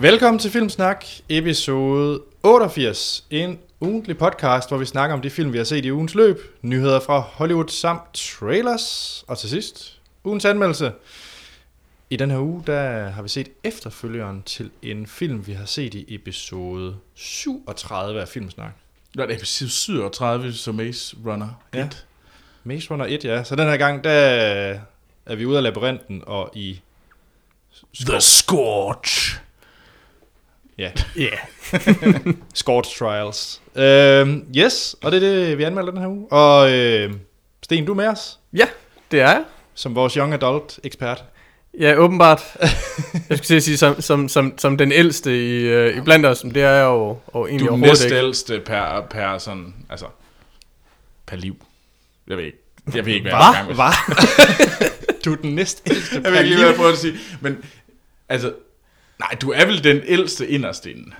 Velkommen til Filmsnak, episode 88. En ugentlig podcast, hvor vi snakker om de film, vi har set i ugens løb, nyheder fra Hollywood samt trailers, og til sidst ugens anmeldelse. I den her uge, der har vi set efterfølgeren til en film, vi har set i episode 37 af Filmsnak. Nå, det er episode 37, så Maze Runner 1. Ja. Maze Runner 1, ja. Så den her gang, der er vi ude af labyrinten og i... The Scorch. Ja, Ja. Scorch Trials. Øhm, yes, og det er det, vi anmelder den her uge. Og øh, Sten, du er med os, Ja, det er jeg. som vores young adult ekspert. Ja, åbenbart. jeg skulle sige, som, som, som, som den ældste i, øh, i blandt os, men det er jeg jo, og egentlig Du er næstældste per, per sådan, altså, per liv. Jeg ved ikke. Jeg ved ikke, hvad Hva? jeg er i gang med. Hvad? du er den næstældste. Jeg ved ikke lige, hvad jeg prøver at sige. Men, altså, nej, du er vel den ældste inderst inde.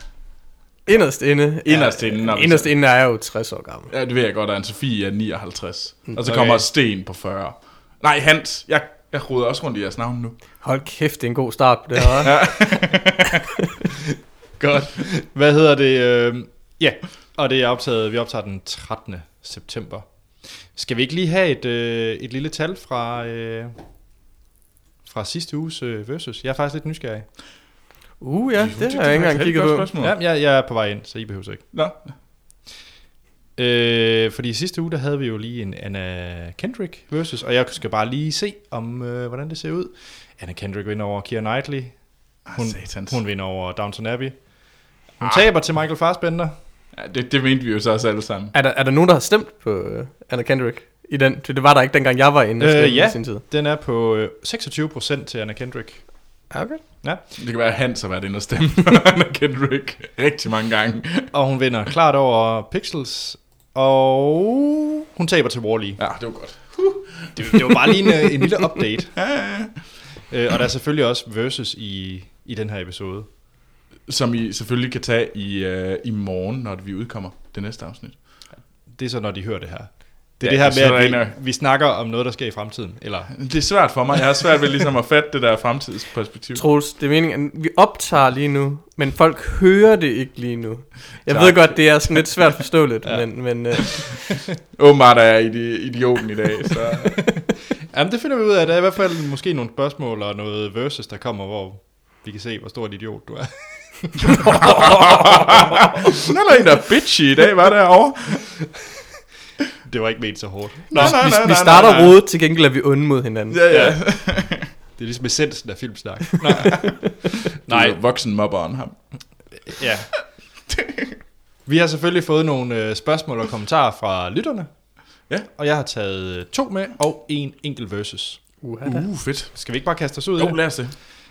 Inderst inde. Inderst inde, når vi Inderst inde er jeg jo 60 år gammel. Ja, det ved jeg godt, at Anne-Sophie er 59. Og så Okay. kommer Sten på 40. Nej, Hans. Jeg, jeg roder også rundt i jeres navn nu. Hold kæft, det er en god start på det her. Godt. Hvad hedder det? Øh, ja, og det er optaget, vi optager den 13. september. Skal vi ikke lige have et, øh, et lille tal fra, øh, fra sidste uges øh, versus? Jeg er faktisk lidt nysgerrig. Uh, ja, det det- har jeg ikke engang kigget på. Ja, jeg, jeg er på vej ind, så I behøver ikke. Nå, Øh, fordi i sidste uge, der havde vi jo lige en Anna Kendrick versus, og jeg skal bare lige se, om øh, hvordan det ser ud. Anna Kendrick vinder over Keira Knightley. Hun, Ah, hun vinder over Downton Abbey. Hun Ah. taber til Michael Fassbender. Ja, det, det mente vi jo så også alle sammen. Er der, er der nogen, der har stemt på uh, Anna Kendrick? I den? Det det var der ikke, dengang jeg var inde Øh, ja. i sin tid. Den er på øh, 26% til Anna Kendrick. Ja, Okay. Det kan være, at Hans har været inde og stemme på Anna Kendrick rigtig mange gange. Og hun vinder klart over Pixels. Og hun taber til Wall-E. Ja, det var godt. Det, det var bare lige en, øh, en lille update. Ja, ja, ja. Øh, og der er selvfølgelig også versus i, i den her episode. Som I selvfølgelig kan tage i, uh, i morgen, når vi udkommer det næste afsnit. Det er så, når de hører det her. Det er Ja, det her er med, der at en vi, vi snakker om noget, der sker i fremtiden. Eller, Det er svært for mig. Jeg har svært ved ligesom at fatte det der fremtidsperspektiv. Troels, det er meningen, at vi optager lige nu, men folk hører det ikke lige nu. Jeg Tak. ved godt, det er sådan lidt svært forståeligt, Ja. men, men uh, Åbenbart er jeg idi- idioten i dag, så... jamen, det finder vi ud af. Der er i hvert fald måske nogle spørgsmål og noget versus, der kommer, hvor vi kan se, hvor stor et idiot du er. Er der en, der er bitchy i dag, var derovre. Det var ikke ment så hårdt. Nej, nej, vi, nej, vi nej, starter nej, nej. rodet, til gengæld er vi onde mod hinanden. Ja, ja. Det er ligesom essensen af filmsnak. Nej. Nej. Voksen mobberen ham. Ja. Vi har selvfølgelig fået nogle øh, spørgsmål og kommentarer fra lytterne. Ja. Og jeg har taget øh, to med, og en enkelt versus. Uh, Uh, fedt. Skal vi ikke bare kaste os ud i Jo, det? lad os det.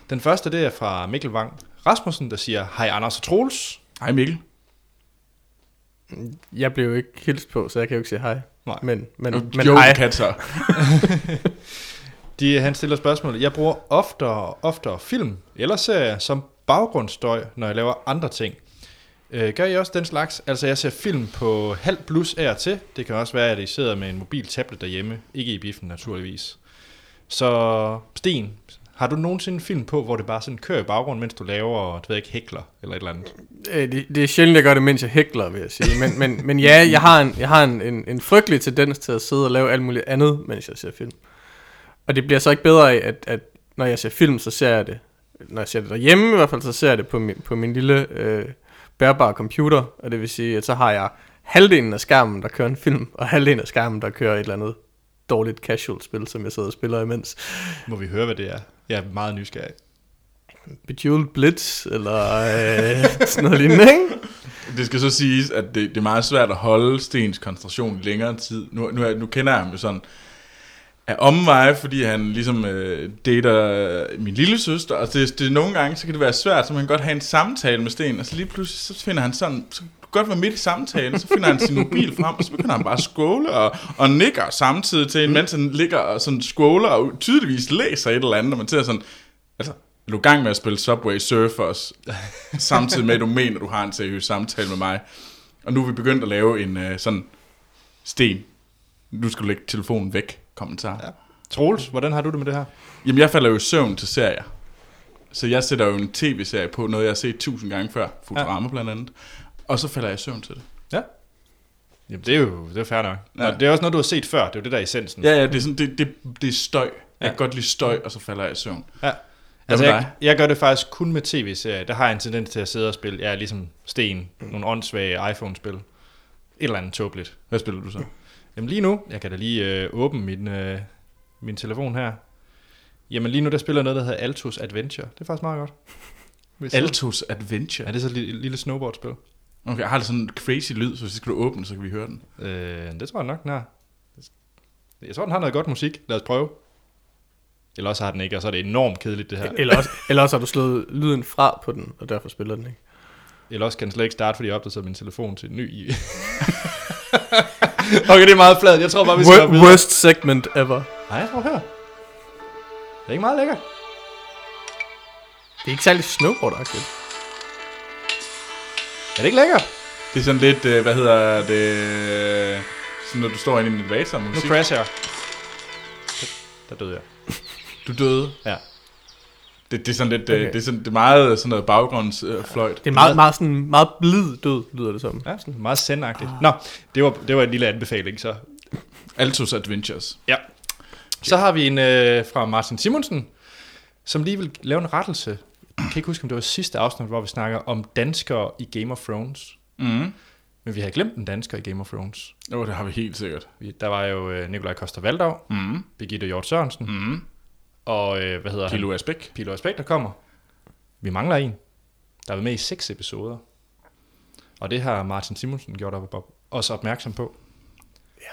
Den første, det er fra Mikkel Wang Rasmussen, der siger, Hej Anders og Troels. Hej Mikkel. Jeg blev jo ikke hilst på, så jeg kan jo ikke sige hej. Nej. Men, men, Men, men jo, hej. kan så. De, han stiller spørgsmål. Jeg bruger oftere og oftere film eller serier som baggrundsstøj, når jeg laver andre ting. Øh, gør I også den slags? Altså, jeg ser film på halv plus af og til. Det kan også være, at I sidder med en mobil tablet derhjemme. Ikke i biffen, naturligvis. Så, Sten, har du nogensinde en film på, hvor det bare sådan kører i baggrunden, mens du laver, du ved ikke, hækler eller et eller andet? Øh, det, det er sjældent, jeg gør det, mens jeg hækler, vil jeg sige. Men, men, men ja, jeg har, en, jeg har en, en, en frygtelig tendens til at sidde og lave alt muligt andet, mens jeg ser film. Og det bliver så ikke bedre af, at, at når jeg ser film, så ser jeg det. Når jeg ser det derhjemme i hvert fald, så ser jeg det på min, på min lille øh, bærbare computer. Og det vil sige, at så har jeg halvdelen af skærmen, der kører en film, og halvdelen af skærmen, der kører et eller andet dårligt casual spil, som jeg sidder og spiller imens. Må vi høre, hvad det er? Jeg er meget nysgerrig. Bejeweled Blitz, eller øh, sådan noget lignende, ikke? Det skal så siges, at det, det er meget svært at holde Stens koncentration i længere tid. Nu, nu, er- nu kender jeg ham jo sådan af omveje, fordi han ligesom øh, dater min lille søster, og det, det, nogle gange, så kan det være svært, så man kan godt have en samtale med Sten, og så lige pludselig, så finder han sådan, så godt være midt i samtalen, så finder han sin mobil frem, og så begynder han bare at skåle og, og nikker samtidig til en, mens han ligger og sådan skåler og tydeligvis læser et eller andet, og man ser sådan, altså, er du i gang med at spille Subway Surfers, samtidig med, at du mener, du har en seriøs samtale med mig. Og nu er vi begyndt at lave en øh, sådan sten. Nu skal du lægge telefonen væk, kommentar. Ja. Troels, hvordan har du det med det her? Jamen, jeg falder jo i søvn til serier. Så jeg sætter jo en tv-serie på, noget jeg har set tusind gange før, Futurama ja. blandt andet, og så falder jeg i søvn til det. Ja. Jamen, det er jo det er fair nok. Ja. Ja. Og det er også noget, du har set før. Det er jo det, der er essensen. Ja, ja, det er, sådan, det, det, det er støj. Jeg Ja. kan godt lide støj, og så falder jeg i søvn. Ja. Altså, jeg, jeg gør det faktisk kun med tv-serier. Der har jeg en tendens til at sidde og spille, jeg er ligesom Sten, nogle åndssvage iPhone-spil. Et eller andet tåbeligt. Hvad spiller du så? Jamen lige nu, jeg kan da lige øh, åbne min, øh, min telefon her. Jamen lige nu, der spiller jeg noget, der hedder Altos Adventure. Det er faktisk meget godt. Altos Adventure. Ja, det er så et lille, lille snowboardspil. Okay, jeg har det sådan en crazy lyd, så hvis skal du åbne, så kan vi høre den. Øh, det tror jeg nok, den har. Jeg tror, den har noget godt musik. Lad os prøve. Eller også har den ikke, og så er det enormt kedeligt, det her. Eller også, eller også har du slået lyden fra på den, og derfor spiller den ikke. Eller også kan den slet ikke starte, fordi jeg opdaterede min telefon til en ny. i- okay, det er meget flad. Jeg tror bare, vi skal Wor- worst segment ever. Nej, jeg tror, hør. Det er ikke meget lækkert. Det er ikke særlig snowboard-agtigt. Er det ikke lækkert? Det er sådan lidt, øh, hvad hedder det, sådan når du står inde i en elevator med Nu musik. crasher jeg. Der, døde jeg. Du døde. Ja. Det, det er sådan lidt, Okay. okay. det er sådan, det er meget sådan noget baggrundsfløjt. Øh, fløjt. Det er meget, meget, sådan, meget blid død, lyder det som. Ja, sådan meget sendagtigt. Nå, det var, det var en lille anbefaling, så. Altos Adventures. Ja. Så har vi en øh, fra Martin Simonsen, som lige vil lave en rettelse. Jeg kan ikke huske, om det var sidste afsnit, hvor vi snakker om danskere i Game of Thrones. Mm. Men vi har glemt en dansker i Game of Thrones. Jo, det har vi helt sikkert. Der var jo øh, Nikolaj Koster Valdau, Mm. Birgitte Hjort Sørensen, Mm. og øh, hvad hedder Pilo? Asbæk. Pilo Aspekt, der kommer. Vi mangler en. Der er med i seks episoder. Og det har Martin Simonsen gjort op, op, os opmærksom på.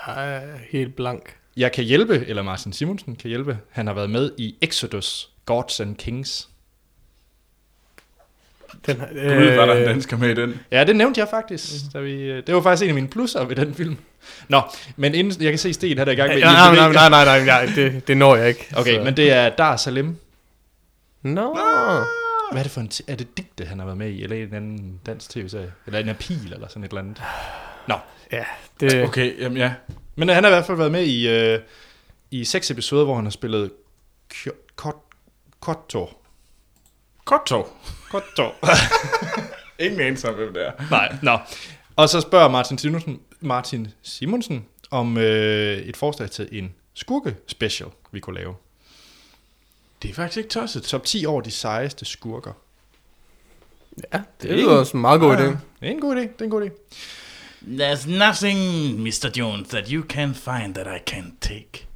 Jeg er helt blank. Jeg kan hjælpe, eller Martin Simonsen kan hjælpe. Han har været med i Exodus, Gods and Kings. Den, her- Gud, var der en dansker med i den? Ja, det nævnte jeg faktisk. Da vi, øh, det var faktisk en af mine plusser ved den film. Nå, men inden, jeg kan se Sten her der i gang med... Nej, nej, nej, nej, nej, nej, nej det, det når jeg ikke. Okay, så. men det er Dar Salim. Nå. Hvad er det for en... Er det digte, han har været med i? Eller en anden dansk tv-serie? Eller en apil, eller sådan et eller andet? Nå, Ja, det, Okay, jamen ja. Men øh, han har i hvert fald været med i, øh, i seks episoder, hvor han har spillet Kyo- Kot- Kotor. Kottov. Kotor. Ingen anelse om, hvem det er. Nej, nå. Og så spørger Martin Simonsen, Martin Simonsen om øh, et forslag til en skurke special, vi kunne lave. Det er faktisk ikke tosset. Top 10 over de sejeste skurker. ja, det lyder også en meget god idé. Det er en god idé, det er en god idé. There's nothing, Mr. Jones, that you can find that I can't take.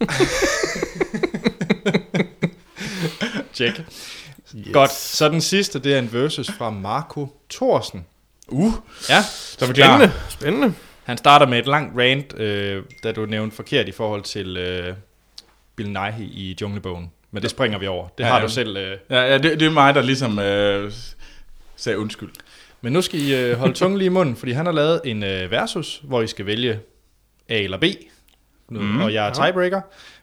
Check. Yes. Godt, så den sidste, det er en versus fra Marco Thorsen. Uh, Ja, så vi klar. Spændende, spændende. Han starter med et langt rant, øh, da du nævnte forkert i forhold til øh, Bill Nighy i Junglebogen. Men det springer vi over. Det Ja, har ja. du selv. Øh. Ja, ja det, det er mig, der ligesom øh, sagde undskyld. Men nu skal I øh, holde tungen lige i munden, fordi han har lavet en øh, versus, hvor I skal vælge A eller B. Nu, mm, og jeg er tiebreaker.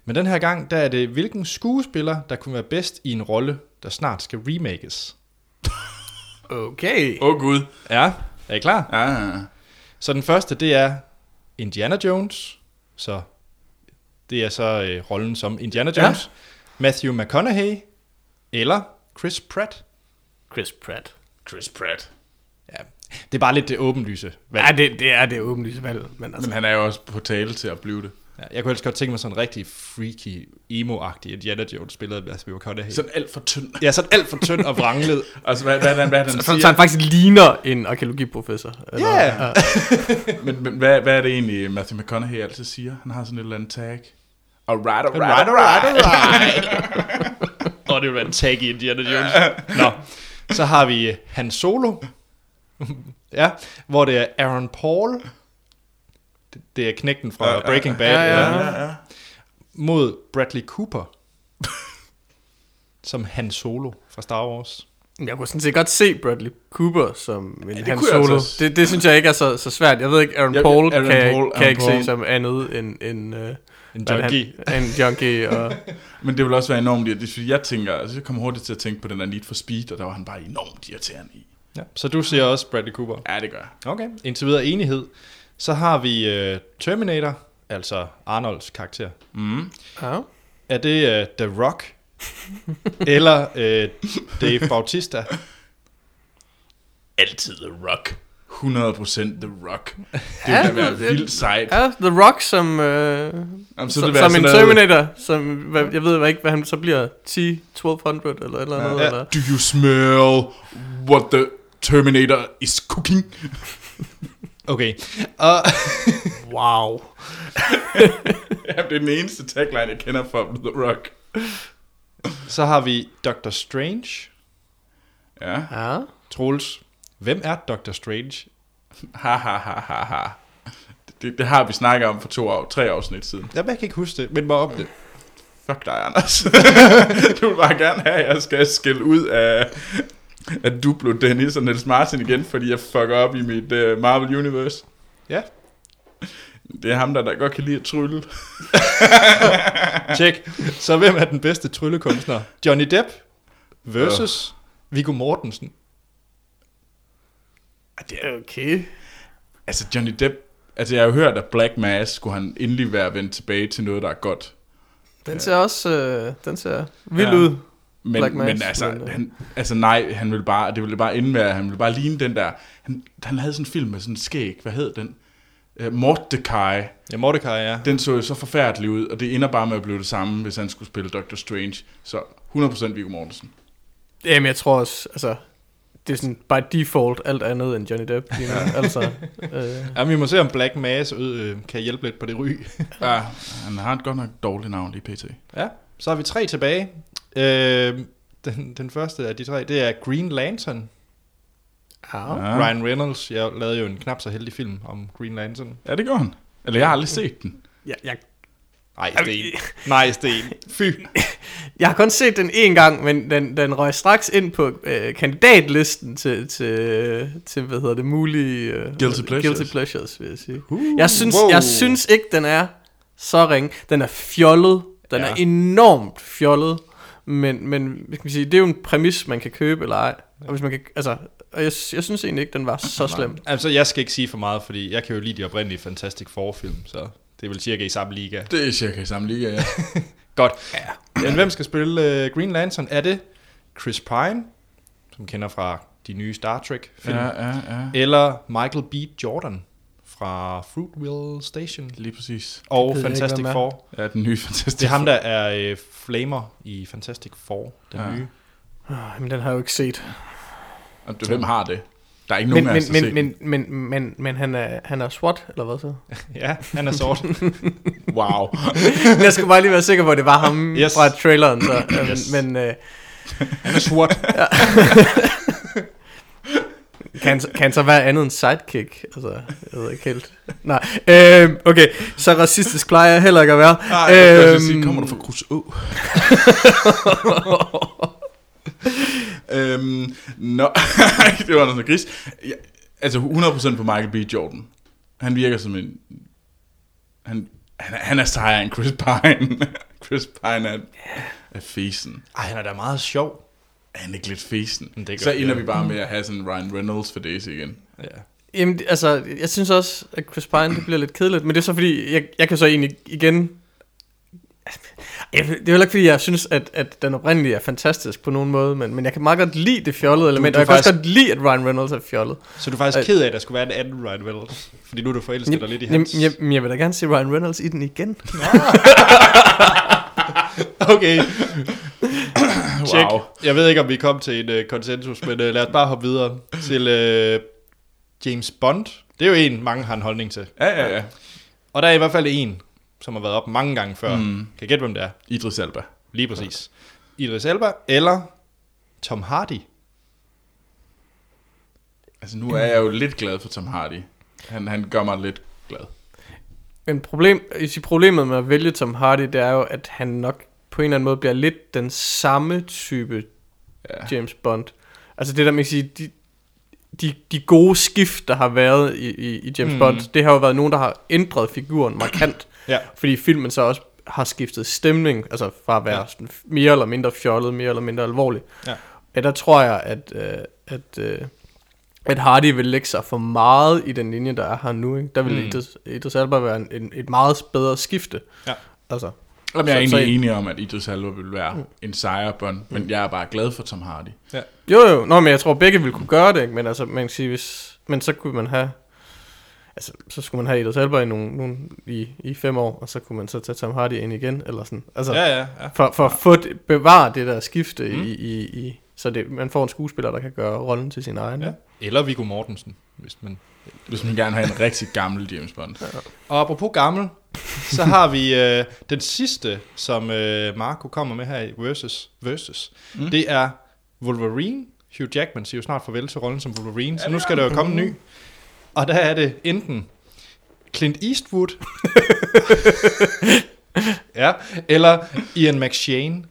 Men den her gang, der er det, hvilken skuespiller, der kunne være bedst i en rolle, der snart skal remakes. Okay. Åh oh, gud. Ja, er I klar? Ja, Så den første, det er Indiana Jones. Så det er så øh, rollen som Indiana Jones. Ja. Matthew McConaughey eller Chris Pratt. Chris Pratt. Chris Pratt. Ja, det er bare lidt det åbenlyse valg. Ja, det, det er det åbenlyse valg. Men altså, Men han er jo også på tale til at blive det. Ja, jeg kunne ellers godt tænke mig sådan en rigtig freaky, emo-agtig Indiana Jones spillet af Matthew McConaughey. Sådan alt for tynd. Ja, sådan alt for tynd og vranglet. Altså, hvad, hvad, hvad, hvad er det, han så, så siger? han faktisk ligner en arkeologiprofessor. Eller, Ja. Men, men hvad, hvad er det egentlig, Matthew McConaughey altid siger? Han har sådan et eller andet tag. Alright, alright, Right, alright. right, right. Og det vil være en tag i Indiana Jones. Nå, så har vi Han Solo. ja, hvor det er Aaron Paul. Det- Det er knægten fra Ja, Breaking Bad. ja, ja. ja. ja. Mod Bradley Cooper. som Han Solo fra Star Wars. Jeg kunne sådan set godt se Bradley Cooper som en det Han Solo. altså. Det, det synes jeg ikke er så, så svært. Jeg ved ikke, Aaron Jeg- Paul Aaron kan, Paul, kan jeg ikke Aaron se Paul. som andet end, end uh, En junkie. Han, en junkie. Og, Men det vil også være enormt irriterende. Jeg tænker, altså jeg kommer hurtigt til at tænke på den der Need for Speed, og der var han bare enormt irriterende i. Ja, så du siger også Bradley Cooper. Ja, det gør jeg. Okay, indtil videre enighed. Så har vi uh, Terminator, altså Arnolds karakter. Mm. ja. Er det uh, The Rock eller øh, Dave Bautista. Altid The Rock. 100% The Rock. Det Ja, ville være det- vildt sejt. Ja, The Rock som, øh, Jamen, som, være som sådan en noget- Terminator, som, hvad, jeg ved ikke, hvad han så bliver, 10, 1200 eller eller andet. Ja. Eller? Do you smell what the Terminator is cooking? Okay. Og, Wow. ja, det er den eneste tagline, jeg kender fra The Rock. så har vi Doctor Strange. Ja. Ja. Troels, hvem er Doctor Strange? Ha, ha, ha, ha, ha. Det, det har vi snakket om for to år, tre afsnit siden. Jeg kan ikke huske det, men mig om det. Fuck dig, Anders. du vil bare gerne have, at jeg skal skille ud af, at du blev Dennis og Niels Martin igen, fordi jeg fucker op i mit uh, Marvel Universe. Ja. Det er ham, der, der godt kan lide at trylle. Tjek. Så hvem er den bedste tryllekunstner? Johnny Depp versus Viggo Mortensen. Det er, Okay. altså Johnny Depp, altså jeg har jo hørt, at Black Mass skulle han endelig være vendt tilbage til noget, der er godt. Den ser også, øh, den ser vild Ja. ud. Men, Black Mass, men altså, men, øh. han, altså nej, han ville bare, det ville bare ende med, at han ville bare ligne den der, han, han havde sådan en film med sådan en skæg, hvad hed den? Uh, Mordecai. Ja, Mordecai, ja. Den så jo så forfærdelig ud, og det ender bare med at blive det samme, hvis han skulle spille Doctor Strange. Så 100% Viggo Mortensen. Jamen, jeg tror også, altså, det er sådan by default alt andet end Johnny Depp. Lige nu. altså, øh, Ja, vi må se, om Black Mass øh, kan hjælpe lidt på det ry. Ja, han har et godt nok dårligt navn lige pt. Ja, så har vi tre tilbage. Øh, den, den første af de tre, det er Green Lantern. ja. Ja. Ryan Reynolds, jeg lavede jo en knap så heldig film om Green Lantern. ja, det gør han. Eller jeg har aldrig set den. Jeg, jeg, Nej, Sten. Nej, Sten. Fy. jeg har kun set den en gang, men den, den røg straks ind på øh, kandidatlisten til, til, til, hvad hedder det, mulige... Øh, Guilty pleasures. Guilty pleasures, vil jeg sige. Uh, Jeg synes, wow. jeg synes ikke, den er så ring. Den er fjollet. Den Ja. er enormt fjollet. Men, men skal man sige, det er jo en præmis, man kan købe eller ej. Og, hvis man kan, altså, og jeg, jeg synes egentlig ikke, den var så slem. Altså, jeg skal ikke sige for meget, fordi jeg kan jo lide de oprindelige Fantastic Four-film, så det er vel cirka i samme liga. Det er cirka i samme liga, ja. Godt. Ja. Men hvem skal spille uh, Green Lantern? Er det Chris Pine, som kender fra de nye Star Trek-film? ja, ja, ja. Eller Michael B. Jordan fra Fruitville Station? Lige præcis. Og ved ikke, Fantastic er. Four. Ja, den nye fantastisk. Det er ham, der er øh, Flamer i Fantastic Four, den Ja. nye. Oh, men den har jeg jo ikke set. Og det- Hvem har det? Der er ikke Men, nogen af men, os, der men, set men, men, men, men han, er, han er SWAT, eller hvad så? Ja, han er sort. Wow. jeg skulle bare lige være sikker på, at det var ham Yes. fra traileren. Så, øhm, Yes. Men øh, Han er sort. Kan, han, så- kan han så være andet end sidekick? Altså, jeg ved ikke helt. Nej, øh, okay. Så racistisk plejer jeg heller ikke at være. Nej, jeg Øhm, øhm, sige, kommer du fra Krus Å? øhm, nå, det var noget gris. Ja, altså 100% på Michael B. Jordan. Han virker som en... Han, han, er- han er sejere end Chris Pine. Chris Pine er, er fesen. Ej, han er da meget sjov. Er han ikke lidt fesen? Men det gør Så ender ja. vi bare med at have sådan Ryan Reynolds for Daisy igen. Ja. Jamen, altså, jeg synes også, at Chris Pine, det bliver lidt kedeligt, men det er så fordi, jeg, jeg kan så egentlig igen... Jeg, det er heller ikke fordi, jeg synes, at, at den oprindelige er fantastisk på nogen måde, men, men jeg kan meget godt lide det fjollede element, du og jeg kan faktisk- også godt lide, at Ryan Reynolds er fjollet. Så du er faktisk ked af, at der skulle være en anden Ryan Reynolds? Fordi nu er du forelsket dig lidt i Jamen, hans. jeg, jeg, jeg vil da gerne se Ryan Reynolds i den igen. Okay, check. Wow. Jeg ved ikke, om vi kom til en uh, konsensus, men uh, lad os bare hoppe videre til uh, James Bond. Det er jo en, mange har en holdning til. Ja, ja, ja. Og der er i hvert fald en, som har været op mange gange før. Mm. Kan I gætte, hvem det er? Idris Elba. Lige præcis. Idris Elba eller Tom Hardy. Altså nu er jeg jo lidt glad for Tom Hardy. Han, han gør mig lidt glad. Men problem, jeg siger, problemet med at vælge Tom Hardy, det er jo, at han nok på en eller anden måde bliver lidt den samme type Ja. James Bond. Altså det der, man kan sige, de, de, de gode skift, der har været i, i, i James Mm. Bond, det har jo været nogen, der har ændret figuren markant. Ja. Fordi filmen så også har skiftet stemning, altså fra at være Ja. sådan mere eller mindre fjollet, mere eller mindre alvorlig. Ja. ja der tror jeg, at, øh, at, øh, at Hardy vil lægge sig for meget i den linje, der er her nu. Ikke? Der vil Mm. Idris Elba være en, en, et meget bedre skifte. Ja. Altså, Jamen, jeg er Så- så- egentlig enig om, at Idris Elba vil være en sejrbånd, men jeg er bare glad for Tom Hardy. Jo, jo. Nå, men jeg tror, begge ville kunne gøre det, ikke? Men altså, man kan sige, hvis... Men så kunne man have... Altså, så skulle man have Idris Elba i, nogle, nogle, i, i fem år, og så kunne man så tage Tom Hardy ind igen, eller sådan. Altså, Ja, ja, ja. for, for at få det, bevare det der skifte Mm. mm. i, i, i, så det, man får en skuespiller, der kan gøre rollen til sin egen. Ja. Ja. Eller Viggo Mortensen, hvis man... Hvis man gerne have en rigtig gammel James Bond. Og apropos gammel, så har vi øh, den sidste, som øh, Marco kommer med her i Versus. Versus. Mm. Det er Wolverine. Hugh Jackman siger jo snart farvel til rollen som Wolverine, så nu skal der jo komme en ny. Og der er det enten Clint Eastwood, ja, eller Ian McShane.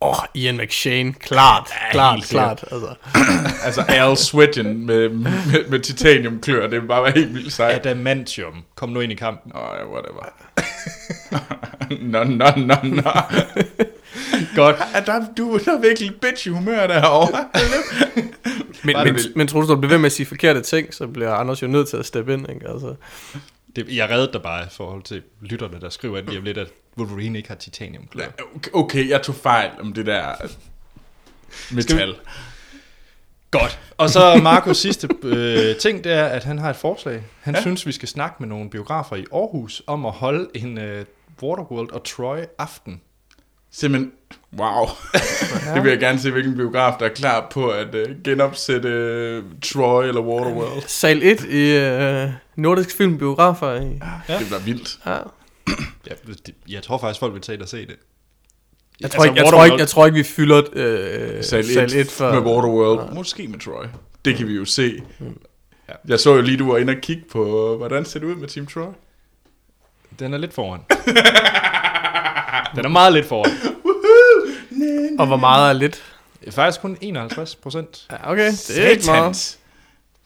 Åh, oh, Ian McShane, klart, Ja, klart, helt klart. Altså. Altså Al Sweatin med, med, med titaniumklør, det vil bare være helt vildt sejt. Adamantium. Kom nu ind i kampen. Åh, ja, whatever. Nå, nå, nå, nå. Godt. Er der, du er virkelig bitch i humør derovre. Men, men, men tror du, du bliver ved med at sige forkerte ting, så bliver Anders jo nødt til at steppe ind, ikke? Altså. Det, jeg reddede dig bare i forhold til lytterne, der skriver lige om lidt, at Wolverine ikke har titaniumklør. Okay, okay, jeg tog fejl om det der metal. Godt. Og så Marcos sidste øh, ting, det er, at han har et forslag. Han ja. Ja. synes, vi skal snakke med nogle biografer i Aarhus om at holde en øh, Waterworld og Troy aften. Simpelthen, wow. det vil jeg gerne se, hvilken biograf, der er klar på at uh, genopsætte uh, Troy eller Waterworld. Sal 1 i øh, Nordisk Film Biografer. I, Ja. Det bliver vildt. ja. Ja, det, jeg tror faktisk, folk vil tage ind og se det. Jeg, tror ikke, jeg, tror ikke, jeg tror ikke, vi fylder øh, Sal 1, Sal 1 for... med Waterworld. Ja. Måske med Troy. Det kan vi jo se. Ja. Jeg så jo lige, du var inde og kigge på, hvordan ser det ud med Team Troy? Den er lidt foran. Den er meget lidt foran. Og hvor meget er lidt? Faktisk kun 51 procent. Ja, okay, det er ikke meget.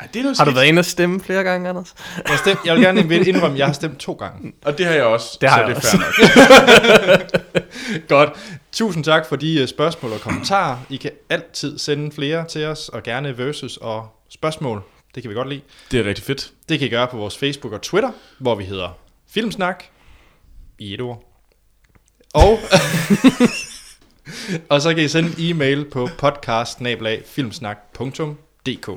Ej, det er noget Har du skidt. været inde og stemme flere gange, Anders? Jeg, stem, jeg vil gerne indrømme, at jeg har stemt to gange. Og det har jeg også. Det har så jeg det også. fair nok. Godt. Tusind tak for de øh, spørgsmål og kommentarer. I kan altid sende flere til os, og gerne versus og spørgsmål. Det kan vi godt lide. Det er rigtig fedt. Det kan I gøre på vores Facebook og Twitter, hvor vi hedder Filmsnak i et ord. Og, og så kan I sende en e-mail på podcast filmsnak.dk.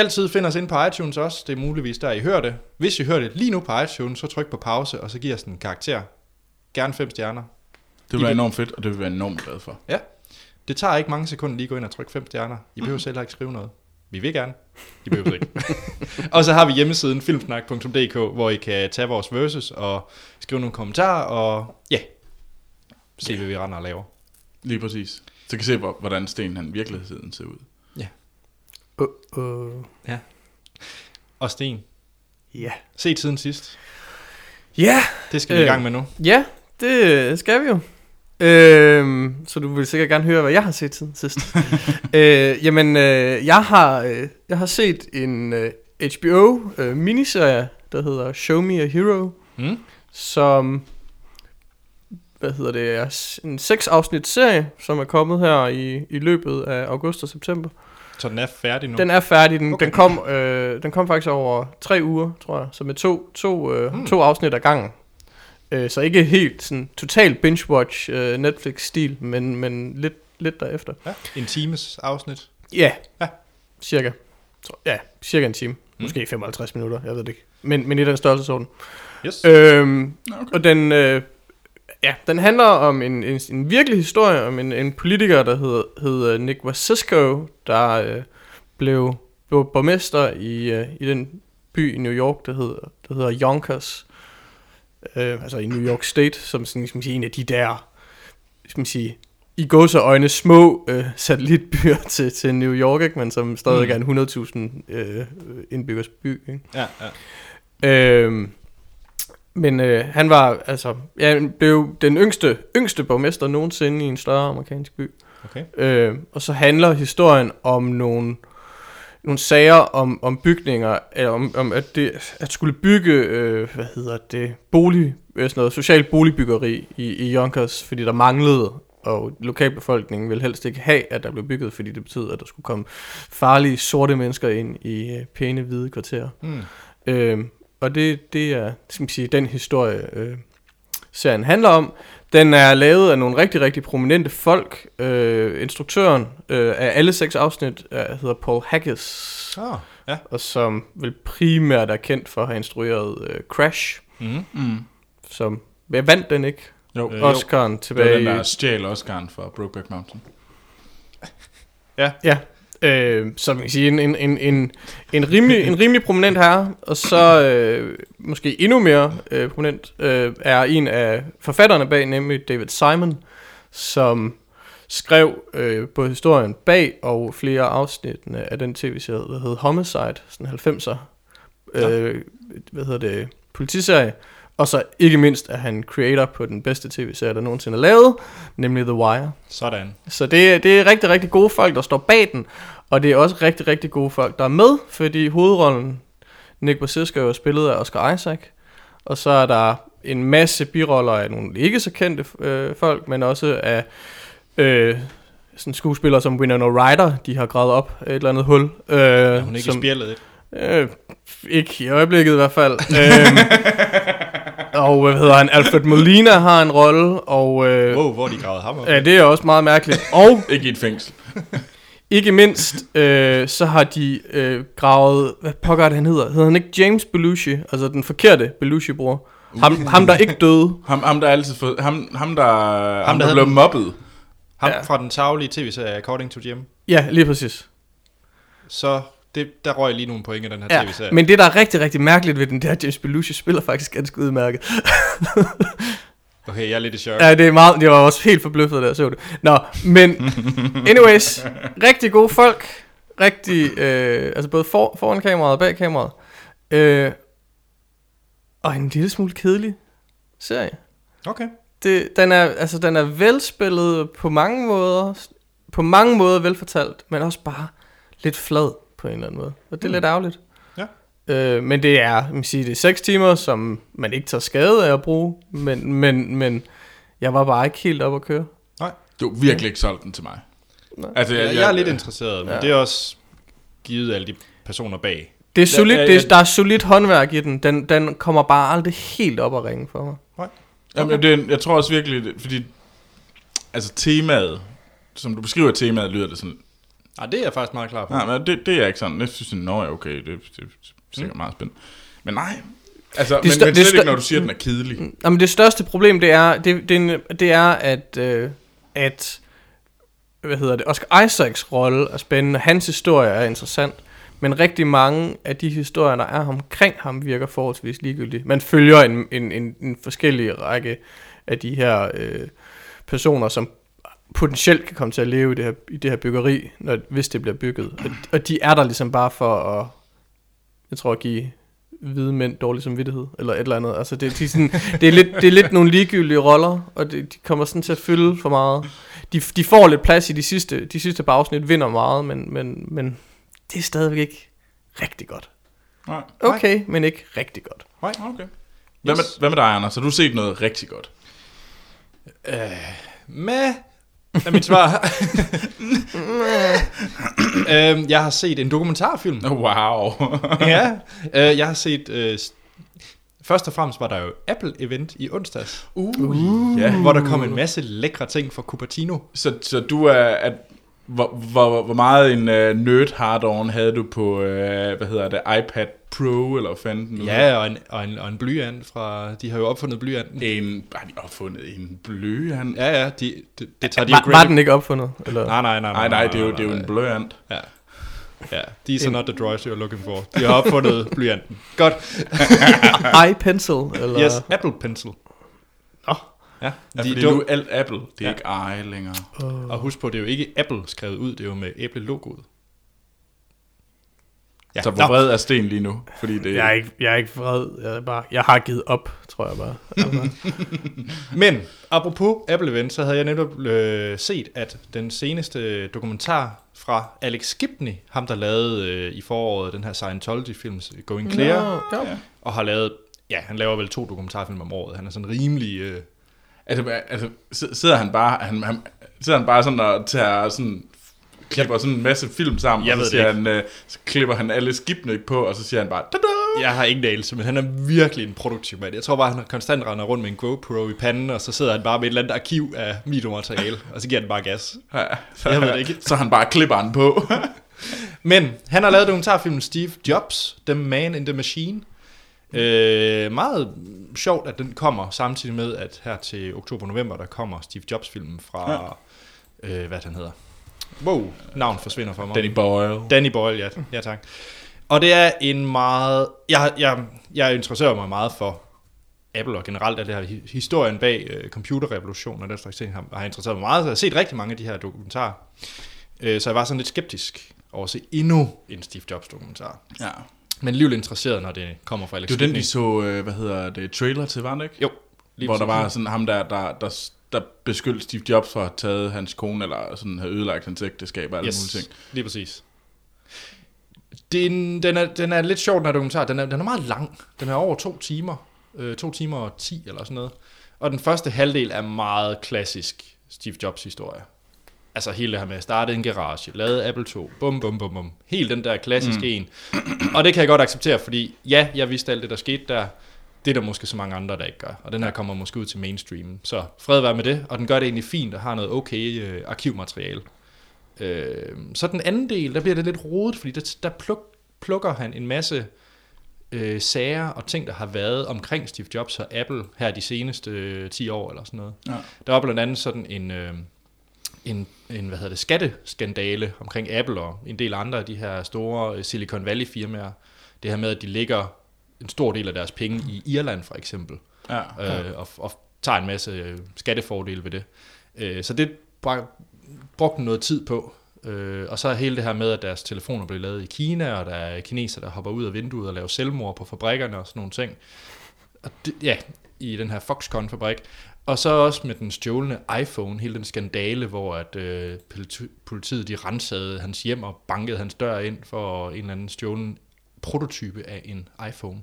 Altid find os ind på iTunes også. Det er muligvis der, I hører det. Hvis I hører det lige nu på iTunes, så tryk på pause, og så giv os en karakter. Gerne fem stjerner. Det vil være enormt fedt, og det vil være enormt glad for. Ja. Det tager ikke mange sekunder lige at gå ind og trykke fem stjerner. I behøver selv ikke skrive noget. Vi vil gerne. I behøver ikke. og så har vi hjemmesiden filmsnak.dk, hvor I kan tage vores verses og skrive nogle kommentarer og ja, se hvad vi render og laver. Lige præcis. Så kan I se, hvor- hvordan Sten han virkeligheden ser ud. Uh, uh. Og Sten, Ja. se tiden sidst. Ja, Det skal vi i Øh. gang med nu. ja, det skal vi jo. Øhm, så du vil sikkert gerne høre, hvad jeg har set siden sidst. øh, jamen, øh, jeg, har, øh, jeg har set en øh, HBO øh, miniserie, der hedder Show Me a Hero, Mm? som hvad hedder det, en seks afsnit serie, som er kommet her i, i løbet af august og september. Så den er færdig nu. Den er færdig. Den, Okay. den, kom, øh, den kom faktisk over tre uger, tror jeg. Så med to, to, øh, Hmm. to afsnit ad gangen. Øh, så ikke helt sådan total binge-watch øh, Netflix-stil, men, men lidt, lidt derefter. Ja, en times afsnit. Ja, Ja. cirka. Så, ja, cirka en time. Hmm. Måske 55 minutter, jeg ved det ikke. Men, men i den størrelsesorden. Yes. Øhm, Okay. og den, øh, ja, den handler om en, en, en virkelig historie om en, en politiker, der hedder, hedder Nick Wasisco, der øh, blev, blev borgmester i, øh, i den by i New York, der hedder, der hedder Yonkers. Øh, altså i New York State, som sådan, skal man sige, en af de der, skal man sige, i gåseøjne små øh, satellitbyer til, til New York, ikke? men som stadig Mm. er en 100.000 øh, indbyggers by. Ikke? Ja, ja. Øhm, men øh, han var altså, ja, han blev den yngste, yngste borgmester nogensinde i en større amerikansk by. Okay. Øh, og så handler historien om nogle, nogle sager om, om bygninger, eller om, om at, det, at skulle bygge, øh, hvad hedder det, bolig, øh, sådan noget socialt boligbyggeri i, i Yonkers, fordi der manglede, og lokalbefolkningen ville helst ikke have, at der blev bygget, fordi det betød, at der skulle komme farlige sorte mennesker ind i øh, pæne hvide kvarterer. Mm. Øh, og det, det er skal man sige, den historie, øh, serien handler om. Den er lavet af nogle rigtig, rigtig prominente folk. Øh, instruktøren øh, af alle seks afsnit øh, hedder Paul Haggis, Ah, ja. og som vel primært er kendt for at have instrueret øh, Crash, Mm. Mm. som jeg vandt den ikke. Jo, Øh, jo. Oscar'en det var tilbage den, der stjal Oscar'en for Brokeback Mountain. Ja, øh, så man kan sige, en, en, en, en, en, rimelig, en rimelig prominent herre, og så øh, måske endnu mere øh, prominent øh, er en af forfatterne bag, nemlig David Simon, som skrev øh, både historien bag og flere afsnit af den tv-serie, der hed Homicide, sådan 90'er, øh, hvad hedder det, politiserie, og så ikke mindst er han creator på den bedste tv-serie, der nogensinde er lavet, nemlig The Wire. Sådan. Så det, det er rigtig, rigtig gode folk, der står bag den. Og det er også rigtig, rigtig gode folk, der er med, fordi hovedrollen, Nick Bassisko, er spillet af Oscar Isaac. Og så er der en masse biroller af nogle ikke så kendte øh, folk, men også af øh, sådan skuespillere som Winona Ryder, de har gravet op et eller andet hul. Øh, Er hun ikke som, som... spjældet? ikke? Øh, ikke i øjeblikket i hvert fald. øhm, og hvad hedder han? Alfred Molina har en rolle, og øh, Wow, hvor de gravet ham op? ja, det er også meget mærkeligt. Og Ikke i et fængsel. ikke mindst, øh, så har de øh, gravet, hvad pokker er det, han hedder? Hedder han ikke James Belushi? Altså den forkerte Belushi-bror. Ham, ham, der ikke døde. Ham, ham der er altid fået, ham, ham der, ham, ham der der blev den- mobbet. Ham Ja. fra den taglige tv-serie According to Jim. Ja, lige præcis. Så det, der røg lige nogle point i den her Ja, tv-serie. men det, der er rigtig, rigtig mærkeligt ved den der, James Belushi spiller faktisk ganske udmærket. Okay, jeg er lidt i chok. Ja, det er meget, det var også helt forbløffet, jeg så det. Nå, men anyways, rigtig gode folk. Rigtig, øh, altså både for, foran kameraet og bag kameraet. Øh, og en lille smule kedelig serie. Okay. Det, den, er, altså, den er velspillet på mange måder. På mange måder velfortalt, men også bare lidt flad på en eller anden måde. Og det er Mm. lidt ærgerligt. Ja. Øh, men det er, man kan sige, det er 6 timer, som man ikke tager skade af at bruge. Men, men, men jeg var bare ikke helt op at køre. Du har virkelig ikke solgt den til mig. Nej. Altså, Jeg, jeg er lidt interesseret, men Ja. det er også givet alle de personer bag. Det er solid, ja, det ja. er, der er solidt håndværk i den. den. Den kommer bare aldrig helt op at ringe for mig. Jamen, det, er- jeg tror også virkelig, fordi altså temaet, som du beskriver temaet, lyder det sådan, Nej, det er jeg faktisk meget klar på. nej, men det, det er ikke sådan, jeg synes, nå ja, okay, det, det, det er sikkert meget spændende. Men nej, altså, Det men, stør- men det slet stør- ikke, når du siger, at den er kedelig. Jamen det største problem, det er, det, det, er det er at, øh, at hvad hedder det, Oscar Isaacs rolle er spændende, hans historie er interessant, men rigtig mange af de historier, der er omkring ham, virker forholdsvis ligegyldige. Man følger en, en, en, en forskellig række af de her øh, personer, som potentielt kan komme til at leve i det her, i det her byggeri, når, hvis det bliver bygget. Og, og de er der ligesom bare for at, jeg tror, at give hvide mænd dårlig samvittighed, eller et eller andet. Altså det, de er sådan, det, er lidt, det er lidt nogle ligegyldige roller, og det, de kommer sådan til at fylde for meget. De, de får lidt plads i de sidste, de sidste par afsnit, vinder meget, men, men, men det er stadigvæk ikke rigtig godt. Nej, Okay, men ikke rigtig godt. nej, okay. Hvad med, hvad med dig, Anders? Har du set noget rigtig godt? Med er mit svar. øhm, jeg har set en dokumentarfilm. Wow. ja, øh, jeg har set... Øh, først og fremmest var der jo Apple-event i onsdags, uh, ja. hvor der kom en masse lækre ting fra Cupertino. Så, så du er, at, hvor, hvor, hvor meget en uh, nerd hard on havde du på, uh, hvad hedder det, iPad Pro, eller fanden den nu Ja, og en, og, en, og en blyant fra... De har jo opfundet blyanten. En, har de opfundet en blyant? Ja, ja, de, de, det tager de Var, jo var den ikke opfundet? Eller? Nej, nej, nej. Nej, nej, det er jo, det er jo en blyant. Ja. Ja, these are not the drawers you're looking for. De har opfundet blyanten. Godt. iPencil? Eller? Yes, Apple Pencil. Nå. Ja, Ja, de, det var- nu er alt Apple, det er Ja. ikke i længere. Og husk på, det er jo ikke Apple skrevet ud, det er jo med Apple-logoet. Ja. Så hvor vred er Sten lige nu? Fordi det, Jeg er ikke, jeg er ikke vred. Jeg, er bare, jeg har givet op, tror jeg bare. Altså, Men, apropos Apple Event, så havde jeg netop øh, set, at den seneste dokumentar fra Alex Gibney, ham der lavede øh, i foråret den her Scientology-film Going Clear, ja. Ja. og har lavet, ja, han laver vel to dokumentarfilm om året. Han er sådan rimelig... Øh, Altså, altså sid- sidder han bare, han, han, sidder han bare sådan og tager sådan, klipper sådan en masse film sammen, Jeg og så, siger han, øh, så klipper han alle skibene på, og så siger han bare, tada! Jeg har ingen anelse, men han er virkelig en produktiv mand. Jeg tror bare, han konstant render rundt med en GoPro i panden, og så sidder han bare med et eller andet arkiv af videomateriale, og så giver han bare gas. Ja, så, Jeg ved det ikke. så han bare klipper den på. Men han har lavet dokumentarfilmen Steve Jobs, The Man in the Machine. Øh, meget sjovt, at den kommer samtidig med, at her til oktober-november, der kommer Steve Jobs-filmen fra, ja. øh, hvad han hedder. Wow, navn forsvinder for mig. Danny Boyle. Danny Boyle, ja, ja tak. Og det er en meget... Jeg, jeg, jeg interesserer mig meget for Apple og generelt af det her hi- historien bag øh, computerrevolutionen og den slags ting har, har interesseret mig meget. Så jeg har set rigtig mange af de her dokumentarer. Øh, så jeg var sådan lidt skeptisk over at se endnu en Steve Jobs dokumentar. Ja. Men alligevel interesseret, når det kommer fra Alex Det var den, vi så, øh, hvad hedder det, trailer til, var det ikke? Jo. lige Hvor der var sådan ham der, der, der, der beskyldte Steve Jobs for at have taget hans kone, eller sådan have ødelagt hans ægteskab og alle yes. mulige ting. lige præcis. Den, den, er, den er lidt sjov, den her dokumentar. Den er, den er meget lang. Den er over to timer. Øh, to timer og ti eller sådan noget. Og den første halvdel er meget klassisk Steve Jobs historie. Altså hele det her med at starte en garage, lave Apple 2, bum bum bum bum. Helt den der klassiske mm. en. Og det kan jeg godt acceptere, fordi ja, jeg vidste alt det, der skete der. Det er der måske så mange andre, der ikke gør. Og den her kommer måske ud til mainstream. Så fred være med det. Og den gør det egentlig fint og har noget okay øh, arkivmateriale. Øh, så den anden del, der bliver det lidt rodet, fordi der, der pluk, plukker han en masse øh, sager og ting, der har været omkring Steve Jobs og Apple her de seneste øh, 10 år eller sådan noget. Ja. Der var blandt andet sådan en, øh, en, en hvad hedder det, skatteskandale omkring Apple og en del andre af de her store øh, Silicon Valley firmaer. Det her med, at de lægger en stor del af deres penge i Irland for eksempel Ja. øh, og, og tager en masse øh, skattefordele ved det. Øh, så det brugte noget tid på. Øh, og så hele det her med, at deres telefoner bliver lavet i Kina, og der er kineser, der hopper ud af vinduet og laver selvmord på fabrikkerne og sådan nogle ting. Og det, ja, i den her Foxconn-fabrik. Og så også med den stjålne iPhone, hele den skandale, hvor at øh, politi- politiet de rensede hans hjem og bankede hans dør ind for en eller anden stjålen prototype af en iPhone.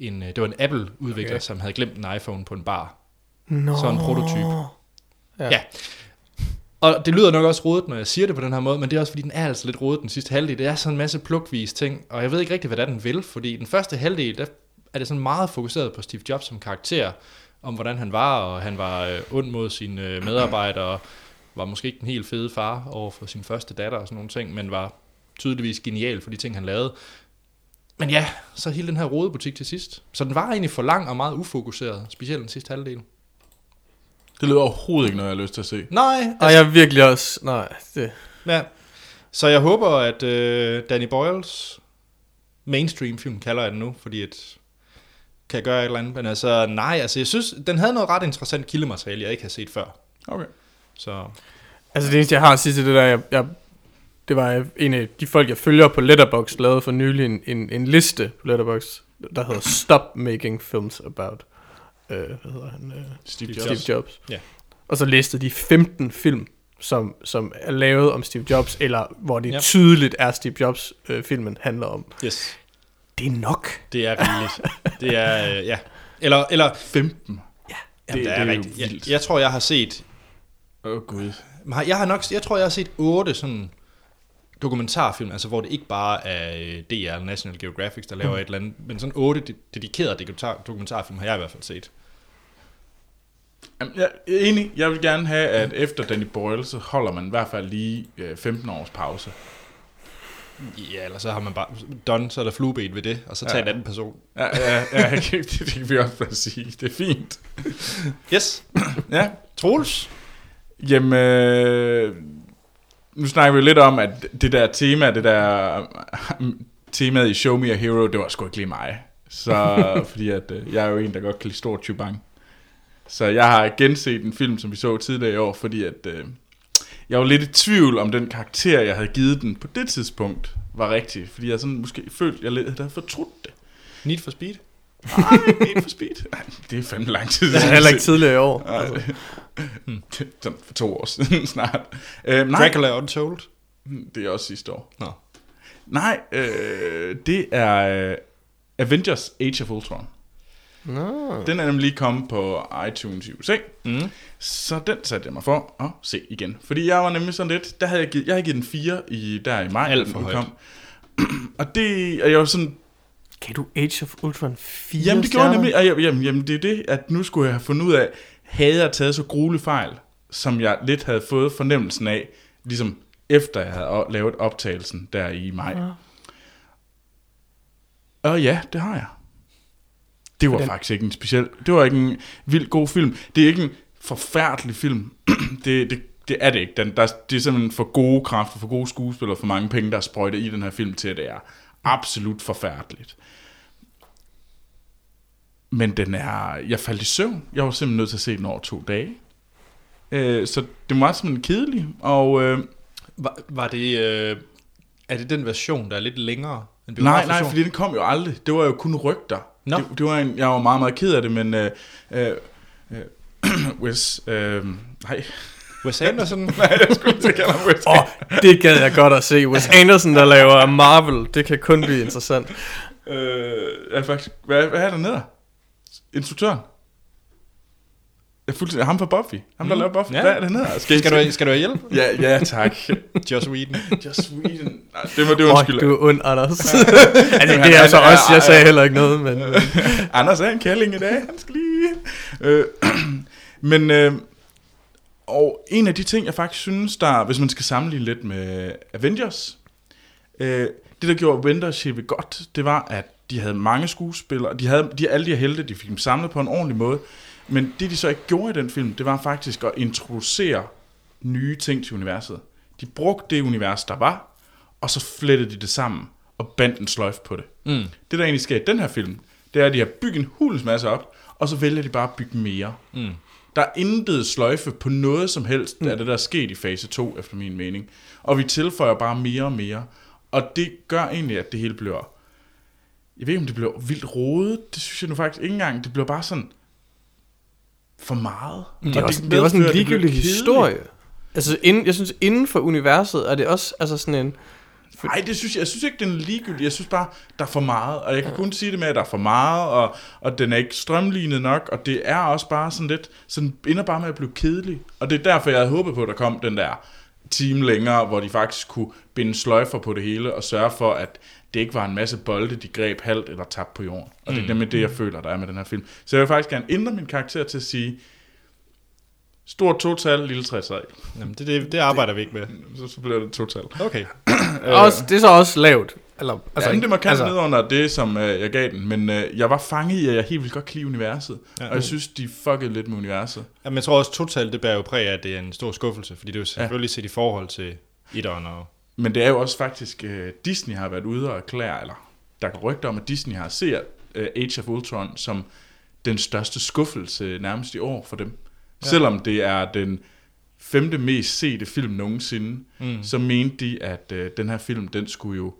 En, øh, det var en Apple-udvikler, okay. Som havde glemt en iPhone på en bar. Nå. Så en prototype. Ja. Ja. Og det lyder nok også rodet, når jeg siger det på den her måde, men det er også fordi, den er altså lidt rodet den sidste halvdel. Det er sådan en masse plukvis ting, og jeg ved ikke rigtig, hvad det er, den vil, fordi den første halvdel, der er det sådan meget fokuseret på Steve Jobs som karakter, om hvordan han var, og han var øh, ond mod sine øh, medarbejdere, og var måske ikke den helt fede far over for sin første datter og sådan nogle ting, men var tydeligvis genial for de ting, han lavede. Men ja, så hele den her rodebutik til sidst. Så den var egentlig for lang og meget ufokuseret, specielt den sidste halvdel. Det lyder overhovedet ikke noget, jeg har lyst til at se. Nej, Og jeg er virkelig også... Nej, det... Ja. Så jeg håber, at øh, Danny Boyles mainstream-film, kalder jeg den nu, fordi at kan jeg gøre et eller andet. Men altså, nej, altså jeg synes, den havde noget ret interessant kildemateriale, jeg ikke har set før. Okay. Så Altså det eneste, jeg har at sige til det der, jeg, jeg, det var en af de folk, jeg følger på Letterboxd, lavede for nylig en, en, en liste på Letterboxd, der hedder Stop Making Films About, øh, hvad hedder han, øh, Steve Jobs. Jobs. Steve Jobs. Ja. Og så listede de 15 film, som, som er lavet om Steve Jobs, eller hvor det Ja. ja. tydeligt er Steve Jobs, øh, filmen handler om. yes, Det er nok. det er rigeligt. det er, øh, ja. Eller, eller 15. jamen, det det er er jo rigtigt. Jeg, vildt. jeg, tror, jeg har set, Åh oh, gud. jeg har nok, jeg tror, jeg har set otte sådan dokumentarfilm, altså hvor det ikke bare er øh, DR eller National Geographic, der laver et eller andet, men sådan otte de- dedikerede dokumentar, dokumentarfilm har jeg i hvert fald set. Jamen, jeg er enig. Jeg vil gerne have, at efter Danny Boyle, så holder man i hvert fald lige øh, 15 års pause. Ja, eller så har man bare done, så er der flueben ved det, og så tager Ja. en anden person. Ja, ja, ja det, det, det kan vi også bare sige. Det er fint. Yes. Ja. Troels? Jamen, øh, nu snakker vi lidt om, at det der tema, det der temaet i Show Me a Hero, det var sgu ikke lige mig. Så, fordi at, øh, jeg er jo en, der godt kan lide stor chubang. Så jeg har genset en film, som vi så tidligere i år, fordi at, øh, jeg var lidt i tvivl om den karakter, jeg havde givet den på det tidspunkt, var rigtig. Fordi jeg sådan måske følte, jeg lidt havde fortrudt det. Need for Speed? Ej, ikke for speed. Ej, det er fandme lang tid. Det er heller ikke tidligere i år. Nej, Altså. det- sådan for to år siden snart. Øh, nej, Dracula Untold? det er også sidste år. Nå. Nej, øh, det er øh, Avengers Age of Ultron. Nå. Den er nemlig lige kommet på iTunes i USA. Mm. Så den satte jeg mig for at se igen. Fordi jeg var nemlig sådan lidt, der havde jeg givet, jeg havde givet den 4 i, der i maj, Alt for højt. og det, og jeg var sådan, Kan du Age of Ultron 4 Jamen det gjorde jeg nemlig, og jamen, jamen, jamen det er det, at nu skulle jeg have fundet ud af, havde jeg taget så gruelig fejl, som jeg lidt havde fået fornemmelsen af, ligesom efter jeg havde lavet optagelsen der i maj. Ja. Og ja, det har jeg. Det var Den- faktisk ikke en speciel, det var ikke en vild god film. Det er ikke en forfærdelig film. det, det, det er det ikke. Den, der, det er simpelthen for gode kræfter, for gode skuespillere, for mange penge, der er sprøjtet i den her film til, at det er absolut forfærdeligt. Men den er... Jeg faldt i søvn. Jeg var simpelthen nødt til at se den over to dage. Øh, så det var simpelthen kedelig. Og øh, Var, var det... Øh, er det den version, der er lidt længere? end nej, nej, fordi den kom jo aldrig. Det var jo kun rygter. Nå. Det, det var en, jeg var meget, meget ked af det, men... Øh, øh, øh, Wes... Øh, nej, Wes Anderson? nej, jeg skulle ikke kalde ham Wes. Åh, oh, det gad jeg godt at se. Wes Anderson, der laver Marvel, det kan kun blive interessant. Øh, er faktisk, hvad, hvad er der nede? Instruktøren? Jeg er fuldstændig, ham fra Buffy. Ham, der Mm. laver Buffy. Ja. Hvad er det nede? Skal, Skal du, skal du have hjælp? Ja, ja, tak. Joss Whedon. Just Sweden. Nej, det må det Åh, undskylde. du er ond, Anders. altså, det er han så er- også, jeg sagde heller ikke noget, men... men- Anders er en kælling i dag, han skal lige... Øh, men, øh, og en af de ting, jeg faktisk synes, der, hvis man skal sammenligne lidt med Avengers, øh, det der gjorde Avengers helt godt, det var, at de havde mange skuespillere, de havde de, alle de her helte, de fik dem samlet på en ordentlig måde, men det de så ikke gjorde i den film, det var faktisk at introducere nye ting til universet. De brugte det univers, der var, og så flettede de det sammen og bandt en sløjf på det. Mm. Det, der egentlig sker i den her film, det er, at de har bygget en hulens masse op, og så vælger de bare at bygge mere. Mm. Der er intet sløjfe på noget som helst af det, der er sket i fase 2, efter min mening. Og vi tilføjer bare mere og mere. Og det gør egentlig, at det hele bliver... Jeg ved ikke, om det bliver vildt rodet. Det synes jeg nu faktisk ikke engang. Det bliver bare sådan for meget. Det er, også, det er også en ligegyldig historie. Altså, inden, jeg synes, inden for universet er det også altså sådan en... Nej, det synes jeg, jeg synes ikke, den er ligegyldig. Jeg synes bare, der er for meget. Og jeg kan kun sige det med, at der er for meget, og, og den er ikke strømlignet nok, og det er også bare sådan lidt, sådan ender bare med at blive kedelig. Og det er derfor, jeg havde håbet på, at der kom den der time længere, hvor de faktisk kunne binde sløjfer på det hele, og sørge for, at det ikke var en masse bolde, de greb halvt eller tabt på jorden. Og det er nemlig det, jeg føler, der er med den her film. Så jeg vil faktisk gerne ændre min karakter til at sige, stort total, lille træsal. Jamen, det, det, det arbejder vi ikke med. Så, så bliver det total. Okay. Også, det er så også lavt. Eller, Altså, ja, men det må kalde altså, ned under det, som øh, jeg gav den, men øh, jeg var fanget i, at jeg helt vildt godt kan lide universet, Ja. ja. og jeg synes, de fuckede lidt med universet. Jamen, jeg tror også, totalt det bærer jo præg af, at det er en stor skuffelse, fordi det er jo selvfølgelig set i forhold til etteren og... Men det er jo også faktisk, øh, Disney har været ude og erklære, eller der går rygter om, at Disney har set øh, Age of Ultron som den største skuffelse nærmest i år for dem. Ja. Selvom det er den femte mest sete film nogensinde, Mm. så mente de, at øh, den her film, den skulle jo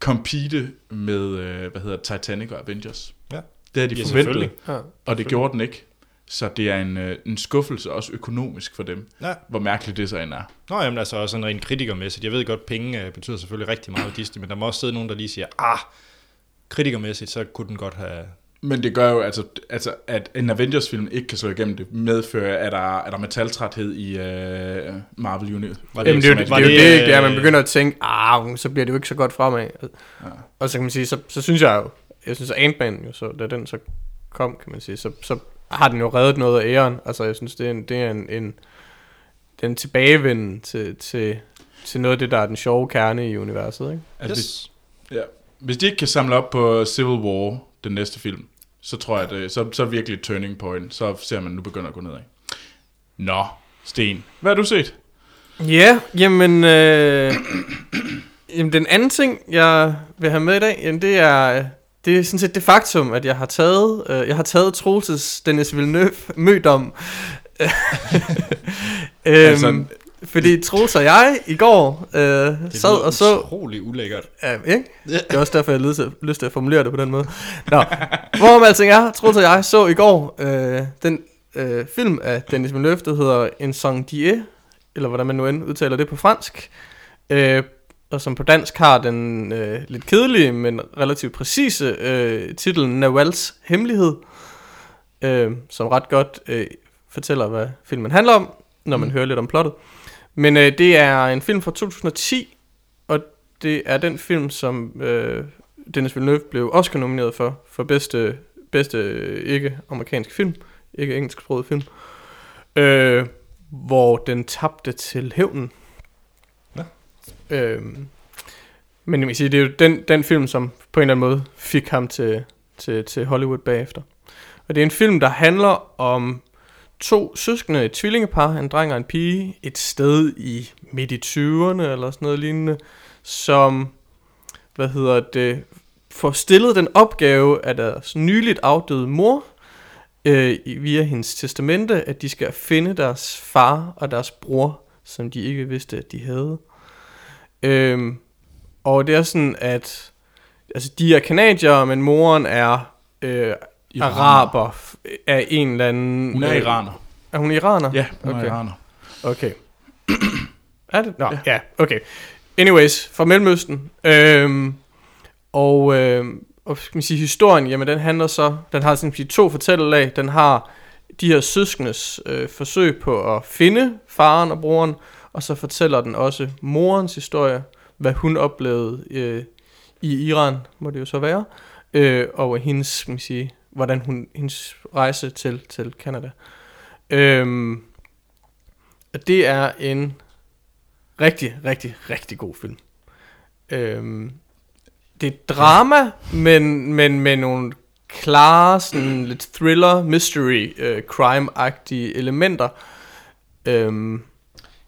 compete med, øh, hvad hedder Titanic og Avengers. Ja. Det havde de Ja, ja, selvfølgelig. forventet. ja. Og det gjorde den ikke. Så det er en, øh, en skuffelse også økonomisk for dem. Ja. Hvor mærkeligt det så end er. Nå, jamen altså også sådan rent kritikermæssigt. Jeg ved godt, penge øh, betyder selvfølgelig rigtig meget ved Disney, men der må også sidde nogen, der lige siger, ah, kritikermæssigt, så kunne den godt have... Men det gør jo altså, altså at en Avengers-film ikke kan slå igennem det, medfører, at der, er der metaltræthed i uh, Marvel Universe. Var Jamen, det, er jo det, var det, jo det, det, det er, man begynder at tænke, ah, så bliver det jo ikke så godt fremad. Ja. Og så kan man sige, så, så synes jeg jo, jeg synes, at Ant-Man jo, så, da den så kom, kan man sige, så, så har den jo reddet noget af æren. Altså, jeg synes, det er en, det er en, en, det er en tilbagevenden til, til, til noget af det, der er den sjove kerne i universet, ikke? Altså, Yes. hvis, ja. hvis de ikke kan samle op på Civil War, den næste film, så tror jeg, at det, så, så er det virkelig et turning point. Så ser man, at nu begynder at gå nedad. Nå, Sten. Hvad har du set? Ja, jamen, øh, jamen, den anden ting, jeg vil have med i dag, jamen, det er, det er sådan set det faktum, at jeg har taget, øh, jeg har taget Troelses Dennis Villeneuve mødom. øhm, altså, fordi Troels og jeg i går øh, Det sad og så... utrolig ulækkert. Ja, ikke? Det er også derfor, jeg har lyst til, at formulere det på den måde. Nå, hvorom alting er, Troels og jeg så i går øh, den øh, film af Dennis Villeneuve, der hedder Incendie, eller hvordan man nu end udtaler det på fransk, øh, og som på dansk har den øh, lidt kedelige, men relativt præcise øh, titel Nawals Hemmelighed, øh, som ret godt øh, fortæller, hvad filmen handler om, når man mm. hører lidt om plottet. Men øh, det er en film fra 2010, og det er den film, som øh, Dennis Villeneuve blev Oscar nomineret for, for bedste, bedste øh, ikke-amerikansk film, ikke engelsksproget film, øh, hvor den tabte til Hævnen. Ja. Øh, men jeg vil sige, det er jo den, den film, som på en eller anden måde fik ham til, til, til Hollywood bagefter. Og det er en film, der handler om to søskende, et tvillingepar, en dreng og en pige, et sted i midt i 20'erne eller sådan noget lignende, som, hvad hedder det, får stillet den opgave af deres nyligt afdøde mor, øh, via hendes testamente, at de skal finde deres far og deres bror, som de ikke vidste, at de havde. Øhm, og det er sådan, at altså, de er kanadier, men moren er øh, araber f- af en eller anden... Hun er øh, iraner. Er hun iraner? Ja, hun er Okay. iraner. Okay. er det? Nå, ja. ja, okay. Anyways, fra Mellemøsten. Øhm, og, øhm, og skal man sige, historien, jamen den handler så, den har sådan sige, to fortællelag. Den har de her søskendes øh, forsøg på at finde faren og broren, og så fortæller den også morens historie, hvad hun oplevede øh, i Iran, må det jo så være, øh, og hendes, skal man sige, hvordan hun, hendes rejse til, til Canada. Øhm, og det er en rigtig, rigtig, rigtig god film. Øhm, det er drama, men, men med nogle klare, sådan lidt thriller, mystery, øh, crime-agtige elementer. Øhm,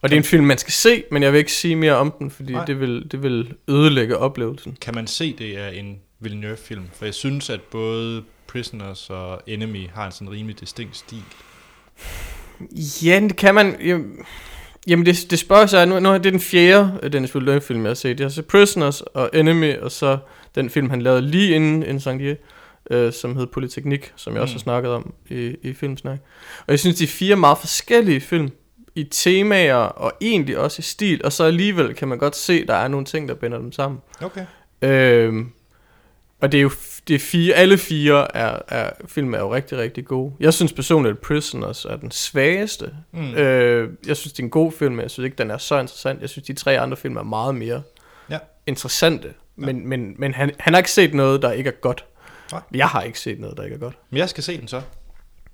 og det er en film, man skal se, men jeg vil ikke sige mere om den, fordi Nej. det vil, det vil ødelægge oplevelsen. Kan man se, det er en Villeneuve-film? For jeg synes, at både Prisoners og Enemy har en sådan rimelig distinkt stil. Ja, det kan man... Jamen, jamen det, det spørger sig, nu, nu er det den fjerde øh, Dennis Villeneuve film, jeg har set. Jeg har set Prisoners og Enemy, og så den film, han lavede lige inden Incendier, øh, som hed Polyteknik, som jeg også Mm. har snakket om i, i Filmsnak. Og jeg synes, de er fire meget forskellige film i temaer, og egentlig også i stil, og så alligevel kan man godt se, der er nogle ting, der binder dem sammen. Okay. Øhm, og det er jo det er fire, alle fire er, er, film er jo rigtig, rigtig gode. Jeg synes personligt, at Prisoners er den svageste. Mm. Øh, jeg synes, det er en god film, men jeg synes ikke, den er så interessant. Jeg synes, de tre andre film er meget mere Ja. interessante. Men, ja. men, men han, han har ikke set noget, der ikke er godt. Nej. Jeg har ikke set noget, der ikke er godt. Men jeg skal se den så. Det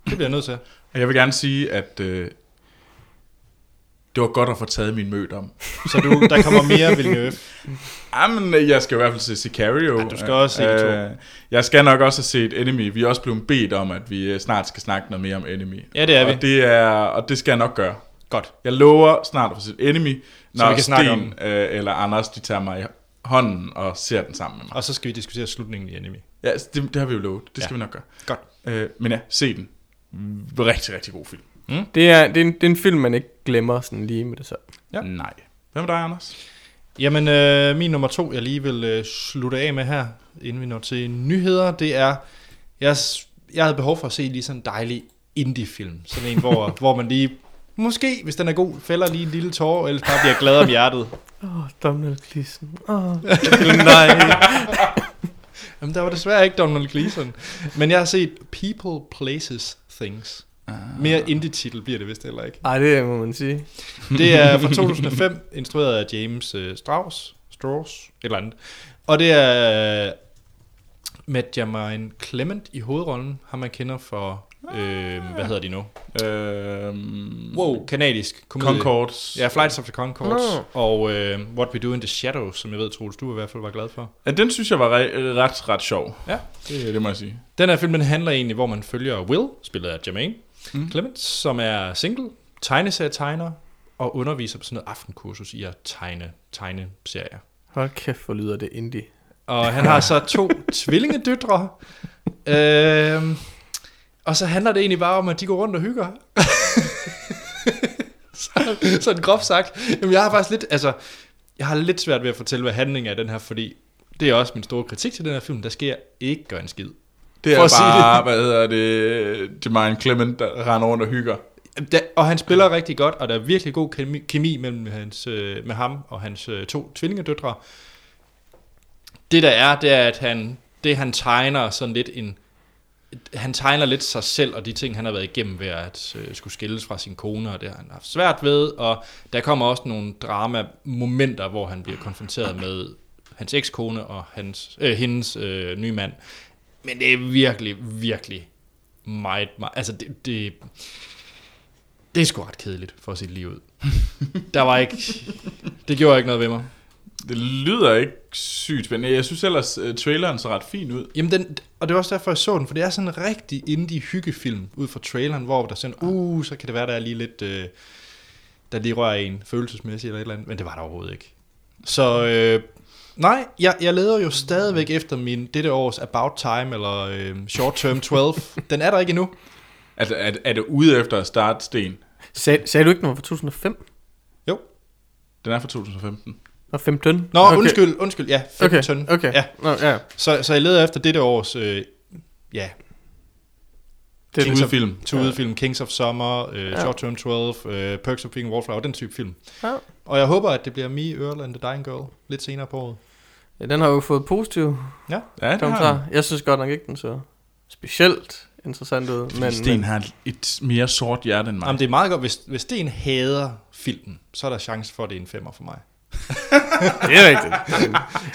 bliver jeg nødt til. Og jeg vil gerne sige, at øh, det var godt at få taget min mødt om. Så du, der kommer mere Villeneuve. Jamen, øh, jeg skal i hvert fald se Sicario. Ja, du skal også se. Øh, Jeg skal nok også have set Enemy. Vi er også blevet bedt om, at vi øh, snart skal snakke noget mere om Enemy. Ja, det er vi. Og det, er, og det skal jeg nok gøre. Godt. Jeg lover snart at få set Enemy, når vi kan Sten om øh, eller Anders, de tager mig i hånden og ser den sammen med mig. Og så skal vi diskutere slutningen i Enemy. Ja, altså, det, det har vi jo lovet. Det skal Ja. vi nok gøre. Godt. Øh, men ja, se den. Rigtig, rigtig god film. Det er, det, er en, det er en film, man ikke glemmer sådan lige med det så. Ja. Nej. Hvad med dig, Anders? Jamen, øh, min nummer to, jeg lige vil øh, slutte af med her, inden vi når til nyheder, det er, jeg, jeg havde behov for at se lige sådan en dejlig indie-film. Sådan en, hvor, hvor man lige, måske, hvis den er god, fælder lige en lille tår, eller bare bliver glad om hjertet. Åh, oh, Donald Gleeson. Åh, oh, nej. Jamen, der var desværre ikke Donald Gleeson. Men jeg har set People, Places, Things. Mere indie-titel bliver det vist heller ikke. Ej, det må man sige. Det er fra 2005, instrueret af James øh, Strauss, Strauss, et eller andet. Og det er med Jermaine Clement i hovedrollen, ham man kender for, øh, hvad hedder de nu? Øh, Wow, kanadisk komedie. Concords. Ja, Flights of the Conchords. Nå. Og øh, What We Do in the Shadows, som jeg ved, Troels, du i hvert fald var glad for. Ja, den synes jeg var re- ret, ret sjov. Ja. Det, det må jeg sige. Den her film, den handler egentlig, hvor man følger Will, spillet af Jermaine Mm. Clement, som er single, tegneserietegner, og underviser på sådan noget aftenkursus i at tegne tegneserier. Hold kæft, hvor lyder det indie. Og han har så to tvillingedøtre. Øhm, og så handler det egentlig bare om, at de går rundt og hygger. så, sådan groft sagt. Jamen, jeg har faktisk lidt, altså, jeg har lidt svært ved at fortælle, hvad handlingen er den her, fordi det er også min store kritik til den her film. Der sker ikke gøre en skid. Det For er at sige bare, hvad hedder det, Jermaine Clement, der render rundt og hygger. Da, og han spiller rigtig godt, og der er virkelig god kemi, kemi mellem hans, øh, med ham og hans øh, to tvillingedøtre. Det der er, det er, at han, det han tegner sådan lidt en... Han tegner lidt sig selv og de ting, han har været igennem ved at øh, skulle skilles fra sin kone, og det har han haft svært ved. Og der kommer også nogle drama-momenter, hvor han bliver konfronteret med hans ekskone og hans, øh, hendes øh, nye mand. Men det er virkelig, virkelig meget, meget altså det, det, det er sgu ret kedeligt for sit liv ud. Der var ikke, det gjorde ikke noget ved mig. Det lyder ikke sygt spændende. Jeg synes ellers, uh, traileren så ret fin ud. Jamen den, og det var også derfor, jeg så den, for det er sådan en rigtig indie hyggefilm ud fra traileren, hvor der sådan, uh, så kan det være, der er lige lidt, øh, der lige rører en følelsesmæssigt eller et eller andet, men det var der overhovedet ikke. Så øh, nej, jeg, jeg leder jo stadigvæk efter min dette års About Time, eller øh, Short Term 12. den er der ikke endnu. Altså, er, er det ude efter at starte Sten? Sag, sagde du ikke, den var fra 2005? Jo. Den er fra 2015. Og 15? Nå, okay. undskyld, undskyld, ja, 15. Okay, okay. Ja. Nå, ja. Så, så jeg leder efter dette års, øh, ja, Det er Udefilm. Tudefilm, Kings of Summer, øh, Ja. Short Term 12, øh, Perks of Being a Wallflower, den type film. Ja. Og jeg håber, at det bliver Me, Earl and the Dying Girl lidt senere på året. ja, den har jo fået positiv Ja, Ja, det har den. kommentarer. Jeg synes godt nok ikke, den så specielt interessant ud. Men, Men, Sten har et mere sort hjerte end mig. Jamen, det er meget godt, hvis, hvis det er en hader filmen, så er der chance for, at det er en femmer for mig. det er rigtigt.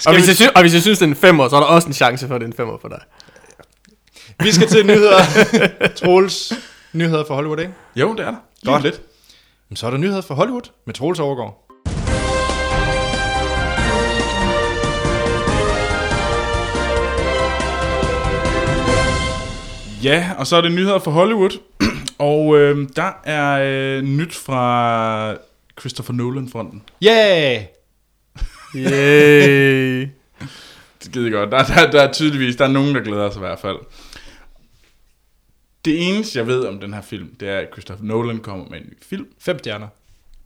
og, hvis jeg synes, og hvis jeg synes, det er en femmer, så er der også en chance for, at det er en femmer for dig. Vi skal til nyheder. Troels, nyheder for Hollywood, ikke? Jo, det er der. Godt. lidt. Så er der nyheder for Hollywood med Troels Overgaard. Ja, og så er det nyheder fra Hollywood. og øh, der er øh, nyt fra Christopher Nolan-fronten. Yeah! Yay. Det gider godt. Der, der, der er tydeligvis, der er nogen, der glæder sig i hvert fald. Det eneste, jeg ved om den her film, det er, at Christopher Nolan kommer med en ny film. Fem stjerner.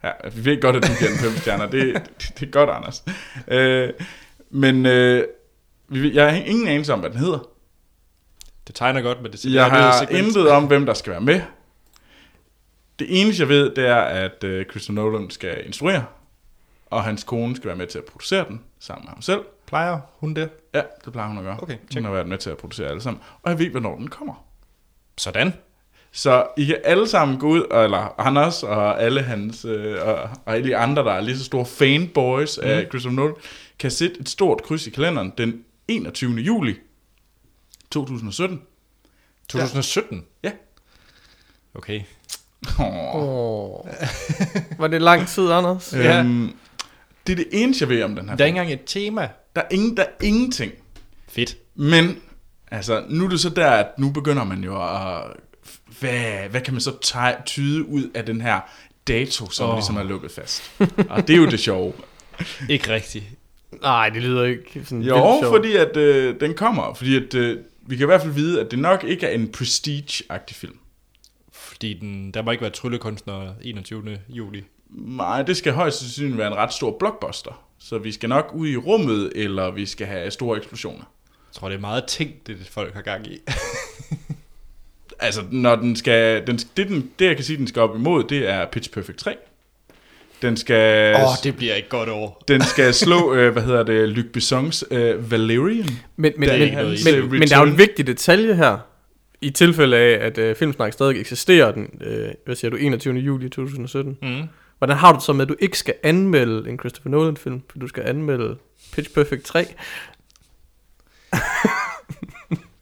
Ja, vi ved godt, at du giver den fem stjerner. Det, det, det er godt, Anders. Øh, men øh, jeg har ingen anelse om, hvad den hedder. Det tegner godt, men det Jeg har intet om, hvem der skal være med. Det eneste, jeg ved, det er, at øh, Christopher Nolan skal instruere, og hans kone skal være med til at producere den, sammen med ham selv. Plejer hun det? Ja, det plejer hun at gøre. Okay, hun check. har været med til at producere alle sammen. Og jeg ved, hvornår den kommer. Sådan. Så I kan alle sammen gå ud, og- eller Anders og alle hans, øh, og, og alle de andre, der er lige så store fanboys mm. af Christopher Nolan, kan sætte et stort kryds i kalenderen den 21. juli 2017. 2017? Ja. Okay. Oh. Oh. Var det lang tid, Anders? Ja. Øhm, det er det eneste, jeg ved om den her Der er ikke engang et tema. Der er, ingen, der er ingenting. Fedt. Men, altså, nu er det så der, at nu begynder man jo at... Hvad, hvad kan man så tyde ud af den her dato, som oh. ligesom er lukket fast? Og det er jo det sjove. Ikke rigtigt. Nej, det lyder ikke sådan Jo, fordi at øh, den kommer. Fordi at øh, vi kan i hvert fald vide, at det nok ikke er en prestige-agtig film. Fordi den, der må ikke være tryllekunstner 21. juli. Nej, det skal højst sandsynligt være en ret stor blockbuster. Så vi skal nok ud i rummet, eller vi skal have store eksplosioner. Jeg tror, det er meget ting, det folk har gang i. Altså, når den skal... Den, det, den, det, jeg kan sige, den skal op imod, det er Pitch Perfect 3. Den skal... Åh, oh, det bliver ikke godt over. Den skal slå, øh, hvad hedder det, Luc Bessons øh, Valerian. Men, men, Der er men, men, men, der er jo en vigtig detalje her. I tilfælde af, at øh, Filmsnak stadig eksisterer den, øh, hvad siger du, 21. juli 2017. Mm. Hvordan har du det så med, at du ikke skal anmelde en Christopher Nolan-film, for du skal anmelde Pitch Perfect 3?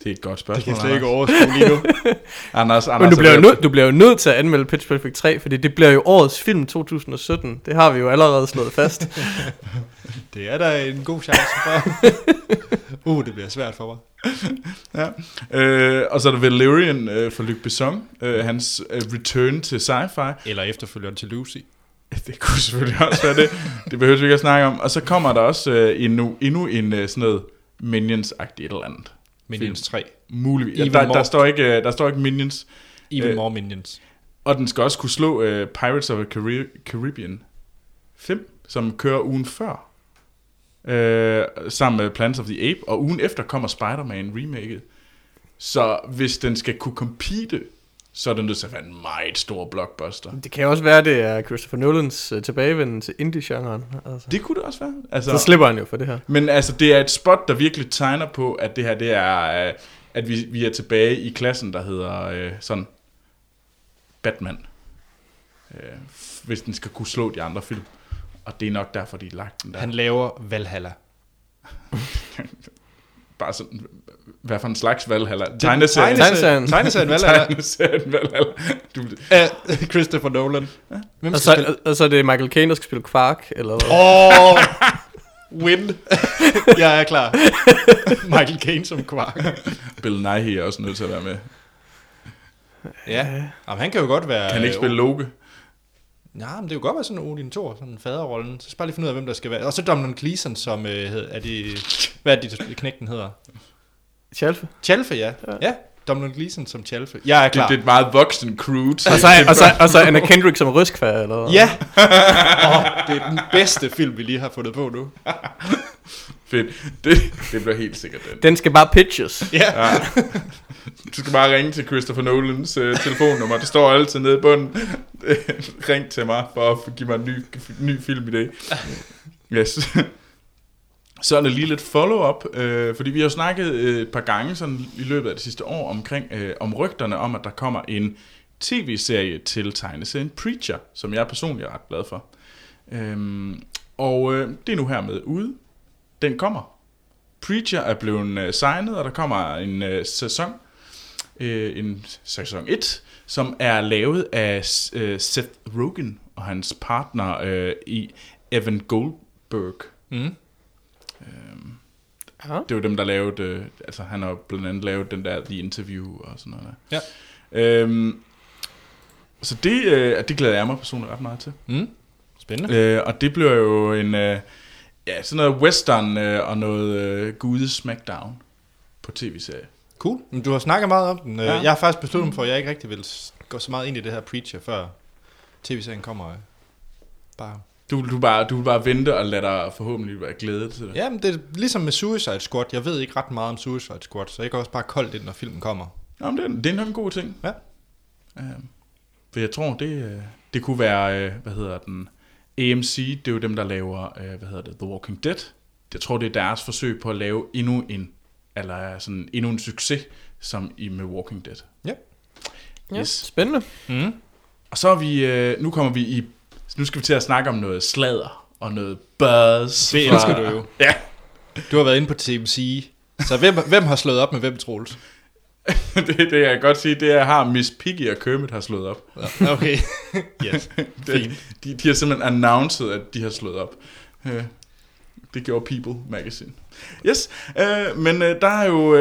Det er et godt Det spørgsmål, kan jeg slet ikke overskue lige nu. Anders, Anders Men du er bliver, jo nødt, du bliver jo nødt til at anmelde Pitch Perfect 3, fordi det bliver jo årets film 2017. Det har vi jo allerede slået fast. Det er der en god chance for. uh, det bliver svært for mig. Ja. Øh, og så er der Valerian øh, for Luc Besson, øh, hans øh, return til sci-fi. Eller efterfølgeren til Lucy. Det kunne selvfølgelig også være det. Det behøver vi ikke at snakke om. Og så kommer der også øh, endnu, endnu en øh, sådan noget Minions-agtigt et eller andet. Minions 3. Muligvis. Ja, der, der, står ikke, øh, der står ikke Minions. Even Øh. more Minions. Og den skal også kunne slå øh, Pirates of the Caribbean 5, som kører ugen før. Øh, sammen med Plants of the Ape. Og ugen efter kommer Spider-Man remaket. Så hvis den skal kunne compete, så er den nødt til at være en meget stor blockbuster. Det kan jo også være, det er Christopher Nolans uh, tilbagevenden til indie-genren. Altså. Det kunne det også være. Altså, Så slipper han jo for det her. Men altså, det er et spot, der virkelig tegner på, at det her, det er, øh, at vi, vi er tilbage i klassen, der hedder øh, sådan Batman. Øh, hvis den skal kunne slå de andre film. Og det er nok derfor, de har lagt den der. Han laver Valhalla. Bare sådan, hvad for en slags Valhalla? Tegneserien. Tegneserien. Tegneserien Valhalla Tegneserien Valhalla. Du, af Christopher Nolan. Hvem Og så, spille? og så er det Michael Caine, der skal spille Quark, eller hvad? Åh, win. Jeg er klar. Michael Caine som kvark. Bill Nighy er også nødt til at være med. Ja, Jamen, han kan jo godt være... Kan han ikke spille Loke? Ja, men det kan jo godt være sådan Odin Thor, sådan faderrollen. Så skal bare lige finde ud af, hvem der skal være. Og så Domhnall Gleeson, som øh, hed, er det... Hvad er det, knægten hedder? Chalfe. Chalfe, ja. Ja, ja Domhnall Gleeson som Chalfe. Jeg er Det, klar. det er et meget voksen crew. til- Og så, og så, og så Anna Kendrick som Røskvær, eller? Ja! oh, det er den bedste film, vi lige har fundet på nu. Fedt. Det, det bliver helt sikkert den. Den skal bare pitches. Ja. Ja. Du skal bare ringe til Christopher Nolans uh, telefonnummer. Det står altid nede i bunden. Ring til mig for at give mig en ny, ny filmidé. Yes. Så er der lige lidt follow-up, øh, fordi vi har jo snakket øh, et par gange sådan i løbet af det sidste år omkring øh, om rygterne om, at der kommer en tv-serie til tegneserien Preacher, som jeg personligt er ret glad for. Øhm, og øh, det er nu her med ude. Den kommer. Preacher er blevet øh, signet, og der kommer en øh, sæson, øh, en sæson 1, som er lavet af øh, Seth Rogen og hans partner øh, i Evan Goldberg. Mm. Ja. Det var dem, der lavede, øh, altså han har blandt andet lavet den der The Interview og sådan noget der. Ja. Øhm, så det, øh, det glæder jeg mig personligt ret meget til. Mm. Spændende. Øh, og det bliver jo en, øh, ja, sådan noget western øh, og noget øh, gude smackdown på tv-serie. Cool. Men du har snakket meget om den. Ja. Ja. Jeg har faktisk besluttet mig for, at jeg ikke rigtig vil gå så meget ind i det her Preacher, før tv-serien kommer. øh, Bare. Du, du, bare, du vil bare vente og lade dig forhåbentlig være glædet til det. Ja, men det er ligesom med Suicide Squad. Jeg ved ikke ret meget om Suicide Squad, så jeg kan også bare koldt ind, når filmen kommer. Nå, men det, er, det er nok en god ting. Ja. Øhm, for jeg tror, det, øh, det kunne være, øh, hvad hedder den, AMC, det er jo dem, der laver, øh, hvad hedder det, The Walking Dead. Jeg tror, det er deres forsøg på at lave endnu en, eller sådan endnu en succes, som i med Walking Dead. Ja. Ja, Yes. spændende. Mm. Og så er vi, øh, nu kommer vi i, nu skal vi til at snakke om noget sladder og noget buzz. Det elsker du jo. Ja. Du har været inde på TMC. Så hvem, hvem har slået op med hvem, Troels? det, det jeg kan godt sige, det er, har Miss Piggy og Kermit har slået op. Ja, Okay. yes. Det, de, de har simpelthen announced, at de har slået op. Øh, det gjorde People Magazine. Yes, øh, men øh, der er jo...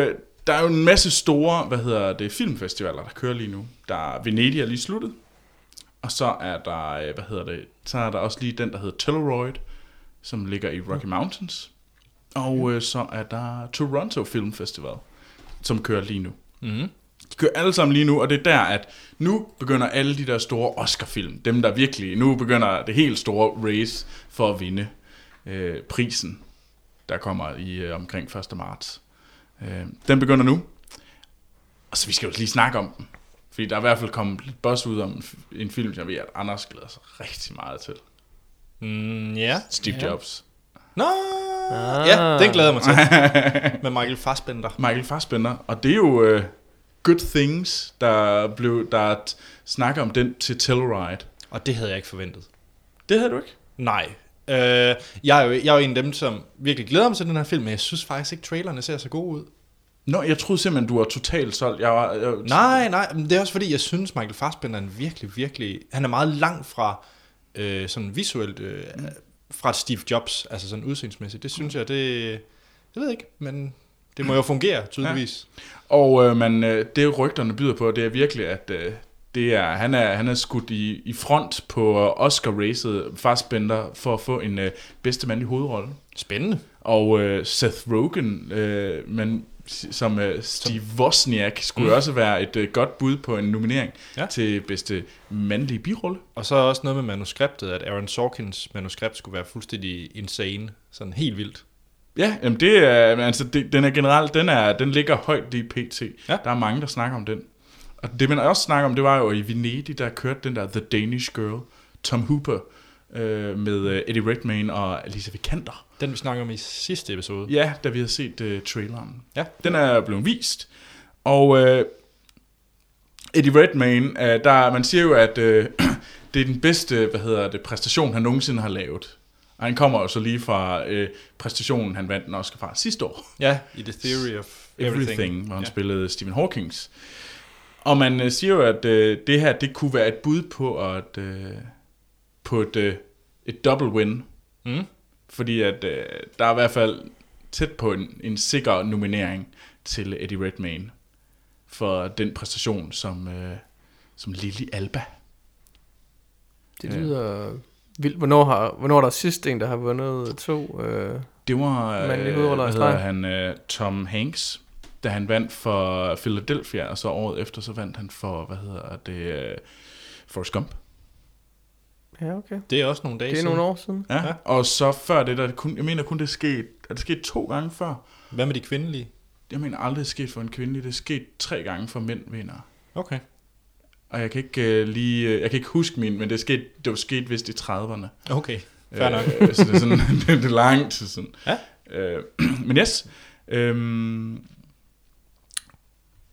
Der er jo en masse store, hvad hedder det, filmfestivaler, der kører lige nu. Der er Venedig er lige sluttet. Og så er der, øh, hvad hedder det, så er der også lige den, der hedder Telluride, som ligger i Rocky Mountains. Og øh, så er der Toronto Film Festival, som kører lige nu. Mm. De kører alle sammen lige nu, og det er der, at nu begynder alle de der store Oscar-film, dem der virkelig, nu begynder det helt store race for at vinde øh, prisen, der kommer i øh, omkring 1. marts. Øh, den begynder nu, og så vi skal jo lige snakke om den, fordi der er i hvert fald kommet lidt buzz ud om en film, jeg ved, at Anders glæder sig rigtig meget til. Mm, ja. Steve ja. Jobs. Nå, Ah. ja, den glæder jeg mig til. Med Michael Fassbender. Michael Fassbender, og det er jo øh, Good Things, der blev der snakker om den til Telluride. Og det havde jeg ikke forventet. Det havde du ikke? Nej. Øh, jeg, er jo, jeg er jo en af dem, som virkelig glæder mig til den her film, men jeg synes faktisk ikke, trailerne ser så gode ud. Nå, jeg troede simpelthen, du var totalt solgt. Jeg var, jeg, Nej, nej, men det er også fordi, jeg synes, Michael Fassbender er en virkelig, virkelig... Han er meget langt fra øh, sådan visuelt... Øh, fra Steve Jobs, altså sådan udseendsmæssigt. Det synes jeg, det... Jeg ved ikke, men det må jo fungere, tydeligvis. Og øh, man, øh, det rygterne byder på, det er virkelig, at øh, det er, han, er, han er skudt i, i front på øh, Oscar-racet Fassbender for at få en øh, bedste mandlig hovedrolle. Spændende. Og øh, Seth Rogen, øh, men, som øh, Steve Wozniak, skulle Mm. også være et øh, godt bud på en nominering Ja. til bedste mandlige birolle. Og så også noget med manuskriptet, at Aaron Sorkins manuskript skulle være fuldstændig insane. Sådan helt vildt. Ja, jamen det er, altså det, den er generelt, den, er, den ligger højt i PT. Ja. Der er mange, der snakker om den. Og det man også snakker om, det var jo i Venedig, der kørte den der The Danish Girl, Tom Hooper, øh, med øh, Eddie Redmayne og Alicia Vikander. Den vi snakker om i sidste episode. Ja, da vi havde set øh, traileren. Ja. Den er blevet vist. Og øh, Eddie Redmayne, øh, der, man siger jo, at øh, det er den bedste hvad hedder det, præstation, han nogensinde har lavet. Og han kommer jo så lige fra øh, præstationen, han vandt den Oscar fra sidste år. Ja, i The Theory of Everything. Everything, hvor han ja. ja. spillede Stephen Hawkings. Og man øh, siger jo, at øh, det her, det kunne være et bud på, at, øh, på et, øh, et double win. Mm. Fordi at øh, der er i hvert fald tæt på en, en sikker nominering til Eddie Redmayne for den præstation som, øh, som Lily Alba. Det lyder vildt. Hvornår, har, hvornår er der sidst en, der har vundet to? Øh, Det var, øh, hvad hedder han, øh, Tom Hanks, da han vandt for Philadelphia, og så året efter, så vandt han for, hvad hedder det, øh, Forrest Gump. Ja, okay. Det er også nogle dage Det er siden. nogle år siden. Ja. Ja. Og så før det, der er kun, jeg mener kun, det er sket, er det sket to gange før? Hvad med de kvindelige? Jeg mener aldrig, det er sket for en kvindelig, det er sket tre gange for mænd vinder. Okay. Og jeg kan ikke uh, lige, øh, jeg kan ikke huske min, men det er sket, det var sket vist i 30'erne. Okay, fair nok. Øh, så det er sådan, det er langt. Sådan. Ja. Øh, men yes. Øhm,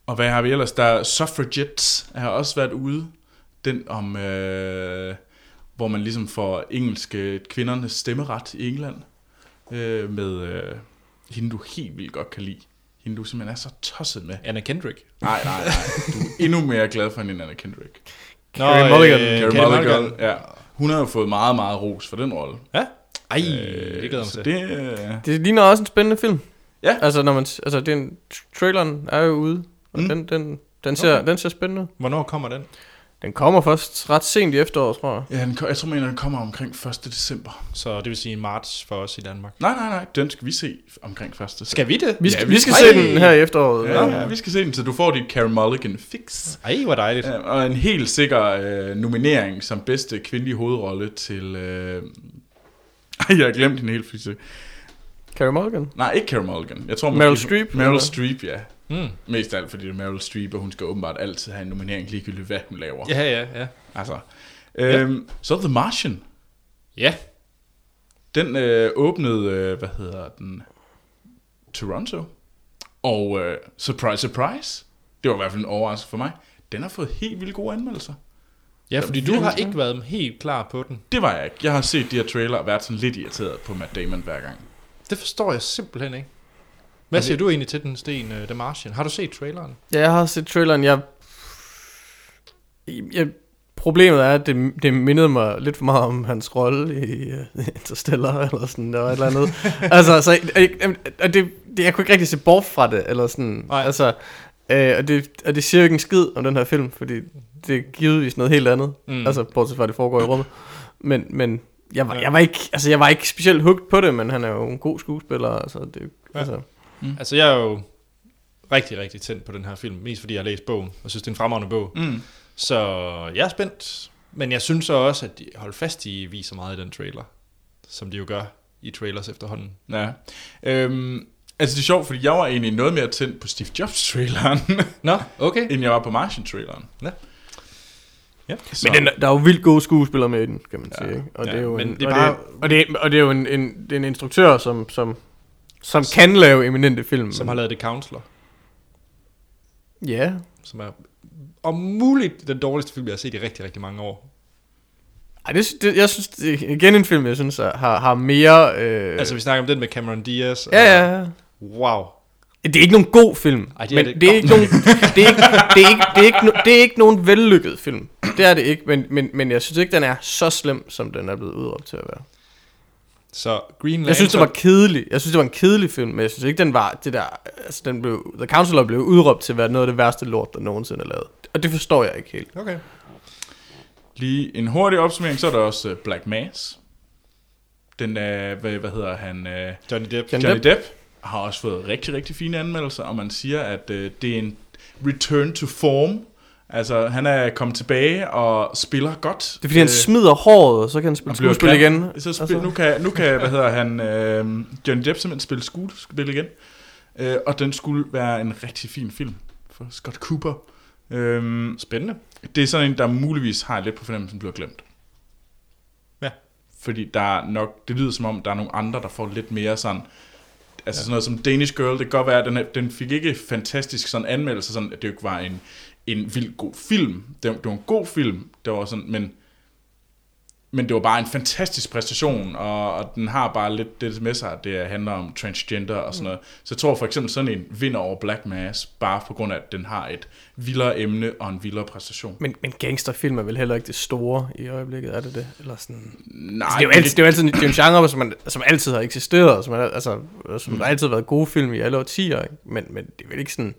og hvad har vi ellers? Der er Suffragettes har også været ude. Den om, øh, hvor man ligesom får engelske kvindernes stemmeret i England. Øh, med øh, hende, du helt vildt godt kan lide. Hende, du simpelthen er så tosset med. Anna Kendrick. Nej, nej, nej. Du er endnu mere glad for hende end Anna Kendrick. Carey Mulligan. Øh, Carey Mulligan, Mulligan. ja. Hun har jo fået meget, meget ros for den rolle. Ja? Ej, Øh, det glæder mig så til. det, øh, Det ligner også en spændende film. Ja. Altså, når man, altså det er en, traileren er jo ude, og Mm. den, den, den, ser, okay. den ser spændende ud. Hvornår kommer den? Den kommer først ret sent i efteråret, tror jeg. Ja, den, jeg tror, mener, den kommer omkring 1. december. Så det vil sige marts for os i Danmark. Nej, nej, nej, den skal vi se omkring 1. december. Skal vi det? Vi skal, Ja, ja, vi- skal Ej! se den her i efteråret. Ja, ja, vi skal se den, så du får dit Carey Mulligan fix. Ej, hvor dejligt. Ja, og en helt sikker øh, nominering som bedste kvindelige hovedrolle til... Øh... Ej, jeg har glemt hende helt fysisk. Carey Mulligan. Nej, ikke Carey Mulligan. Jeg tror Meryl Streep, Meryl? Streep, ja. Mm. Mest af alt, fordi det er Meryl Streep, og hun skal åbenbart altid have en nominering, ligegyldigt hvad hun laver. Ja, ja, ja. Altså. Øhm, Så The Martian. Ja, Den øh, åbnede, øh, hvad hedder den, Toronto. Og øh, surprise, surprise, det var i hvert fald en overraskelse for mig, den har fået helt vildt gode anmeldelser. ja fordi du har ikke været helt klar på den. Det var jeg ikke. Jeg har set de her trailer og været sådan lidt irriteret på Matt Damon hver gang. Det forstår jeg simpelthen ikke. Hvad Og det- siger du egentlig til den, Sten, uh, The Martian? Har du set traileren? Ja, jeg har set traileren. Jeg, jeg, problemet er, at det, det mindede mig lidt for meget om hans rolle i uh, Interstellar, eller sådan, der var et eller andet. altså, så, jeg, jeg, det, det, jeg kunne ikke rigtig se bort fra det, eller sådan. Nej. Altså, øh, og, det, og det siger jo ikke en skid om den her film, fordi det er givetvis noget helt andet. Mm. Altså, bortset fra, at det foregår i rummet. Men, men jeg, var, jeg, var ikke, altså, jeg var ikke specielt hugt på det, men han er jo en god skuespiller. Altså, det, Ja. ja. Altså, Altså, jeg er jo rigtig, rigtig tændt på den her film. Mest fordi jeg har læst bogen, og synes, det er en fremragende bog. Mm. Så jeg er spændt. Men jeg synes så også, at de holder fast i viser meget i den trailer. Som de jo gør i trailers efterhånden. Ja. Øhm, altså det er sjovt, fordi jeg var egentlig noget mere tændt på Steve Jobs-traileren, Nå, okay. end jeg var på Martian-traileren. Ja. Ja. Så, Men den, der er jo vildt gode skuespillere med i den, kan man Ja. sige. Ikke? Og, Ja, det er jo en, det er og, bare- det, og, det, og det er jo en, en, det er en instruktør, som, som, som kan lave eminente film. Som har lavet The Counselor. Ja. Som er om muligt den dårligste film, jeg har set i rigtig, rigtig mange år. Ej, det, det, jeg synes, det er igen en film, jeg synes er- har, har mere... Øh, Altså, vi snakker om den med Cameron Diaz. og- ja, ja, ja. Wow. Det er ikke nogen god film, Ej, det er men det det er, ikke nogen, det, er ikke, det, er ikke, det, er ikke, no, det er ikke nogen vellykket film. Det er det ikke, men, men, men jeg synes ikke, den er så slem, som den er blevet udråbt til at være. Så Green Lantern... Jeg synes, det var kedelig. Jeg synes, det var en kedelig film, men jeg synes ikke, den var det der... Altså, den blev, The Counselor blev udråbt til at være noget af det værste lort, der nogensinde er lavet. Og det forstår jeg ikke helt. Okay. Lige en hurtig opsummering, så er der også uh, Black Mass. Den er, hvad, hvad hedder han? Uh, Johnny Depp. Johnny Johnny Depp har også fået rigtig, rigtig fine anmeldelser, og man siger, at uh, det er en return to form. Altså, han er kommet tilbage og spiller godt. Det er fordi, han Øh, smider håret, og så kan han spille skuespil igen. Så spil, Altså. nu, kan, nu kan, hvad hedder han, øh, Johnny Depp simpelthen spille skuespil igen. Øh, og den skulle være en rigtig fin film for Scott Cooper. Øh, Spændende. det er sådan en, der muligvis har lidt på fornemmelsen, bliver glemt. Ja. Fordi der er nok, det lyder som om, der er nogle andre, der får lidt mere sådan, altså ja. sådan noget som Danish Girl, det kan godt være, at den, den fik ikke fantastisk sådan anmeldelse, sådan at det jo ikke var en, en vild god film. Det var, det var en god film, det var sådan, men men det var bare en fantastisk præstation, og, og den har bare lidt det med sig, at det handler om transgender og sådan noget. Så jeg tror for eksempel sådan en vinder over Black Mass, bare på grund af, at den har et vildere emne og en vildere præstation. Men, men gangsterfilm er vel heller ikke det store i øjeblikket, er det det? Eller sådan... Nej, Altså, det, er jo altid, det er jo altid det er en genre, som, man, som altid har eksisteret, som, er, altså, som Mm. der har altid været gode film i alle årtier, ikke? Men, men det er vel ikke sådan,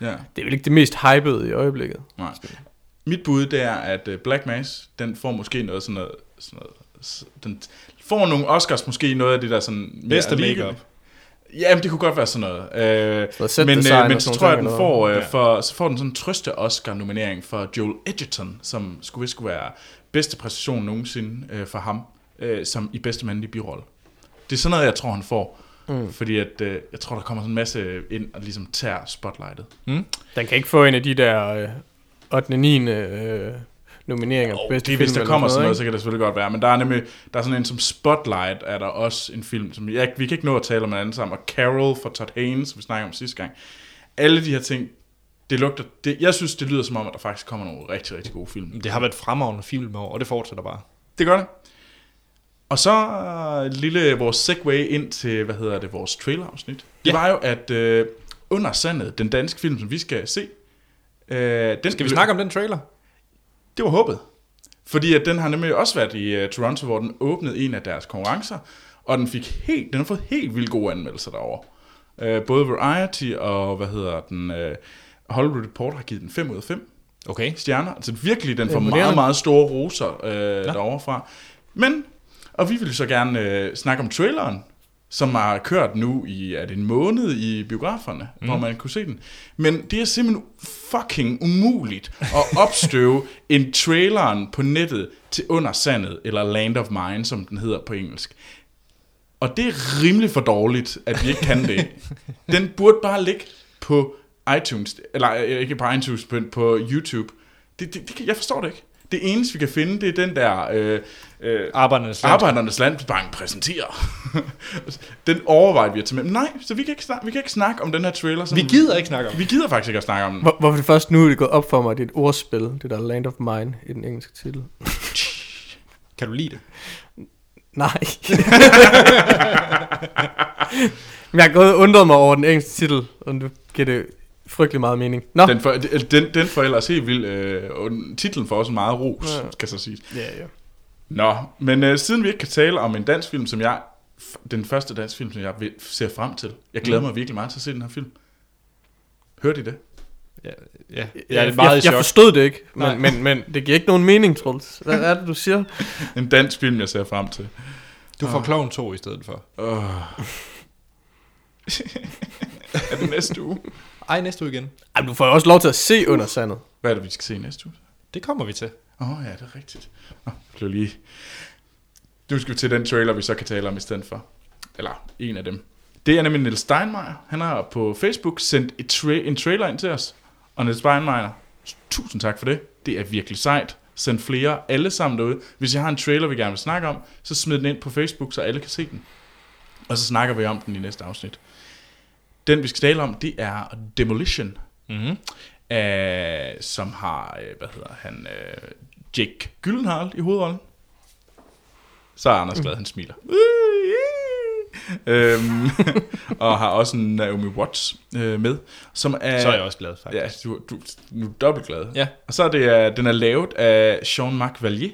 ja. det er vel ikke det mest hypede i øjeblikket. Nej. Mit bud, det er, at øh, Black Mass, den får måske noget sådan noget... Sådan noget den får nogle Oscars, måske noget af det der sådan... Bedste makeup. Ja, men det kunne godt være sådan noget. Øh, set men, øh, men så tror jeg, den får, øh, for, så får den sådan en trøste Oscar-nominering for Joel Edgerton, som skulle vist skulle være bedste præstation nogensinde øh, for ham, øh, som i bedste mandlige birolle. Det er sådan noget, jeg tror, han får. Mm. Fordi at, øh, jeg tror, der kommer sådan en masse ind og ligesom tager spotlightet. Den kan ikke få en af de der øh, 8. og 9. Øh, nomineringer Oh, bedste det, film. hvis der kommer sådan noget, ikke? så kan det selvfølgelig godt være. Men der er nemlig der er sådan en som Spotlight, er der også en film, som jeg, vi kan ikke nå at tale om en anden sammen, og Carol fra Todd Haynes, som vi snakkede om sidste gang. Alle de her ting, det lugter, det, jeg synes, det lyder som om, at der faktisk kommer nogle rigtig, rigtig gode film. Det har været fremragende film og det fortsætter bare. Det gør det. Og så øh, lille vores segue ind til, hvad hedder det, vores trailerafsnit. Det Ja. var jo, at øh, Under Sandet, den danske film, som vi skal se, øh, den Skal vi snakke om den trailer? Det var håbet. Fordi at den har nemlig også været i uh, Toronto, hvor den åbnede en af deres konkurrencer, og den fik helt, den har fået helt vildt gode anmeldelser derovre. Uh, både Variety og, hvad hedder den, uh, Hollywood Report har givet den 5 ud af 5 Okay. stjerner. Altså virkelig, den får meget, meget store roser uh, ja. derovre fra. Men, og vi vil så gerne uh, snakke om traileren, som har kørt nu i er det en måned i biograferne, mm. hvor man kunne se den. Men det er simpelthen fucking umuligt at opstøve en traileren på nettet til Under Sandet, eller Land of Mine, som den hedder på engelsk. Og det er rimelig for dårligt, at vi ikke kan det. Den burde bare ligge på iTunes, eller øh, ikke på iTunes, men på YouTube. Det, det, det, jeg forstår det ikke. Det eneste, vi kan finde, det er den der øh, øh, Arbejdernes land. Arbejdernes Landsbank præsenterer. den overvejer vi at tage med. Men Nej, så vi kan, ikke snakke, vi kan ikke snakke om den her trailer. Som, Vi gider ikke snakke om Vi gider faktisk ikke at snakke om den. Hvor, hvorfor det først nu er det gået op for mig, at det er et ordspil, det der Land of Mine i den engelske titel. Kan du lide det? Nej. Men jeg har gået og undret mig over den engelske titel, og nu giver det frygtelig meget mening. Nå. Den får, den, den får ellers helt vildt. Øh, og titlen får også meget ros, Ja. skal så sige. Ja, ja. Nå, men øh, siden vi ikke kan tale om en dansk film, som jeg... Den første dansk film, som jeg ser frem til. Jeg glæder mig virkelig meget til at se den her film. Hørte I det? Ja, ja. Jeg, Jeg er jeg, meget jeg chok. forstod det ikke, Nej. men, men, men det giver ikke nogen mening, Troels. Hvad er det, du siger? En dansk film, jeg ser frem til. Du får Clown 2 i stedet for. Oh. er det næste uge? Ej, næste uge igen. Ej, du får jo også lov til at se under sandet. Hvad er det, vi skal se næste uge? Det kommer vi til. Åh oh, ja, det er rigtigt. Oh, blev lige... Nu skal vi til den trailer, vi så kan tale om i stedet for. Eller en af dem. Det er nemlig Niels Steinmeier. Han har på Facebook sendt et tra- en trailer ind til os. Og Niels Steinmeier, tusind tak for det. Det er virkelig sejt. Send flere, alle sammen derude. Hvis jeg har en trailer, vi gerne vil snakke om, så smid den ind på Facebook, så alle kan se den. Og så snakker vi om den i næste afsnit. Den, vi skal tale om, det er Demolition Mm-hmm. øh, som har, øh, hvad hedder han, øh, Jake Gyllenhaal i hovedrollen. Så er Anders glad, han smiler. øhm, og har også en Naomi Watts øh, med, som er... Så er jeg også glad, faktisk. Ja, du, du, nu er dobbelt glad. Ja. Og så er det, øh, den er lavet af Sean-Marc Valier.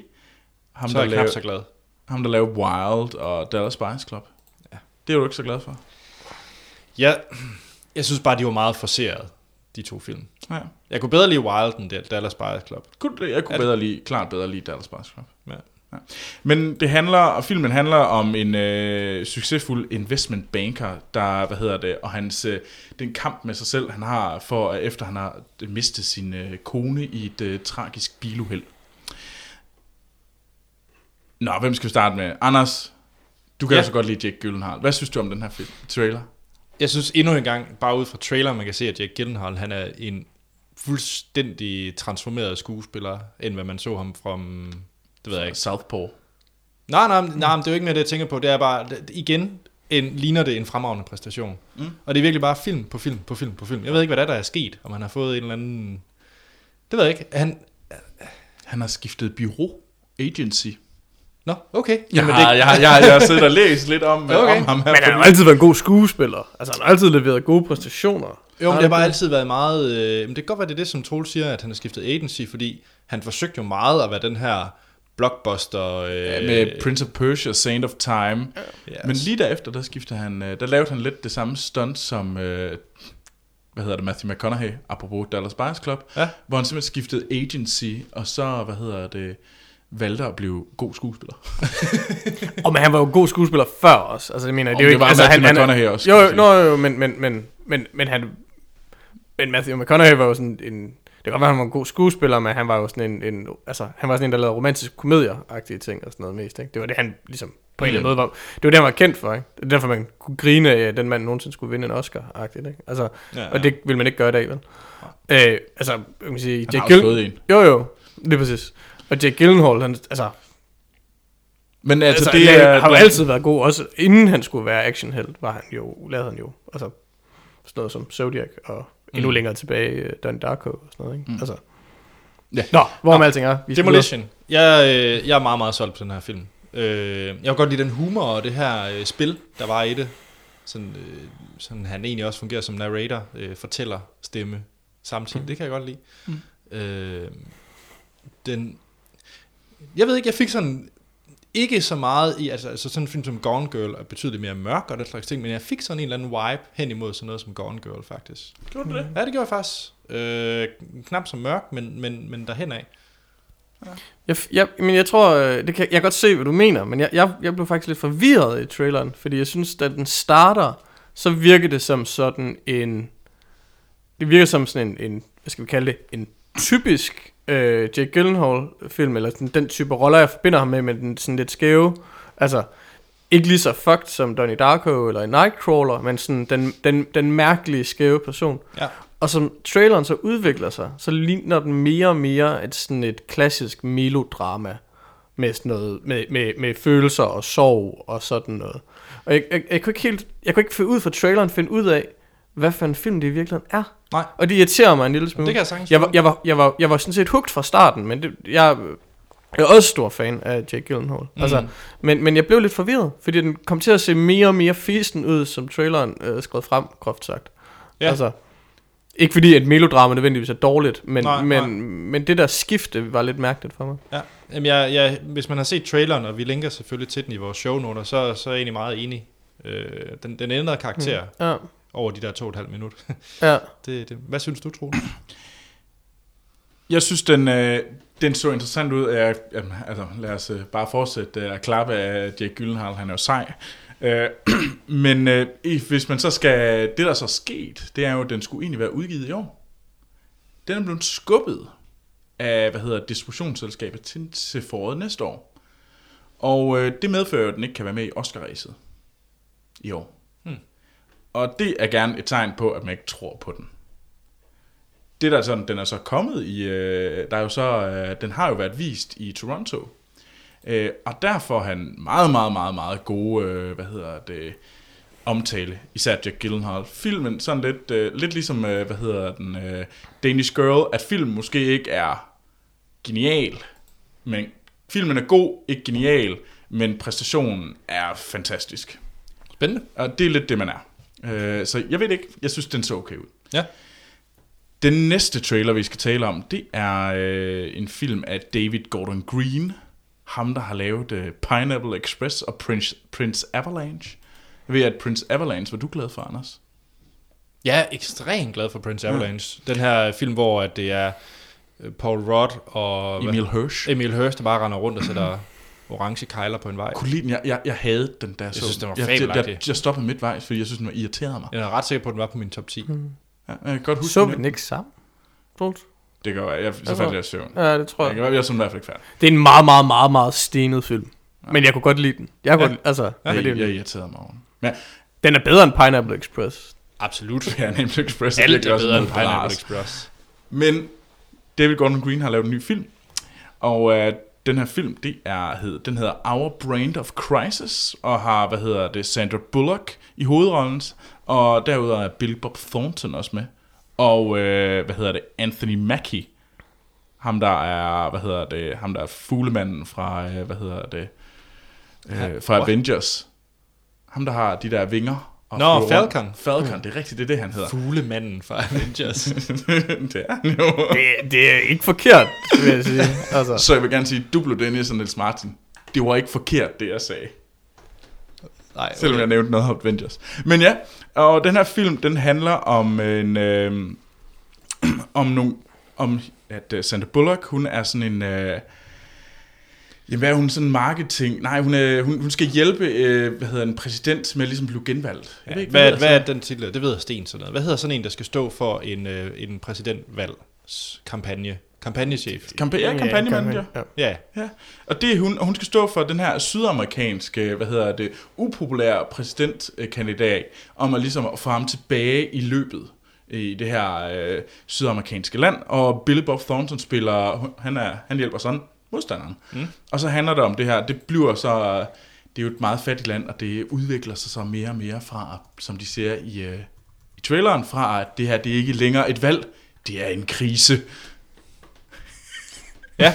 Ham, Så er der jeg knap lavede, så glad. ham, der lavede Wild og Dallas Buyers Club. Ja. Det er du ikke så glad for. Ja, jeg synes bare, de var meget forseret, de to film. Ja. Jeg kunne bedre lide Wild end Dallas Buyers Club. Jeg kunne bedre lide, klart bedre lide Dallas Buyers Club. Ja. Ja. Men det handler, og filmen handler om en øh, succesfuld investment banker, der, hvad hedder det, og hans, øh, den kamp med sig selv, han har, for at efter han har mistet sin øh, kone i et øh, tragisk biluheld. Nå, hvem skal vi starte med? Anders, du kan ja. Så godt lide Jake Gyllenhaal. Hvad synes du om den her film, trailer? Jeg synes endnu en gang, bare ud fra traileren, man kan se, at Jake Gyllenhaal, han er en fuldstændig transformeret skuespiller, end hvad man så ham fra, det ved jeg ikke. Southpaw. Nej, nej, nej, det er jo ikke mere det, jeg tænker på. Det er bare, igen, en, ligner det en fremragende præstation. Mm. Og det er virkelig bare film på film på film på film. Jeg ved ikke, hvad der er, der er sket, om han har fået en eller anden... Det ved jeg ikke. Han, Han har skiftet bureau, agency. Nå, okay. Jeg Jamen, har, jeg, har, jeg, har, jeg har siddet og læst lidt om, Okay. om ham her. Men han har altid været en god skuespiller. Altså, han har altid leveret gode præstationer. Jo, men det har bare altid været meget... Øh, men det kan godt være, det er det, som Troel siger, at han har skiftet agency, fordi han forsøgte jo meget at være den her blockbuster... Øh, Ja, med Prince of Persia, Saint of Time. Ja, Men lige derefter, der skiftede han, øh, der lavede han lidt det samme stunt som, øh, hvad hedder det, Matthew McConaughey, apropos Dallas Buyers Club, Ja. hvor han simpelthen skiftede agency, og så, hvad hedder det, valgte at blive god skuespiller. Og men han var jo god skuespiller før også. Altså, det mener jeg, det er jo det ikke... var altså, Matthew han, McConaughey han, også, Jo, jo, man nå, jo, men, men, men, men, men han... Men Matthew McConaughey var jo sådan en... Det kan godt være, han var en god skuespiller, men han var jo sådan en... en altså, han var sådan en, der lavede romantiske komedier-agtige ting og sådan noget mest, ikke? Det var det, han ligesom på en eller anden måde var... Det var det, han var kendt for, ikke? Det er derfor, man kunne grine af, at den mand nogensinde skulle vinde en Oscar-agtigt, ikke? Altså, Ja, ja, og det vil man ikke gøre i dag, vel? Øh, altså, jeg kan sige... Han Jake har jo slået en. Jo, jo, lige præcis. Og Jake Gyllenhaal, han, altså, Men altså, altså, det det er... har jo altid været god. Også inden han skulle være actionhelt, var han jo, lavede han jo altså, sådan noget som Zodiac, og endnu Mm. længere tilbage, øh, Don Darko og sådan noget. Ikke? Mm. Altså. Ja. Nå, hvorom Nå. alting er. Vi Demolition. Jeg, øh, jeg er meget, meget solgt på den her film. Øh, jeg kan godt lide den humor og det her øh, spil, der var i det. Sådan, øh, sådan han egentlig også fungerer som narrator, øh, fortæller stemme samtidig. Mm. Det kan jeg godt lide. Mm. Øh, den, jeg ved ikke, jeg fik sådan ikke så meget i, altså, altså sådan en film som Gone Girl er betydeligt mere mørk og den slags ting, men jeg fik sådan en eller anden vibe hen imod sådan noget som Gone Girl faktisk. Gjorde du det? Ja, det gjorde jeg faktisk. Øh, knap så mørk, men, men, men derhen af. Jeg, jeg, men jeg tror, øh, det kan, jeg kan godt se, hvad du mener, men jeg, jeg, jeg blev faktisk lidt forvirret i traileren, fordi jeg synes, da den starter, så virker det som sådan en, det virker som sådan en, en hvad skal vi kalde det, en typisk øh, Jake Gyllenhaal film, eller sådan, den type roller, jeg forbinder ham med, med den sådan lidt skæve, altså ikke lige så fucked som Donnie Darko eller Nightcrawler, men sådan den, den, den mærkelige skæve person. Ja. Og som traileren så udvikler sig, så ligner den mere og mere et sådan et klassisk melodrama med sådan noget med, med, med følelser og sorg og sådan noget. Og jeg, jeg, jeg kunne ikke helt jeg kunne ikke ud fra traileren finde ud af hvad for en film det i virkeligheden er. Nej. Og det irriterer mig en lille smule. Det kan jeg sagtens jeg var, jeg var, jeg var, jeg var sådan set hugt fra starten, men det, jeg, jeg er også stor fan af Jake Gyllenhaal. Mm. Altså, men, men jeg blev lidt forvirret, fordi den kom til at se mere og mere fisen ud, som traileren øh, skrev frem, groft sagt. Ja. Altså, ikke fordi et melodrama nødvendigvis er dårligt, men, Nej, men, nej. men det der skifte var lidt mærkeligt for mig. Ja, Jamen, jeg, jeg, hvis man har set traileren, og vi linker selvfølgelig til den i vores shownoter, så, så er jeg egentlig meget enig. Øh, den, den ændrede karakter mm. Ja, over de der to og et halvt minut. ja. det, det, hvad synes du, Troels? Jeg synes, den, øh, den så interessant ud. Jeg, jamen, altså, lad os øh, bare fortsætte øh, at klappe af Jake Gyllenhaal. Han er jo sej. Øh, men øh, hvis man så skal... Det, der så er sket, det er jo, at den skulle egentlig være udgivet i år. Den er blevet skubbet af, hvad hedder distributionsselskabet til, til foråret næste år. Og øh, det medfører jo, at den ikke kan være med i Oscar-ræset i år. Og det er gerne et tegn på, at man ikke tror på den det der er sådan, den er så kommet i, øh, der er jo så, øh, den har jo været vist i Toronto, øh, og der får han meget, meget, meget, meget gode, øh, hvad hedder det, omtale, især Jack Gyllenhaal. Filmen sådan lidt, øh, lidt ligesom, øh, hvad hedder den, øh, Danish Girl, at filmen måske ikke er genial, men filmen er god, ikke genial, men præstationen er fantastisk. Spændende. Og det er lidt det, man er. Øh, så jeg ved ikke, jeg synes, den så okay ud. Ja. Den næste trailer, vi skal tale om, det er øh, en film af David Gordon Green. Ham, der har lavet øh, Pineapple Express og Prince, Prince Avalanche. Jeg ved, at Prince Avalanche var du glad for, Anders. Jeg er ekstremt glad for Prince Avalanche. Den her film, hvor at det er øh, Paul Rudd og Emil Hirsch. Emil Hirsch, der bare render rundt og sætter orange kejler på en vej. Kunne lide den. Jeg, jeg, jeg havde den, da jeg, så synes, den var jeg, jeg, jeg, fabelagtig. jeg stoppede midtvejs, fordi jeg synes, den var irriterende mig. Jeg er ret sikker på, at den var på min top 10. Ja, jeg kan godt huske Så vi den ikke sammen? Troels? Det gør jeg. jeg så faldt jeg søvn. Ja, det tror Jeg, jeg. kan, jeg er sådan i hvert fald ikke færdig. Det er en meget, meget, meget, meget stenet film. Men jeg kunne godt lide den. Jeg kunne Ja. godt, altså, Jeg, men jeg, det, jeg irriterede mig over den. Men den er bedre end Pineapple Express. Absolut. ja, Named Express er Alt er også bedre end Pineapple. Express. Men David Gordon Green har lavet en ny film, og uh, den her film, det er, hed, den hedder Our Brand of Crisis, og har, hvad hedder det, Sandra Bullock i hovedrollen, og derudover er Bill Bob Thornton også med, og uh, hvad hedder det, Anthony Mackie Ham der er, hvad hedder det, ham der er fuglemanden fra, øh, hvad hedder det, øh, fra? Avengers. Ham der har de der vinger. Og Nå. Falcon. Falcon, det er rigtigt, det er det, han hedder. Fuglemanden fra Avengers. det er han jo. Det, det er ikke forkert, vil jeg sige. Altså. Så jeg vil gerne sige, du blev Dennis og Niels Martin. Det var ikke forkert, det jeg sagde. Nej, Selvom jeg nævnte noget om Avengers. Men ja, og den her film, den handler om en... Øh, om nogle... Om at uh, Sandra Bullock, hun er sådan en... Øh, Jamen, hvad er hun sådan marketing? Nej, hun, er, hun, hun skal hjælpe, øh, hvad hedder en præsident med ligesom at blive genvalgt. Jeg Ja, ved ikke, hvad, hvad hedder er den titel? Det ved Sten sådan noget. Hvad hedder sådan en, der skal stå for en, øh, en præsidentvalgskampagne? Kampagnechef. Kampa- ja, kampagnemanager. Ja. Ja, Ja, og det er hun, og hun skal stå for den her sydamerikanske, hvad hedder det, upopulære præsidentkandidat, om at ligesom at få ham tilbage i løbet i det her øh, sydamerikanske land, og Billy Bob Thornton spiller, han, er, han hjælper sådan modstanderen. Mm. Og så handler det om det her, det bliver så, det er jo et meget fattigt land, og det udvikler sig så mere og mere fra, som de ser i, øh, i traileren, fra at det her, det er ikke længere et valg, det er en krise. Ja.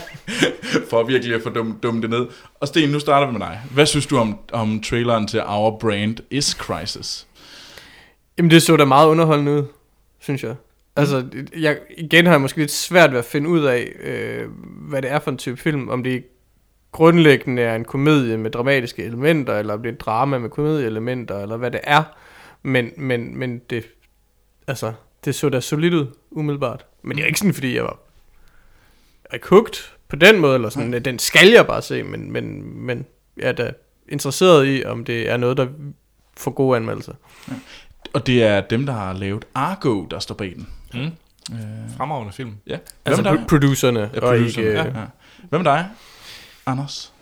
for virkelig at få dum, dumme det ned. Og Sten, nu starter vi med dig. Hvad synes du om, om traileren til Our Brand is Crisis? Jamen, det så da meget underholdende ud, synes jeg. Altså, jeg, igen har jeg måske lidt svært ved at finde ud af, øh, hvad det er for en type film. Om det grundlæggende er en komedie med dramatiske elementer, eller om det er et drama med komedieelementer, eller hvad det er. Men, men, men det, altså, det så da solidt ud, umiddelbart. Men det er ikke sådan, fordi jeg var er kogt på den måde, eller sådan, den skal jeg bare se, men, men, men jeg er da interesseret i, om det er noget, der får gode anmeldelser. Og det er dem, der har lavet Argo, der står bag den. Mm. Øh, fremragende film. ja. Altså Hvem er pro- dig? producerne, Ja, producerne, ikke... ja, øh, ja. Hvem er dig, Anders?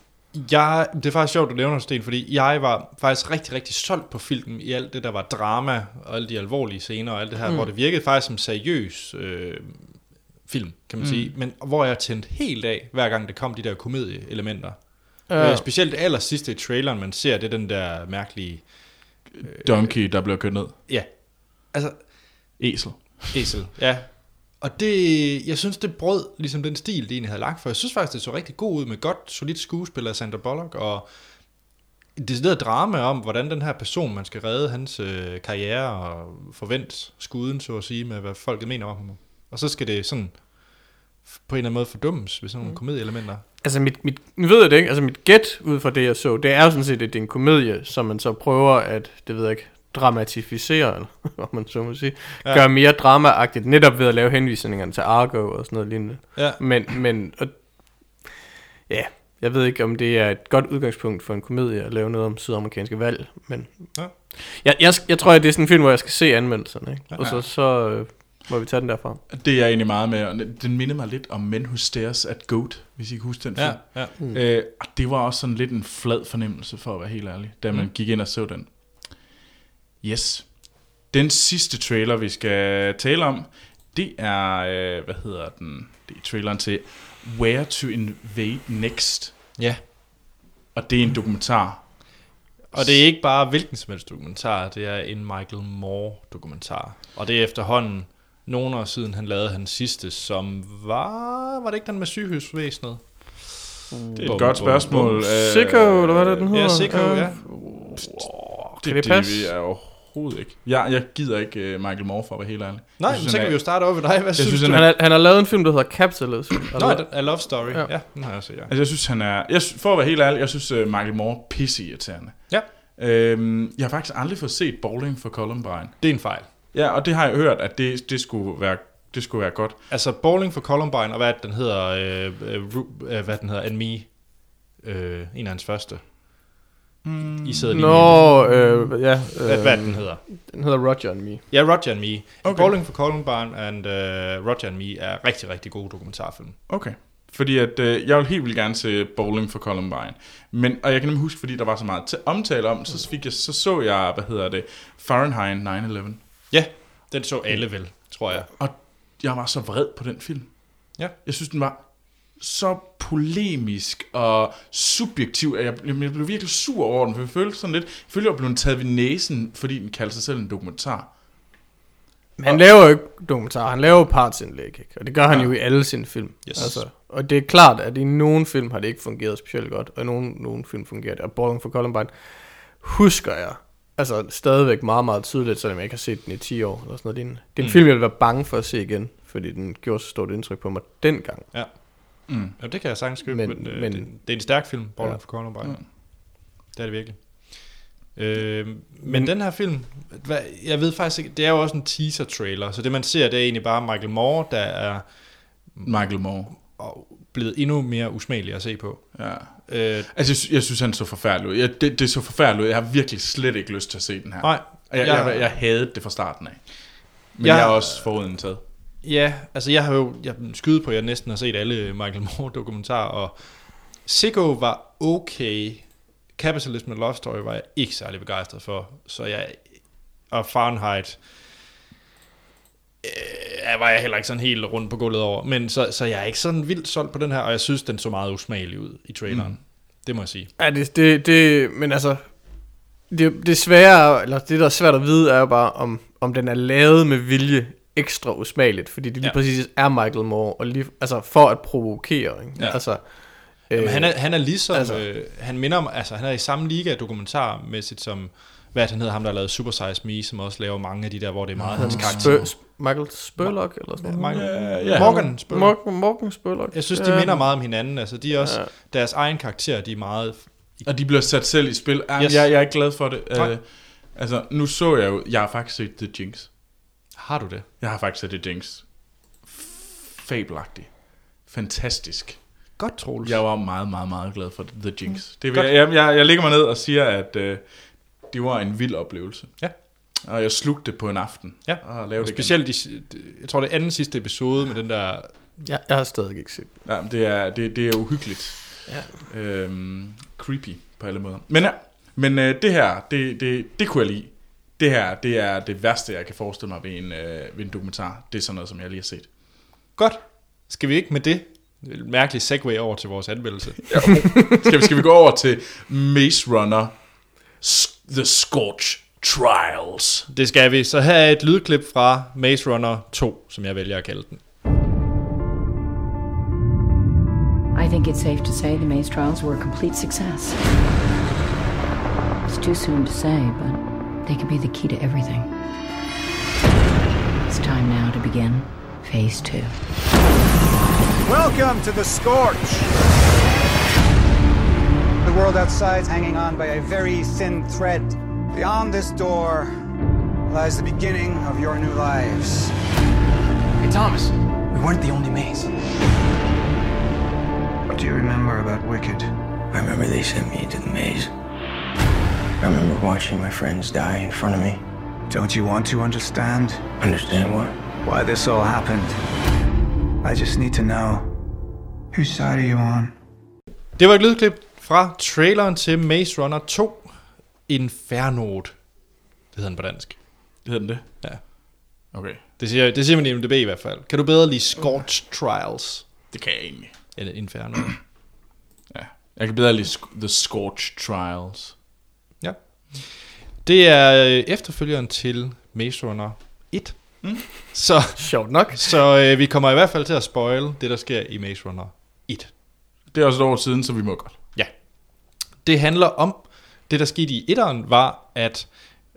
Jeg, det er faktisk sjovt, du nævner Sten, fordi jeg var faktisk rigtig, rigtig solgt på filmen i alt det, der var drama, og alle de alvorlige scener og alt det her, mm. hvor det virkede faktisk som seriøs øh, film, kan man mm. sige. Men hvor jeg tændte helt af, hver gang der kom de der komedieelementer. Ja. Øh, specielt det aller sidste i traileren, man ser, det er den der mærkelige... Donkey, der bliver kørt ned. Ja, altså Esel. Esel, ja. Og det, jeg synes, det brød ligesom den stil, de egentlig havde lagt for. Jeg synes faktisk, det så rigtig god ud med godt, solidt skuespil af Sandra Bullock, og det decideret drama om, hvordan den her person, man skal redde hans øh, karriere og forvent skuden, så at sige, med hvad folket mener om ham. Og så skal det sådan på en eller anden måde fordummes ved sådan nogle mm. komedieelementer. Altså mit, mit, nu ved jeg det ikke, altså mit gæt ud fra det jeg så, det er jo sådan set, at det er en komedie, som man så prøver at, det ved jeg ikke, dramatisere, eller hvad man så må sige, Ja. gøre mere dramaagtigt, netop ved at lave henvisningerne til Argo og sådan noget lignende. Ja. Men, men og, ja, jeg ved ikke, om det er et godt udgangspunkt for en komedie at lave noget om sydamerikanske valg, men Ja. jeg, jeg, jeg tror, at det er sådan en film, hvor jeg skal se anmeldelserne, ikke? Ja. og så, så øh, må vi tage den derfra. Det er jeg egentlig meget med, og den minder mig lidt om Men Who Stares at Goat, hvis I kan huske den film. Ja, ja. Mm. Øh, det var også sådan lidt en flad fornemmelse, for at være helt ærlig, da man Mm. gik ind og så den. Yes. Den sidste trailer, vi skal tale om, det er, øh, hvad hedder den, det er traileren til Where to Invade Next. ja. Og det er en dokumentar. Og det er ikke bare hvilken som helst dokumentar, det er en Michael Moore dokumentar. Og det er efterhånden nogle år siden, han lavede hans sidste, som var... Var det ikke den med sygehusvæsenet? Det er et Bum, godt spørgsmål. bum. Øh, Sicko, eller hvad er det, den hedder? Ja, Sicko, ja. Kan Det, det det er overhovedet ikke. Jeg, jeg gider ikke uh, Michael Moore, for at være helt ærlig. Nej, Jeg men synes, så kan er- vi jo starte over ved dig. Hvad synes, synes, du? han Han, har, han har lavet en film, der hedder Capitalism. Nå, er A Love Story. Ja, Ja. den har jeg set, ja. Altså, jeg synes, han er... Jeg, for at være helt ærlig, jeg synes, uh, Michael Moore er pisseirriterende. Ja. Øhm, jeg har faktisk aldrig fået set Bowling for Columbine. Det er en fejl. Ja, og det har jeg hørt, at det, det, skulle, være, det skulle være godt. Altså, Bowling for Columbine, og hvad er det, den hedder, øh, øh, øh, hvad den hedder, And Me, øh, en af hans første. Mm. I sidder lige Nå, øh, ja. med. Hvad, den hedder? Den hedder Roger and Me. Ja, Roger and Me. Okay. Bowling for Columbine and uh, Roger and Me er rigtig, rigtig gode dokumentarfilm. Okay. Fordi at, øh, jeg vil helt vildt gerne se Bowling for Columbine. Men, og jeg kan nemlig huske, fordi der var så meget til omtale om, så, fik jeg, så så jeg, hvad hedder det, Fahrenheit 9-11. Ja, den så alle vel, tror jeg. Og jeg var så vred på den film. Ja. Jeg synes, den var så polemisk og subjektiv, at jeg, jeg blev virkelig sur over den, for jeg følte sådan lidt, jeg følte, jeg blev taget ved næsen, fordi den kaldte sig selv en dokumentar. Men han laver jo ikke dokumentar, han laver partsindlæg, ikke? og det gør han Ja. jo i alle sine film. Yes. Altså, og det er klart, at i nogle film har det ikke fungeret specielt godt, og i nogle, nogle film fungerer det. Og Bowling for Columbine husker jeg altså stadigvæk meget, meget tydeligt, selvom jeg ikke har set den i 10 år eller sådan noget lignende. Det er en Mm. film, jeg vil være bange for at se igen, fordi den gjorde så stort indtryk på mig dengang. Mm. Ja, det kan jeg sagtens købe, men, Men- øh, men- det, det er en stærk film, Bowling Ja. for Columbine. Ja. Det er det virkelig. Øh, men, Men- den her film, hvad, jeg ved faktisk ikke, det er jo også en teaser-trailer, så det man ser, det er egentlig bare Michael Moore, der er Michael Moore. og blevet endnu mere usmagelig at se på. Ja. Øh, Altså, jeg, sy- jeg synes, han så forfærdelig ud. Jeg, det, det så forfærdeligt ud. Jeg har virkelig slet ikke lyst til at se den her. nej, Og jeg, jeg- jeg, jeg havde det fra starten af. Men Jeg- jeg, er også foruden taget. Ja, altså jeg har jo jeg skyde på, at jeg næsten har set alle Michael Moore dokumentarer, og Sicko var okay. Capitalism and Love Story var jeg ikke særlig begejstret for, så jeg, og Fahrenheit øh, var jeg heller ikke sådan helt rundt på gulvet over, men så, så jeg er ikke sådan vildt solgt på den her, og jeg synes, den så meget usmagelig ud i traileren. Mm. Det må jeg sige. Ja, det, det, det men altså, det, det svære, eller det der er svært at vide, er jo bare, om, om den er lavet med vilje ekstra usmageligt, fordi det lige Ja. ja. præcis er Michael Moore, og lige, altså for at provokere, ikke? Ja. Altså, Jamen, han, er, han er ligesom, altså, øh, han minder om, altså han er i samme liga dokumentarmæssigt som, hvad han hedder, ham der har lavet Super Size Me, som også laver mange af de der, hvor det er meget hans karakter. Spø, Michael Spurlock, eller sådan noget. Michael, Ja, ja. Morgan Spurlock. Morgan, Morgan Spurlock. Jeg synes, de Ja. minder meget om hinanden. Altså, de er også, Ja. deres egen karakter, de er meget... Og de bliver sat selv i spil. Ja, Yes. yes. jeg, jeg er ikke glad for det. Nej. Uh, altså, nu så jeg jo... Jeg har faktisk set The Jinx. Har du det? Jeg har faktisk set The Jinx. Fabelagtig. Fantastisk. Godt, Troels. Jeg var meget, meget, meget glad for The Jinx. Det vil, Godt. jeg, jeg, jeg, ligger mig ned og siger, at uh, det var en vild oplevelse. Ja. Og jeg slugte det på en aften. Ja. Og lavede Og det igen. specielt, de, jeg tror, det anden sidste episode med den der... Jeg, jeg har stadig ikke set. Ja, det er, det, det er uhyggeligt. Ja. Øhm, creepy på alle måder. Men, ja, men øh, det her, det, det, det kunne jeg lide. Det her, det er det værste, jeg kan forestille mig ved en, øh, ved en dokumentar. Det er sådan noget, som jeg lige har set. Godt. Skal vi ikke med det? Et mærkeligt segue over til vores anmeldelse. Skal vi, skal vi gå over til Maze Runner The Scorch Trials. Det skal vi. Så her er et lydklip fra Maze Runner 2, som jeg vælger at kalde den. I think it's safe to say the maze trials were a complete success. It's too soon to say, but they could be the key to everything. It's time now to begin phase two. Welcome to the Scorch! The world outside's hanging on by a very thin thread. Beyond this door lies the beginning of your new lives. Hey, Thomas, we weren't the only maze. What do you remember about Wicked? I remember they sent me into the maze. I remember watching my friends die in front of me. Don't you want to understand Understand what? why this all happened? I just need to know whose side are you on? Det var et lydklip fra traileren til Maze Runner 2 Infernoet. Det hedder den på dansk. Hedder den det? Ja. Okay, Det siger, det siger man i MDB i hvert fald. Kan du bedre lide Scorch Trials det kan jeg egentlig. end Inferno? Ja. Jeg kan bedre lide The Scorch Trials. Det er øh, efterfølgeren til Maze Runner 1. Mm. Så, Sjovt nok. så øh, vi kommer i hvert fald til at spoil det, der sker i Maze Runner 1. Det er også et år siden, så vi må godt. Ja. Det handler om, det der skete i etteren, var, at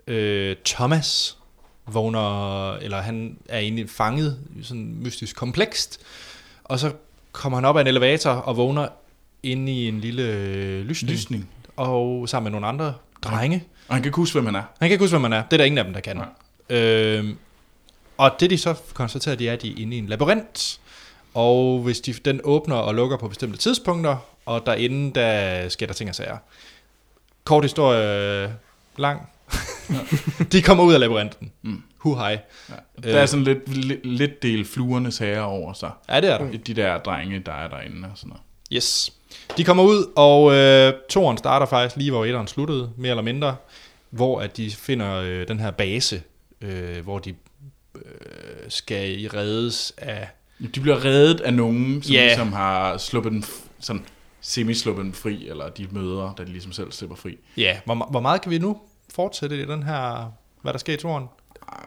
øh, Thomas vågner, eller han er egentlig fanget i sådan mystisk komplekst, og så kommer han op af en elevator og vågner inde i en lille øh, lysning, Lysning. og sammen med nogle andre drenge. Og han kan ikke huske, hvem han er. Han kan ikke huske, hvem man er. Det er der ingen af dem, der kan. Nej. Øhm, og det de så konstaterer, de er, at de er inde i en labyrint. Og hvis de, den åbner og lukker på bestemte tidspunkter, og derinde, der sker der ting og sager. Kort historie øh, lang. de kommer ud af labyrinten. Mm. Hu hej. Ja. Der er sådan lidt, lidt, lidt del fluernes herre over sig. Ja, det er der. De der drenge, der er derinde og sådan noget. Yes. De kommer ud, og øh, toren starter faktisk lige, hvor etteren sluttede, mere eller mindre, hvor at de finder øh, den her base, øh, hvor de øh, skal reddes af... De bliver reddet af nogen, som yeah. ligesom har sluppet den, sådan semi-sluppet den fri, eller de møder, da de ligesom selv slipper fri. Ja, hvor, hvor meget kan vi nu fortsætte i den her, hvad der sker i toren?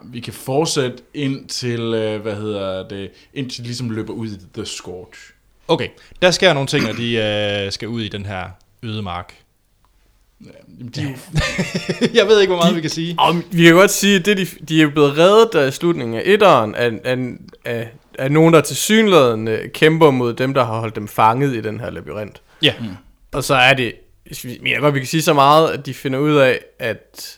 vi kan fortsætte ind til, øh, hvad hedder det, indtil de ligesom løber ud i The Scorch. Okay, der sker nogle ting, når de øh, skal ud i den her ødemark. Jamen, de, jeg ved ikke, hvor meget vi kan sige. Og vi kan godt sige, at det, de, de er blevet reddet af slutningen af etteren af, af, af, af nogen, der til synligheden kæmper mod dem, der har holdt dem fanget i den her labyrint. Ja, Og så er det, men jeg godt, vi kan sige så meget, at de finder ud af, at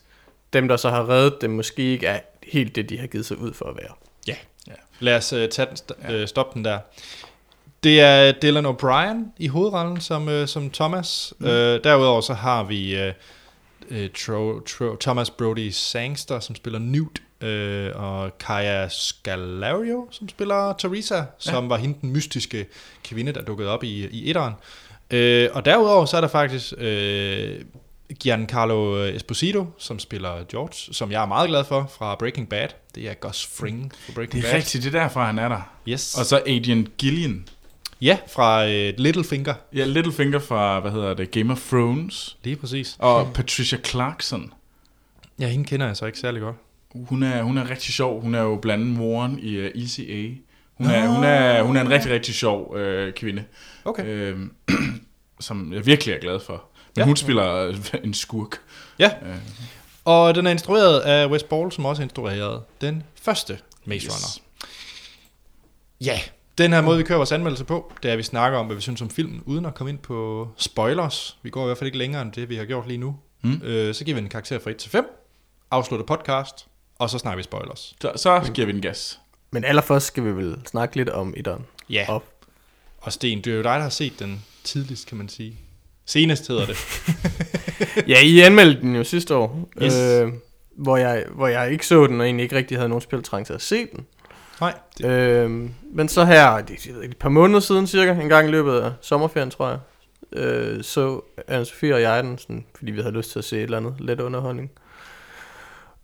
dem, der så har reddet dem, måske ikke er helt det, de har givet sig ud for at være. ja. Lad os uh, tage den, st- uh, stoppe den der. Det er Dylan O'Brien i hovedrollen som, uh, som Thomas. Mm. Uh, derudover så har vi uh, uh, Tro, Tro, Thomas Brody Sangster, som spiller Newt, uh, og Kaya Scalario, som spiller Teresa, som var hende den mystiske kvinde, der dukkede op i, i etteren. Uh, og derudover så er der faktisk uh, Giancarlo Esposito, som spiller George, som jeg er meget glad for fra Breaking Bad. Det er Gus Fring fra Breaking det er Bad. rigtigt, det er derfor, han er der. Yes. Og så Adrian Gillian. Ja, fra uh, Littlefinger. Ja, Littlefinger fra, hvad hedder det, Game of Thrones. Lige præcis. Og Patricia Clarkson. Ja, hende kender jeg så ikke særlig godt. Hun er, hun er rigtig sjov. Hun er jo blandt andet moren i uh, ECA. Hun er, hun, er, hun er en rigtig, rigtig sjov øh, kvinde. Okay. Øh, som jeg virkelig er glad for. Men Ja. hun spiller øh, en skurk. Ja. Og den er instrueret af Wes Ball, som også instruerede den første Maze Runner. Yes. Ja, den her måde, vi kører vores anmeldelse på, det er, at vi snakker om, hvad vi synes om filmen, uden at komme ind på spoilers. Vi går i hvert fald ikke længere end det, vi har gjort lige nu. Mm. Øh, så giver vi en karakter fra 1 til 5, afslutter podcast, og så snakker vi spoilers. Så, så giver vi den gas. Men allerførst skal vi vel snakke lidt om etteren. Ja, Og og Sten, det er jo dig, der har set den tidligst, kan man sige. Senest hedder det. Ja, I anmeldte den jo sidste år, Yes. øh, hvor, jeg, hvor jeg ikke så den, og egentlig ikke rigtig havde nogen spiltrang til at se den. Nej, det, Øh, men så her, det er et par måneder siden cirka, en gang i løbet af sommerferien, tror jeg, øh, så anne Sofie og jeg den, sådan, fordi vi havde lyst til at se et eller andet let underholdning.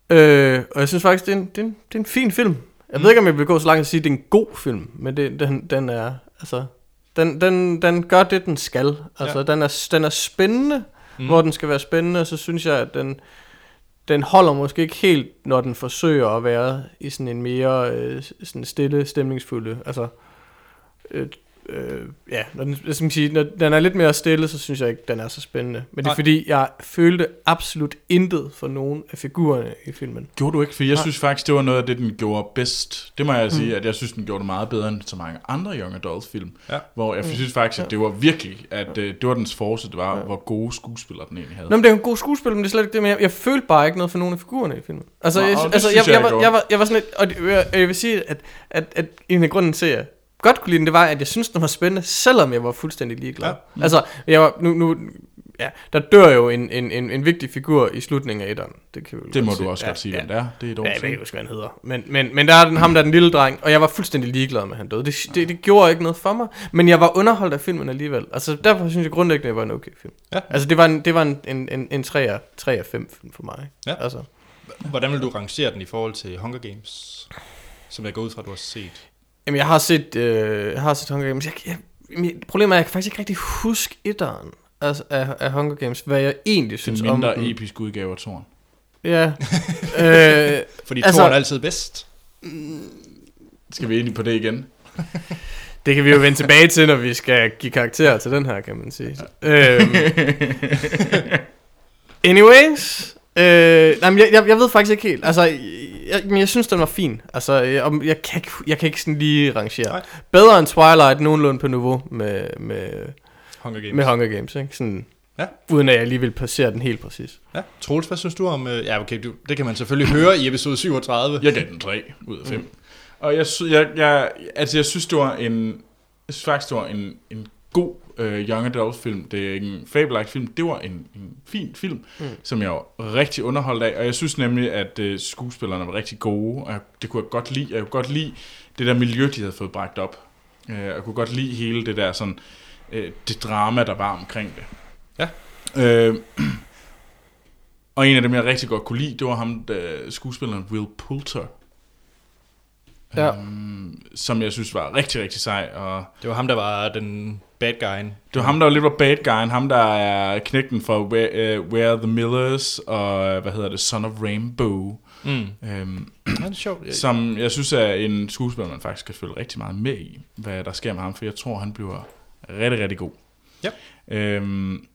Øh, og jeg synes faktisk, det er en, det er en, det er en fin film. Jeg mm. ved ikke, om jeg vil gå så langt at sige, at det er en god film, men det, den, den er, altså, den, den, den gør det, den skal. Altså, Ja. ja. den, er, den er spændende, mm. hvor den skal være spændende, og så synes jeg, at den, den holder måske ikke helt, når den forsøger at være i sådan en mere øh, sådan stille, stemningsfulde, altså, øh, øh, ja, når den, hvad skal sige, når den er lidt mere stille, så synes jeg ikke, den er så spændende. Men det er Nej. fordi, jeg følte absolut intet for nogen af figurerne i filmen. Gjorde du ikke? For jeg Nej. synes faktisk, det var noget af det, den gjorde bedst. Det må jeg sige, at jeg synes, den gjorde det meget bedre end så mange andre Young Adult film. Ja. Hvor jeg synes faktisk, at det var virkelig, at øh, det var dens force, det var, hvor gode skuespillere den egentlig havde. Nå, men det er en god skuespil, men det er slet ikke det, men jeg, jeg følte bare ikke noget for nogen af figurerne i filmen. Altså, Nå, jeg, altså jeg, jeg, jeg, jeg var, jeg, var, jeg var sådan lidt, og jeg, jeg vil sige, at, at, at en af grunden til, at jeg godt kunne lide den, det var, at jeg synes, den var spændende, selvom jeg var fuldstændig ligeglad. Ja. Ja. Altså, jeg var, nu, nu, ja, der dør jo en, en, en, en vigtig figur i slutningen af etteren. Det, kan Det må godt du sige. også godt sige, ja, hvem det er. Det er et Ja, år jeg ved ikke, hvad han hedder. Men, men, men der er den, ham, der er den lille dreng, og jeg var fuldstændig ligeglad med, at han døde. Det, det, det gjorde ikke noget for mig, men jeg var underholdt af filmen alligevel. Altså, derfor synes jeg grundlæggende, at det var en okay film. Ja. Altså, det var en, det var en, en, en, en 3 af 3 af 5 film for mig. Ja. Altså, hvordan vil du rangere den i forhold til Hunger Games, som jeg går ud fra, at du har set? Jamen, jeg har set, øh, jeg har set Hunger Games. Jeg, jeg, mit problemet er, at jeg kan faktisk ikke rigtig huske etteren altså, af, af Hunger Games, hvad jeg egentlig synes Den om mindre den. episk udgave af Toren. Ja. øh, Fordi Altså- toren er altid bedst. Skal vi ind på det igen? Det kan vi jo vende tilbage til, når vi skal give karakterer til den her, kan man sige. Øhm, anyways, øh, nej, men jeg, jeg, jeg ved faktisk ikke helt. Altså, jeg, men jeg synes, den var fin. Altså, jeg, om- jeg, kan, ikke, jeg kan ikke sådan lige rangere. Nej. Bedre end Twilight, nogenlunde på niveau med, med, Hunger Games. med Hunger Games. Ikke? Sådan, Ja. Uden at jeg lige vil placere den helt præcis. Ja. Troels, hvad synes du om... øh, Ja, okay, du, det kan man selvfølgelig høre i episode 37. Jeg gav den 3 ud af 5. Mm. Og jeg, jeg, jeg, altså jeg synes, det var en, jeg synes faktisk, det var en, en god øh, young adult film. Det er ikke en fabelagtig film. Det var en, en fin film, mm. som jeg var rigtig underholdt af. Og jeg synes nemlig, at øh, skuespillerne var rigtig gode. Og jeg, det kunne jeg godt lide. Jeg kunne godt lide det der miljø, de havde fået bragt op. Øh, jeg kunne godt lide hele det der sådan, øh, det drama, der var omkring det. Ja. Øh, og en af dem, jeg rigtig godt kunne lide, det var ham, der, skuespilleren Will Poulter. Ja. Øhm, som jeg synes var rigtig, rigtig sej. Og Det var ham, der var den bad guy. det var ham, der var lidt var bad guyen. Ham, der er knægten for Where, uh, Where the Millers og, hvad hedder det, Son of Rainbow. Mm. Øhm, Ja, det er sjovt. Jeg- som jeg synes er en skuespiller, man faktisk skal følge rigtig meget med i, hvad der sker med ham, for jeg tror, han bliver rigtig, rigtig god. Ja. Øhm,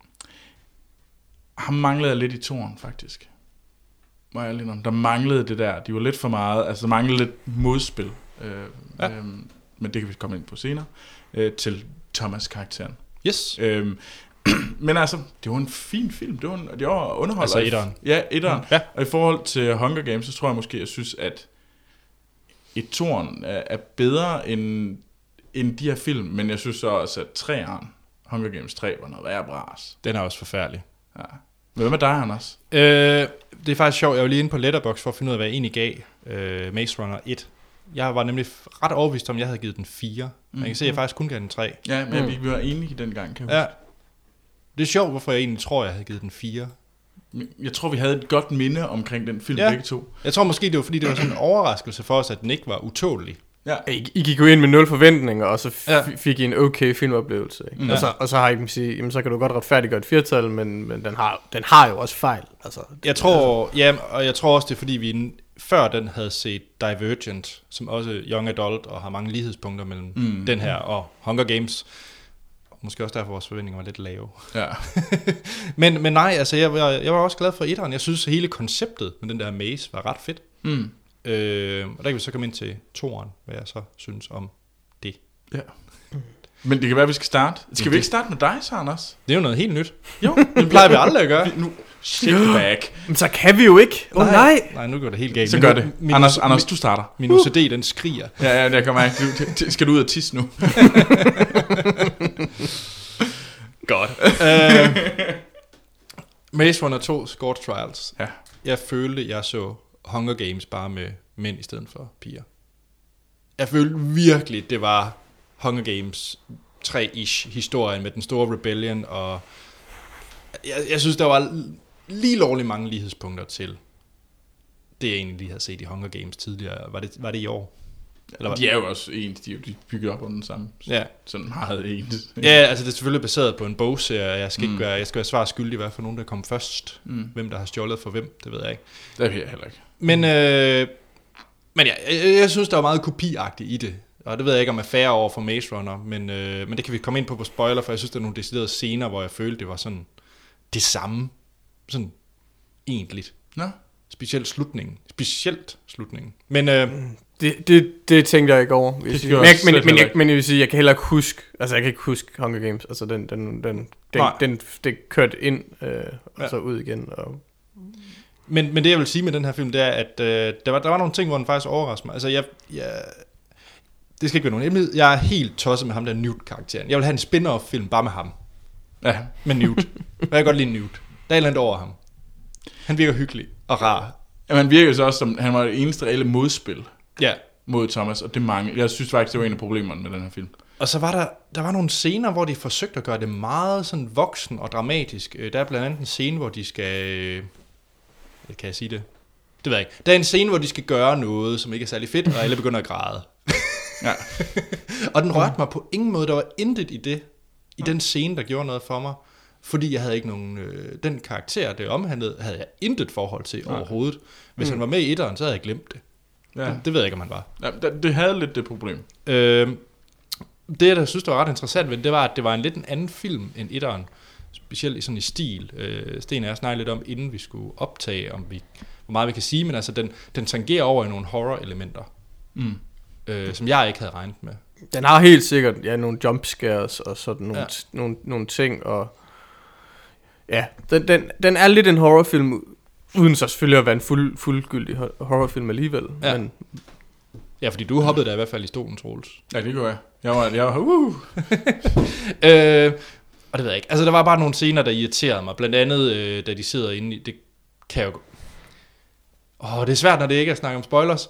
ham manglede jeg lidt i toren, faktisk. Må jeg lige Der manglede det der. De var lidt for meget. Altså, der manglede lidt modspil. Øh, Ja. ja. øhm, men det kan vi komme ind på senere. Øh, til Thomas-karakteren. Yes. Øhm, men altså, det var en fin film. Det var, en, det var underholdende. Altså etteren. Ja, etteren. Ja. Og i forhold til Hunger Games, så tror jeg måske, jeg synes, at et toren er, er bedre end, end de her film, men jeg synes så også, at træeren, Hunger Games 3, var noget værre bras. Den er også forfærdelig. Ja. Men hvad med dig, Anders? Øh, det er faktisk sjovt. Jeg var lige inde på Letterboxd for at finde ud af, hvad jeg egentlig gav øh, Maze Runner 1. Jeg var nemlig ret overbevist om, at jeg havde givet den 4. Mm. Jeg kan se, at jeg faktisk kun gav den 3. Ja, men Mm. vi, var enige dengang, kan jeg Ja. Det er sjovt, hvorfor jeg egentlig tror, jeg havde givet den 4. huske. Jeg tror, vi havde et godt minde omkring den film, Ja. ja. begge to. Jeg tror måske, det var fordi, det var sådan en overraskelse for os, at den ikke var utålig. Ja. I, I gik jo ind med nul forventninger, og så f- Ja. ja. fik I en okay filmoplevelse. Ikke? Mm. Og, så, og så har I kan sige, jamen så kan du godt retfærdiggøre et firtal, men, men den, har, den har jo også fejl. Altså, Jeg tror, ja, og jeg tror også, det er fordi, vi før den havde set Divergent, som også er young adult og har mange lighedspunkter mellem mm. den her og Hunger Games. Måske også derfor, vores forventninger var lidt lave. Ja. Men, men nej, altså jeg, var- jeg var også glad for etteren. Jeg synes, hele konceptet med den der maze var ret fedt. Mm. Øh, og der kan vi så komme ind til toeren, hvad jeg så synes om det. ja. Men det kan være, at vi skal starte. Skal vi ikke starte med dig, så, Anders? Det er jo noget helt nyt. Jo, Det plejer vi aldrig at gøre. nu Men så kan vi jo ikke. Åh oh, nej. Nej, nu går det helt galt. Så gør det. Min, Anders, min, Anders, du starter. min OCD, den skriger. Ja, ja, det kan mærke. Du, skal du ud og tisse nu? Godt. uh, Maze Runner 2 Score Trials. Ja. Jeg følte, jeg så Hunger Games bare med mænd i stedet for piger. Jeg følte virkelig, det var Hunger Games 3-ish historien med den store rebellion, og jeg, jeg synes, der var lige lovligt mange lighedspunkter til det, jeg egentlig lige havde set i Hunger Games tidligere. Var det, var det i år? Eller var, De er jo også ens, de er jo bygget op under den samme. Ja. Sådan meget ens. Ja, altså det er selvfølgelig baseret på en bogserie. Jeg skal, mm. Mm. ikke være, jeg skal være svar skyldig, hvad for nogen, der kom først. Mm. Hvem, der har stjålet for hvem, det ved jeg ikke. Det ved jeg heller ikke. Men, øh, men ja, jeg, jeg synes, der var meget kopiagtigt i det. Og det ved jeg ikke, om jeg er færre over for Maze Runner, men, øh, men det kan vi komme ind på på spoiler, for jeg synes, der er nogle deciderede scener, hvor jeg følte, det var sådan det samme. Sådan egentligt. Nå. Specielt slutningen. Specielt slutningen. Men øh, Det, det, det tænkte jeg ikke over. Vil Det Men, jeg, men, men, heller jeg, men jeg vil sige, jeg kan heller ikke huske, altså jeg kan ikke huske Hunger Games, altså den, den, den, den, Nej. den det kørte ind, øh, og Ja. så ud igen. Og, Men, men det jeg vil sige med den her film, det er, at øh, der, var, der var nogle ting, hvor den faktisk overraskede mig. Altså, jeg, jeg, det skal ikke være nogen hemmelighed. Jeg er helt tosset med ham der Newt-karakteren. Jeg vil have en spin-off-film bare med ham. Ja. Med Newt. Jeg kan godt lide Newt. Der er et eller andet over ham. Han virker hyggelig og rar. Jamen, han virker så også som, han var det eneste reelle modspil Ja. mod Thomas, og det mange. Jeg synes faktisk, det var en af problemerne med den her film. Og så var der, der var nogle scener, hvor de forsøgte at gøre det meget sådan voksen og dramatisk. Øh, Der er blandt andet en scene, hvor de skal... øh, Kan jeg sige det? Det ved jeg ikke. Der er en scene, hvor de skal gøre noget, som ikke er særlig fedt, og alle begynder at græde. Ja. og den rørte mig på ingen måde. Der var intet i det, i den scene, der gjorde noget for mig. Fordi jeg havde ikke nogen... Øh, den karakter, det omhandlede, havde jeg intet forhold til Nej. overhovedet. Hvis han var med i etteren, så havde jeg glemt det. Ja. Det, det ved jeg ikke, om han var. ja det, det havde lidt det problem. Øh, det, jeg der synes, der var ret interessant ved det var, at det var en lidt en anden film end etteren. Specielt i sådan i stil. Øh, Sten og jeg snakkede lidt om, inden vi skulle optage, om vi, hvor meget vi kan sige, men altså, den, den tangerer over i nogle horror-elementer, Mm. øh, som jeg ikke havde regnet med. den har helt sikkert ja, nogle jumpscares og sådan nogle, Ja. ja. nogle, nogle ting. Og, ja, den, den, den er lidt en horrorfilm, uden så selvfølgelig at være en fuld, fuldgyldig ho- horrorfilm alligevel. Ja. Men Ja, fordi du hoppede der i hvert fald i stolen, Troels. Ja, det gør jeg. Jeg var, jeg var, uh. Øh, og det ved jeg ikke. Altså, der var bare nogle scener, der irriterede mig. Blandt andet, øh, da de sidder inde i... Det kan jeg jo... Åh, det er svært, når det ikke er snak om spoilers.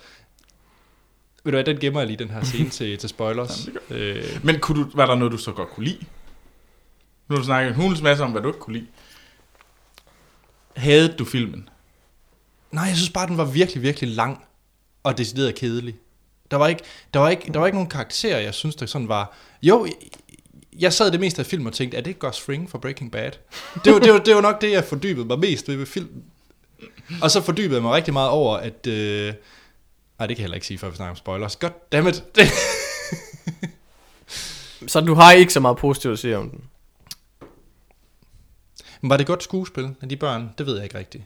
Ved du hvad, den gemmer jeg lige, den her scene til, til spoilers. øh, Men kunne du, var der noget, du så godt kunne lide? Nu har du snakket en hulens masse om, hvad du ikke kunne lide. Havde du filmen? nej, jeg synes bare, den var virkelig, virkelig lang og decideret kedelig. Der var ikke, der var ikke, der var ikke nogen karakterer, jeg synes, der sådan var... Jo, jeg, sad det meste af filmen og tænkte, er det ikke Gus Fring fra Breaking Bad? Det var, det, var, det var nok det, jeg fordybede mig mest ved ved filmen. Og så fordybede jeg mig rigtig meget over, at... Øh, nej, det kan jeg heller ikke sige, før vi snakker om spoilers. Goddammit. Det, Så du har ikke så meget positivt at sige om den. Men var det godt skuespil af de børn? Det ved jeg ikke rigtigt.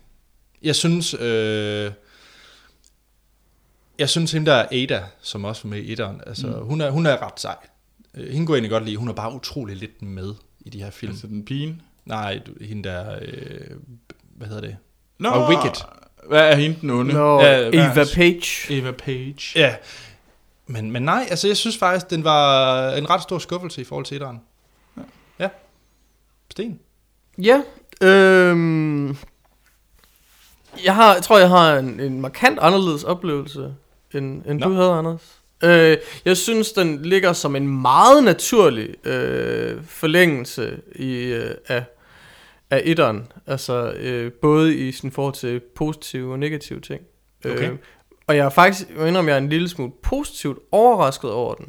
Jeg synes... Øh, jeg synes, hende der er Ada, som også var med i etteren, altså, mm. hun, er, hun er ret sej. Øh, Hende kunne jeg egentlig godt lide. Hun er bare utrolig lidt med i de her film. Altså den pigen. Nej, du- hende der... Øh, hvad hedder det? Nå, Og Wicked. Hvad er hende den onde? Nå, Ja, Eva Page. Eva Page. Ja. Men, men nej, altså jeg synes faktisk, den var en ret stor skuffelse i forhold til etteren. Ja. ja. Sten. Ja, øhm, jeg, har, jeg tror, jeg har en, en markant anderledes oplevelse, end, end Nå. du havde, Anders. Øh, jeg synes, den ligger som en meget naturlig øh, forlængelse i, øh, af, af etteren. Altså øh, både i sin forhold til positive og negative ting. Okay. Øh, og jeg er faktisk, jeg må indrømme, jeg er en lille smule positivt overrasket over den.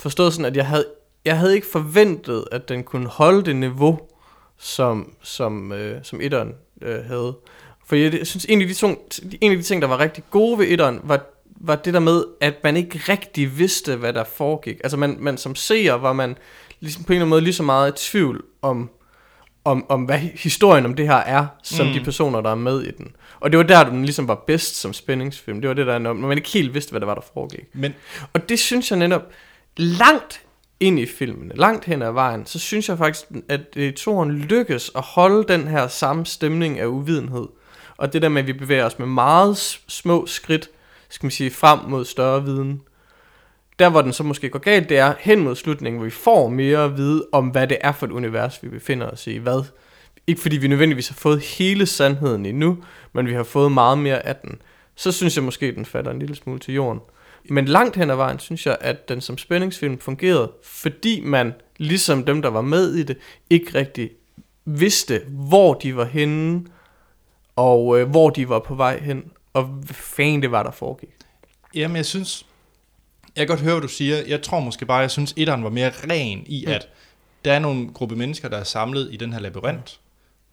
Forstået sådan, at jeg havde, jeg havde ikke forventet, at den kunne holde det niveau, som, som, øh, som etteren øh, havde. For jeg, synes, en af, de ting, en af de ting, der var rigtig gode ved etteren, var, var det der med, at man ikke rigtig vidste, hvad der foregik. Altså man, man som seer var man ligesom på en eller anden måde lige så meget i tvivl om, om, om hvad historien om det her er, som mm. de personer, der er med i den. Og det var der, den ligesom var bedst som spændingsfilm. Det var det der, når man ikke helt vidste, hvad der var, der foregik. Men Og det synes jeg netop, langt ind i filmen, langt hen ad vejen, så synes jeg faktisk, at øh, toren lykkes at holde den her samme stemning af uvidenhed. Og det der med, at vi bevæger os med meget små skridt, skal man sige, frem mod større viden. Der hvor den så måske går galt, det er hen mod slutningen, hvor vi får mere at vide om, hvad det er for et univers, vi befinder os i. Hvad? Ikke fordi vi nødvendigvis har fået hele sandheden endnu, men vi har fået meget mere af den. Så synes jeg måske, den falder en lille smule til jorden. Men langt hen ad vejen synes jeg, at den som spændingsfilm fungerede, fordi man, ligesom dem, der var med i det, ikke rigtig vidste, hvor de var henne, og øh, hvor de var på vej hen, og hvad fanden det var, der foregik. Jamen, jeg synes... Jeg kan godt høre, hvad du siger. Jeg tror måske bare, jeg synes, etteren var mere ren i, Mm. at der er nogle gruppe mennesker, der er samlet i den her labyrint.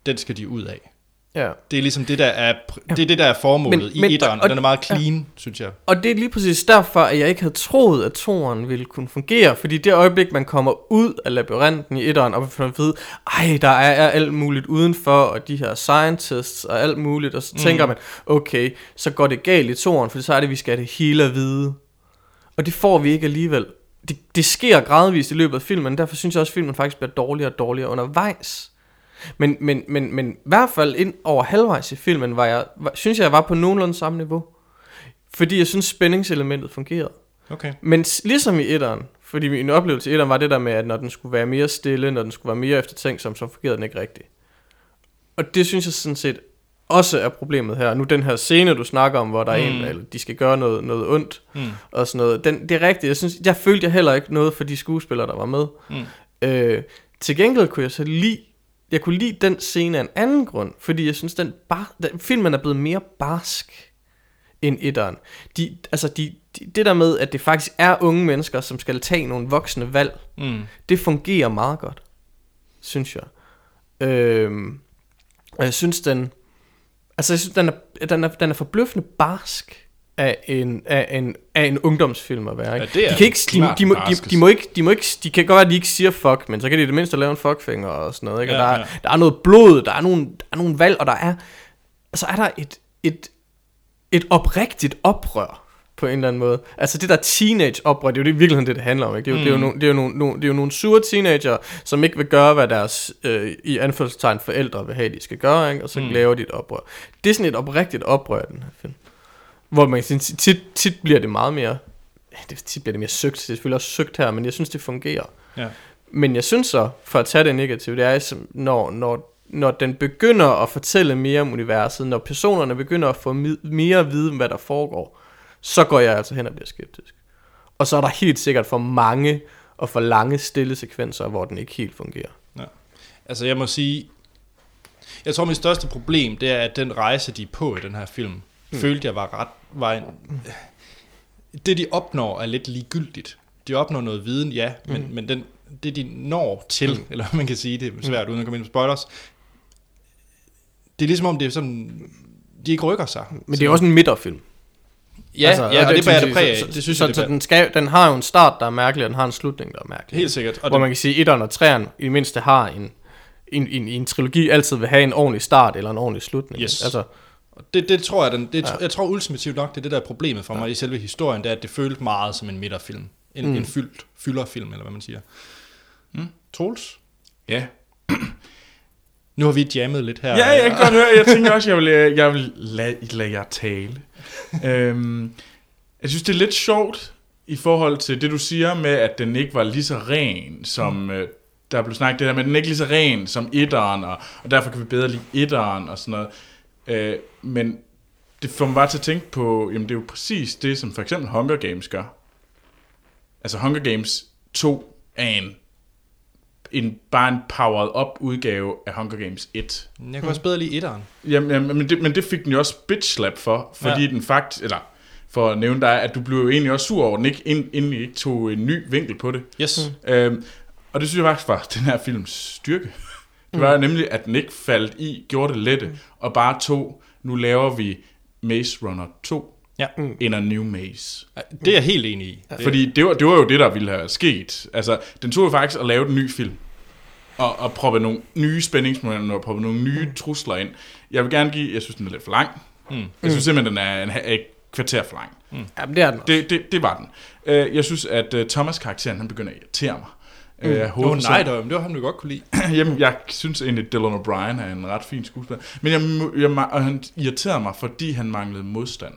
Den skal de ud af. Ja. Det er ligesom det, der er, det, er, det, der er formålet Men- i men- etteren, og, og- den er meget clean, ja. synes jeg. Og det er lige præcis derfor, at jeg ikke havde troet, at toren ville kunne fungere. Fordi det øjeblik, man kommer ud af labyrinten i etteren, og at vide, ej, der er, er alt muligt udenfor, og de her scientists og alt muligt, og så tænker man, okay, så går det galt i toren, for så er det, vi skal have det hele at vide. Og det får vi ikke alligevel. Det, det sker gradvist i løbet af filmen, derfor synes jeg også, at filmen faktisk bliver dårligere og dårligere undervejs. Men, men, men, men i hvert fald ind over halvvejs i filmen, var jeg, var, synes jeg, jeg var på nogenlunde samme niveau. Fordi jeg synes, spændingselementet fungerede. Okay. Men ligesom i etteren, fordi min oplevelse i etteren var det der med, at når den skulle være mere stille, når den skulle være mere eftertænksom, så fungerede den ikke rigtigt. Og det synes jeg sådan set også er problemet her. Nu den her scene, du snakker om, hvor der er en, eller de skal gøre noget, noget ondt, Mm. og sådan noget. Den, det er rigtigt. Jeg, synes, jeg følte jeg heller ikke noget for de skuespillere, der var med. Mm. Øh, til gengæld kunne jeg så lide, jeg kunne lide den scene af en anden grund, fordi jeg synes, den, bar, den filmen er blevet mere barsk end etteren. De, altså de, de, det der med, at det faktisk er unge mennesker, som skal tage nogle voksne valg, Mm. det fungerer meget godt, synes jeg. Øhm, og jeg synes, den, altså jeg synes, den er, den er, den er forbløffende barsk af en, af en, af en ungdomsfilm at være. Ikke? Ja, det de, kan ikke, de, de, må, de, de, må ikke, de må ikke, de kan godt være, at de ikke siger fuck, men så kan de i det mindste lave en fuckfinger og sådan noget. Ikke? Og Ja, der, er, ja. der er noget blod, der er nogle, der er nogle valg, og der er, altså er der et, et, et oprigtigt oprør på en eller anden måde. Altså det der teenage-oprør, det er jo det, i virkeligheden det, det handler om. Ikke? Det, er jo, det, er jo nogle, det, er jo nogle, nogle, det er jo nogle sure teenager, som ikke vil gøre, hvad deres øh, i anførselstegn forældre vil have, de skal gøre, ikke? og så mm. laver de et oprør. Det er sådan et oprigtigt oprør, den her film. Hvor man kan sige, tit, tit bliver det meget mere, ja, det, tit bliver det mere søgt, det er selvfølgelig også søgt her, men jeg synes, det fungerer. Ja. Men jeg synes så, for at tage det negative, det er, når, når, når den begynder at fortælle mere om universet, når personerne begynder at få mere at vide, om hvad der foregår, så går jeg altså hen og bliver skeptisk. Og så er der helt sikkert for mange og for lange stille sekvenser, hvor den ikke helt fungerer. Altså jeg må sige, jeg tror mit største problem, det er, at den rejse, de er på i den her film, mm. følte jeg var ret, var en, det de opnår er lidt ligegyldigt. De opnår noget viden, ja, men, mm. men den, det de når til, mm. eller man kan sige, det er svært uden at komme ind på spoilers, det er ligesom om det er sådan, de ikke rykker sig. Men det er også en midterfilm. Ja, altså, ja, og det bærer det præg af. Så, Det synes så, jeg, så det den, skal, den har jo en start, der er mærkelig, og den har en slutning, der er mærkelig. Helt sikkert. Og Hvor det- man kan sige, at 1'eren og 3'eren i det mindste har en, en, en, en trilogi altid vil have en ordentlig start eller en ordentlig slutning. Yes. Altså, Det, det tror jeg, den, det, ja. jeg tror ultimativt nok, det er det, der er problemet for mig i selve historien, det er, at det føltes meget som en midterfilm. En, Mm. mm. en fyldt, fylderfilm, eller hvad man siger. Mm. Troels? Ja. Nu har vi jammet lidt her. Ja, jeg kan godt høre. Jeg tænker også, jeg vil, øh, jeg vil lade, lade jer tale. øhm, jeg synes, det er lidt sjovt i forhold til det, du siger med, at den ikke var lige så ren, som... Øh, der blev snakket det der med, at den er ikke lige så ren som etteren, og, og derfor kan vi bedre lide etteren og sådan noget. Øh, men det får mig bare til at tænke på, jamen det er jo præcis det, som for eksempel Hunger Games gør. Altså Hunger Games 2 er en, en bare en powered up udgave af Hunger Games 1. Jeg kan også bedre lide etteren. Jamen, jamen men, det, men det fik den jo også bitch slap for, fordi ja. Den faktisk, eller for at nævne dig, at du blev jo egentlig også sur over, den ikke, ind, inden I ikke tog en ny vinkel på det. Yes. Øhm, og det synes jeg faktisk var den her films styrke. Det var nemlig, at den ikke faldt i, gjorde det lette, og bare tog, nu laver vi Maze Runner 2 Ja. in a new maze. Det er jeg helt enig i. Det- Fordi det var, det var jo det, der ville have sket. Altså, den tog jo faktisk at lave en ny film. Og, og proppe nogle nye spændingsmomenter og proppe nogle nye trusler ind. Jeg vil gerne give, jeg synes, den er lidt for lang. Mm. Jeg synes simpelthen, den er en, et kvarter for lang. Mm. jamen, det er den også. Det, det, det var den. Øh, Jeg synes, at uh, Thomas-karakteren, han begynder at irritere mig. Mm. Øh, Nå, hovedpersonen- nej, det var ham, du godt kunne lide. Jamen, jeg synes egentlig, Dylan O'Brien er en ret fin skuespiller. Men jeg, jeg, og han irriterede mig, fordi han manglede modstand.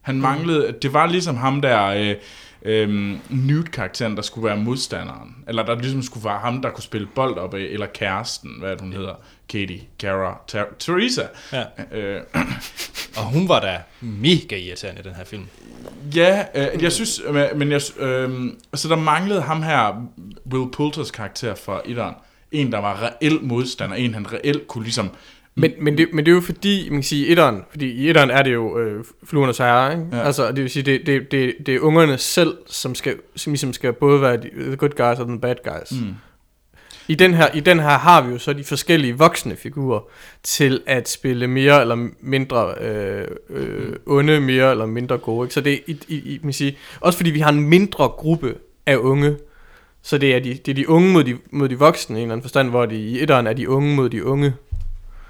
Han manglede, det var ligesom ham der, øh, øh, Newt-karakteren, der skulle være modstanderen. Eller der ligesom skulle være ham, der kunne spille bold op af, eller kæresten, hvad hun hedder? Katie, Kara, Ter- Teresa. Ja. Øh, Og hun var da mega irriterende i den her film. Ja, øh, jeg synes, øh, men jeg, øh, så der manglede ham her, Will Poulters karakter fra etteren. En, der var reel modstander, en han reelt kunne ligesom... Men, men, det, men det er jo fordi, man kan sige, etteren, fordi i etteren er det jo øh, fluernes herre, ikke? Ja. Altså, det vil sige, det, det, det, det er ungerne selv, som, skal, som ligesom skal både være the good guys og the bad guys. Mm. I, den her, I den her har vi jo så de forskellige voksne figurer til at spille mere eller mindre øh, øh, onde, mere eller mindre gode. Ikke? Så det er, i, i, i, man kan sige, også fordi vi har en mindre gruppe af unge, så det er de, det er de unge mod de, mod de voksne i en eller anden forstand, hvor de, i etteren er de unge mod de unge.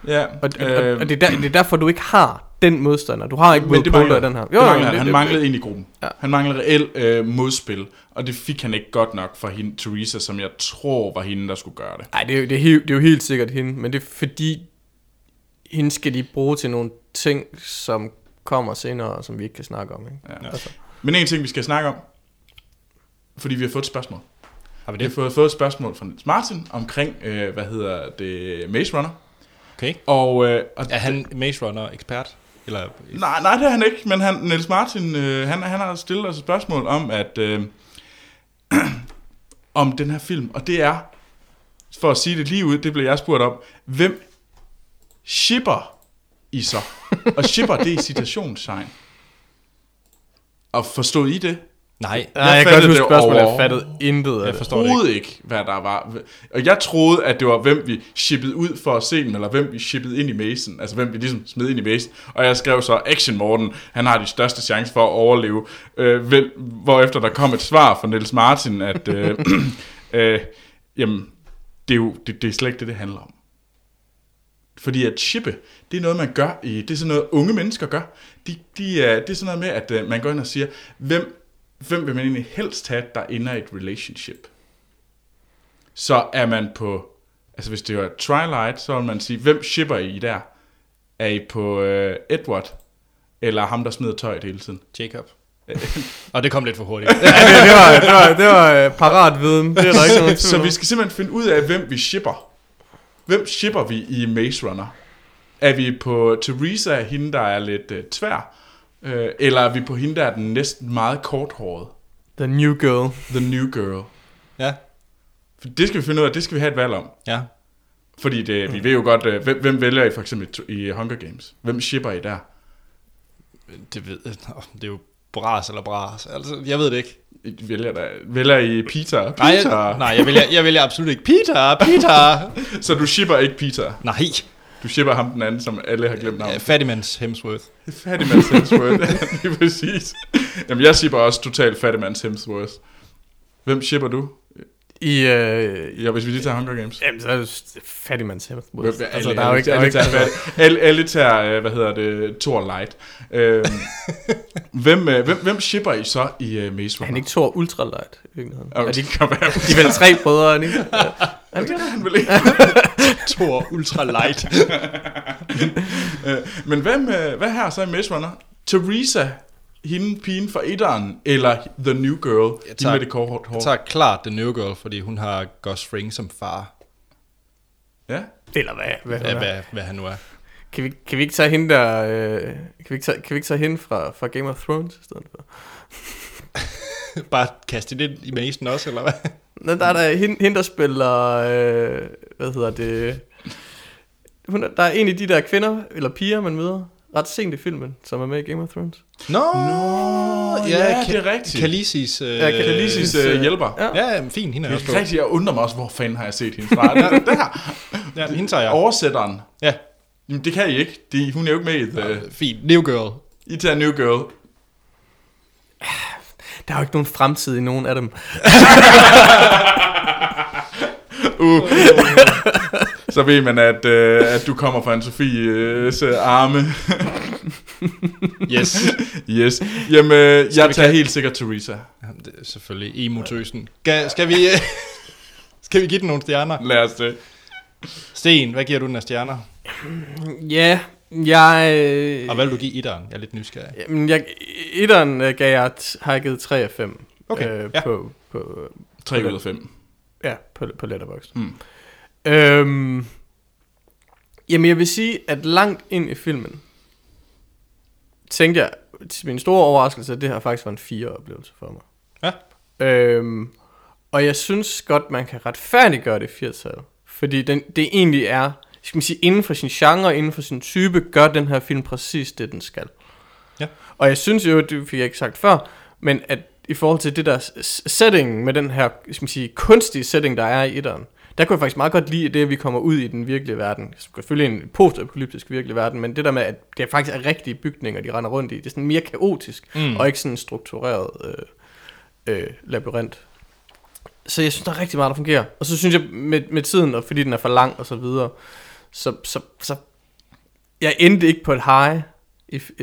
Ja, Og, og, og, og det, er der, det er derfor, du ikke har den modstander. Du har ikke Will det Poulter i den her. det manglede, han. det- han det- manglede ind i gruppen. Ja. Han manglede reelt øh, modspil, og det fik han ikke godt nok fra hende, Teresa, som jeg tror var hende, der skulle gøre det. Nej, det, er jo- det, er, helt- det er jo helt sikkert hende, men det er fordi, hende skal de bruge til nogle ting, som kommer senere, og som vi ikke kan snakke om. Ikke? Ja. Altså. Men en ting, vi skal snakke om, fordi vi har fået et spørgsmål. Har vi Vi har det? fået, fået et spørgsmål fra Martin omkring, øh, hvad hedder det, Maze Runner. Okay. Og, øh, og Er han Maze Runner ekspert? Eller, Nej, nej, det er han ikke, men han, Niels Martin, øh, han, han har stillet os et spørgsmål om, at øh, om den her film, og det er, for at sige det lige ud, det blev jeg spurgt om, hvem shipper I så? Og shipper, det er citationstegn. Og forstod I det? Nej. Nej, jeg, jeg kan fattede godt huske det spørgsmålet, jeg fattede intet af Jeg det. forstår det ikke. ikke, hvad der var. Og jeg troede, at det var, hvem vi shippede ud for at se dem, eller hvem vi shippede ind i Mason. Altså, hvem vi ligesom smed ind i Mason. Og jeg skrev så, Action Morten, han har de største chancer for at overleve. Øh, vel, hvorefter der kom et svar fra Niels Martin, at øh, øh, jamen, det er jo det, det er slet ikke det, det handler om. Fordi at shippe, det er noget, man gør i, det er sådan noget, unge mennesker gør. De, de, er, det er sådan noget med, at øh, man går ind og siger, hvem, hvem vil man egentlig helst have, der ender et relationship? Så er man på, altså hvis det var Twilight, så vil man sige, hvem shipper I der? Er I på øh, Edward, eller ham, der smider tøjet hele tiden? Jacob. Og det kom lidt for hurtigt. Ja, det, det var, det var, det var øh, parat viden. Det er der ikke nogen Så vi skal simpelthen finde ud af, hvem vi shipper. Hvem shipper vi i Maze Runner? Er vi på Teresa, hende der er lidt øh, tvær? Øh, eller er vi på hende, der er den næsten meget korthårede? The new girl. The new girl. ja. For det skal vi finde ud af, det skal vi have et valg om. Ja. Fordi det, vi ved jo godt, øh, hvem, hvem vælger I for eksempel i Hunger Games? Hvem shipper I der? Det, ved, Nå, det er jo bras eller bras. Altså, jeg ved det ikke. I vælger, der, vælger I Peter? Nej, Peter? jeg, nej jeg, vælger, jeg vælger absolut ikke. Peter, Peter. Så du shipper ikke Peter? nej. Du shipper ham den anden, som alle har glemt Ja, navnet. Fattigmans Hemsworth. Fattigmands Hemsworth. Lige præcis. Jamen, jeg shipper også totalt Fattigmands Hemsworth. Hvem shipper du? I, øh, Ja, hvis vi lige tager Hunger Games. jamen, så er det fattigmands Hemsworth. Hvem- Altså, alle- der er jo ikke... Er alle ikke tager alle, alle tager, øh, hvad hedder det, Thor Light. Øhm, hvem, øh, hvem, hvem shipper I så i uh, Maze er han Runner? ikke Thor Ultralight i virkeligheden? Okay, Er de, det kan være. de er vel tre brødre, er ikke? Ja. Er de ikke? Han vil ikke. Thor Ultra Light. Øh, Men øh, hvad her så i Maze Runner? Teresa, hende pigen fra etteren, eller The New Girl, hende tager- med det kort hår? Jeg tager klart The New Girl, fordi hun har Gus Fring som far. Ja. Eller hvad? hvad, Ja, hvad? hvad, hvad han nu er. Kan, vi, kan vi ikke tage hende der... Øh, kan, vi ikke tage, kan vi ikke tage hende fra, fra Game of Thrones i stedet for? Bare kaste det i masen også, eller hvad? Nå, der er der hende, hende der spiller... Øh, hvad hedder det? Hun, er- der er en af de der kvinder, eller piger, man møder ret sent i filmen, som er med i Game of Thrones. Nå, Nå, ja, det er rigtigt. Khaleesi's... Øh, Ja, Khaleesi's, Khaleesi's øh, hjælper. Ja. Ja, jamen, fint, hende er Det også er på. rigtigt, jeg undrer mig også, hvor fanden har jeg set hende fra. Der, der. Ja, hende tager jeg. Oversætteren. Ja, Jamen, det kan I ikke. De, hun er jo ikke med i The... fint. New Girl. I tager New Girl. Der er jo ikke nogen fremtid i nogen af dem. Uh. Så ved man, at, øh, at du kommer fra en Sofies øh, arme. Yes. Yes. Jamen, øh, jeg tager kan- helt sikkert Teresa. Jamen, det er selvfølgelig emotøsen. Skal, skal vi... øh, skal vi give den nogle stjerner? Lad os det. Sten, hvad giver du den af stjerner? Ja, jeg... Øh, Og hvad vil du give etteren? Jeg er lidt nysgerrig. Jamen, jeg, etteren øh, gav jeg, har jeg givet 3 af 5. Okay, øh, ja. på, på, 3 ud af 5. ja, på, på Letterboxd. Mm. Øhm, jamen, jeg vil sige, at langt ind i filmen, tænkte jeg, til min store overraskelse, at det her faktisk var en fire oplevelse for mig. Ja. Øhm, og jeg synes godt, man kan retfærdiggøre det 80 Fordi den, det egentlig er, skal man sige, inden for sin genre, inden for sin type, gør den her film præcis det, den skal. Ja. Og jeg synes jo, det fik jeg ikke sagt før, men at i forhold til det der setting med den her, skal man sige, kunstige setting, der er i etteren, der kunne jeg faktisk meget godt lide det, at vi kommer ud i den virkelige verden. Selvfølgelig en postapokalyptisk virkelig verden, men det der med, at det faktisk er rigtige bygninger, de render rundt i, det er sådan mere kaotisk, mm. og ikke sådan en struktureret øh, øh, labyrint. Så jeg synes, der er rigtig meget, der fungerer. Og så synes jeg, med, med tiden, og fordi den er for lang og så videre, så, så, så jeg endte ikke på et high,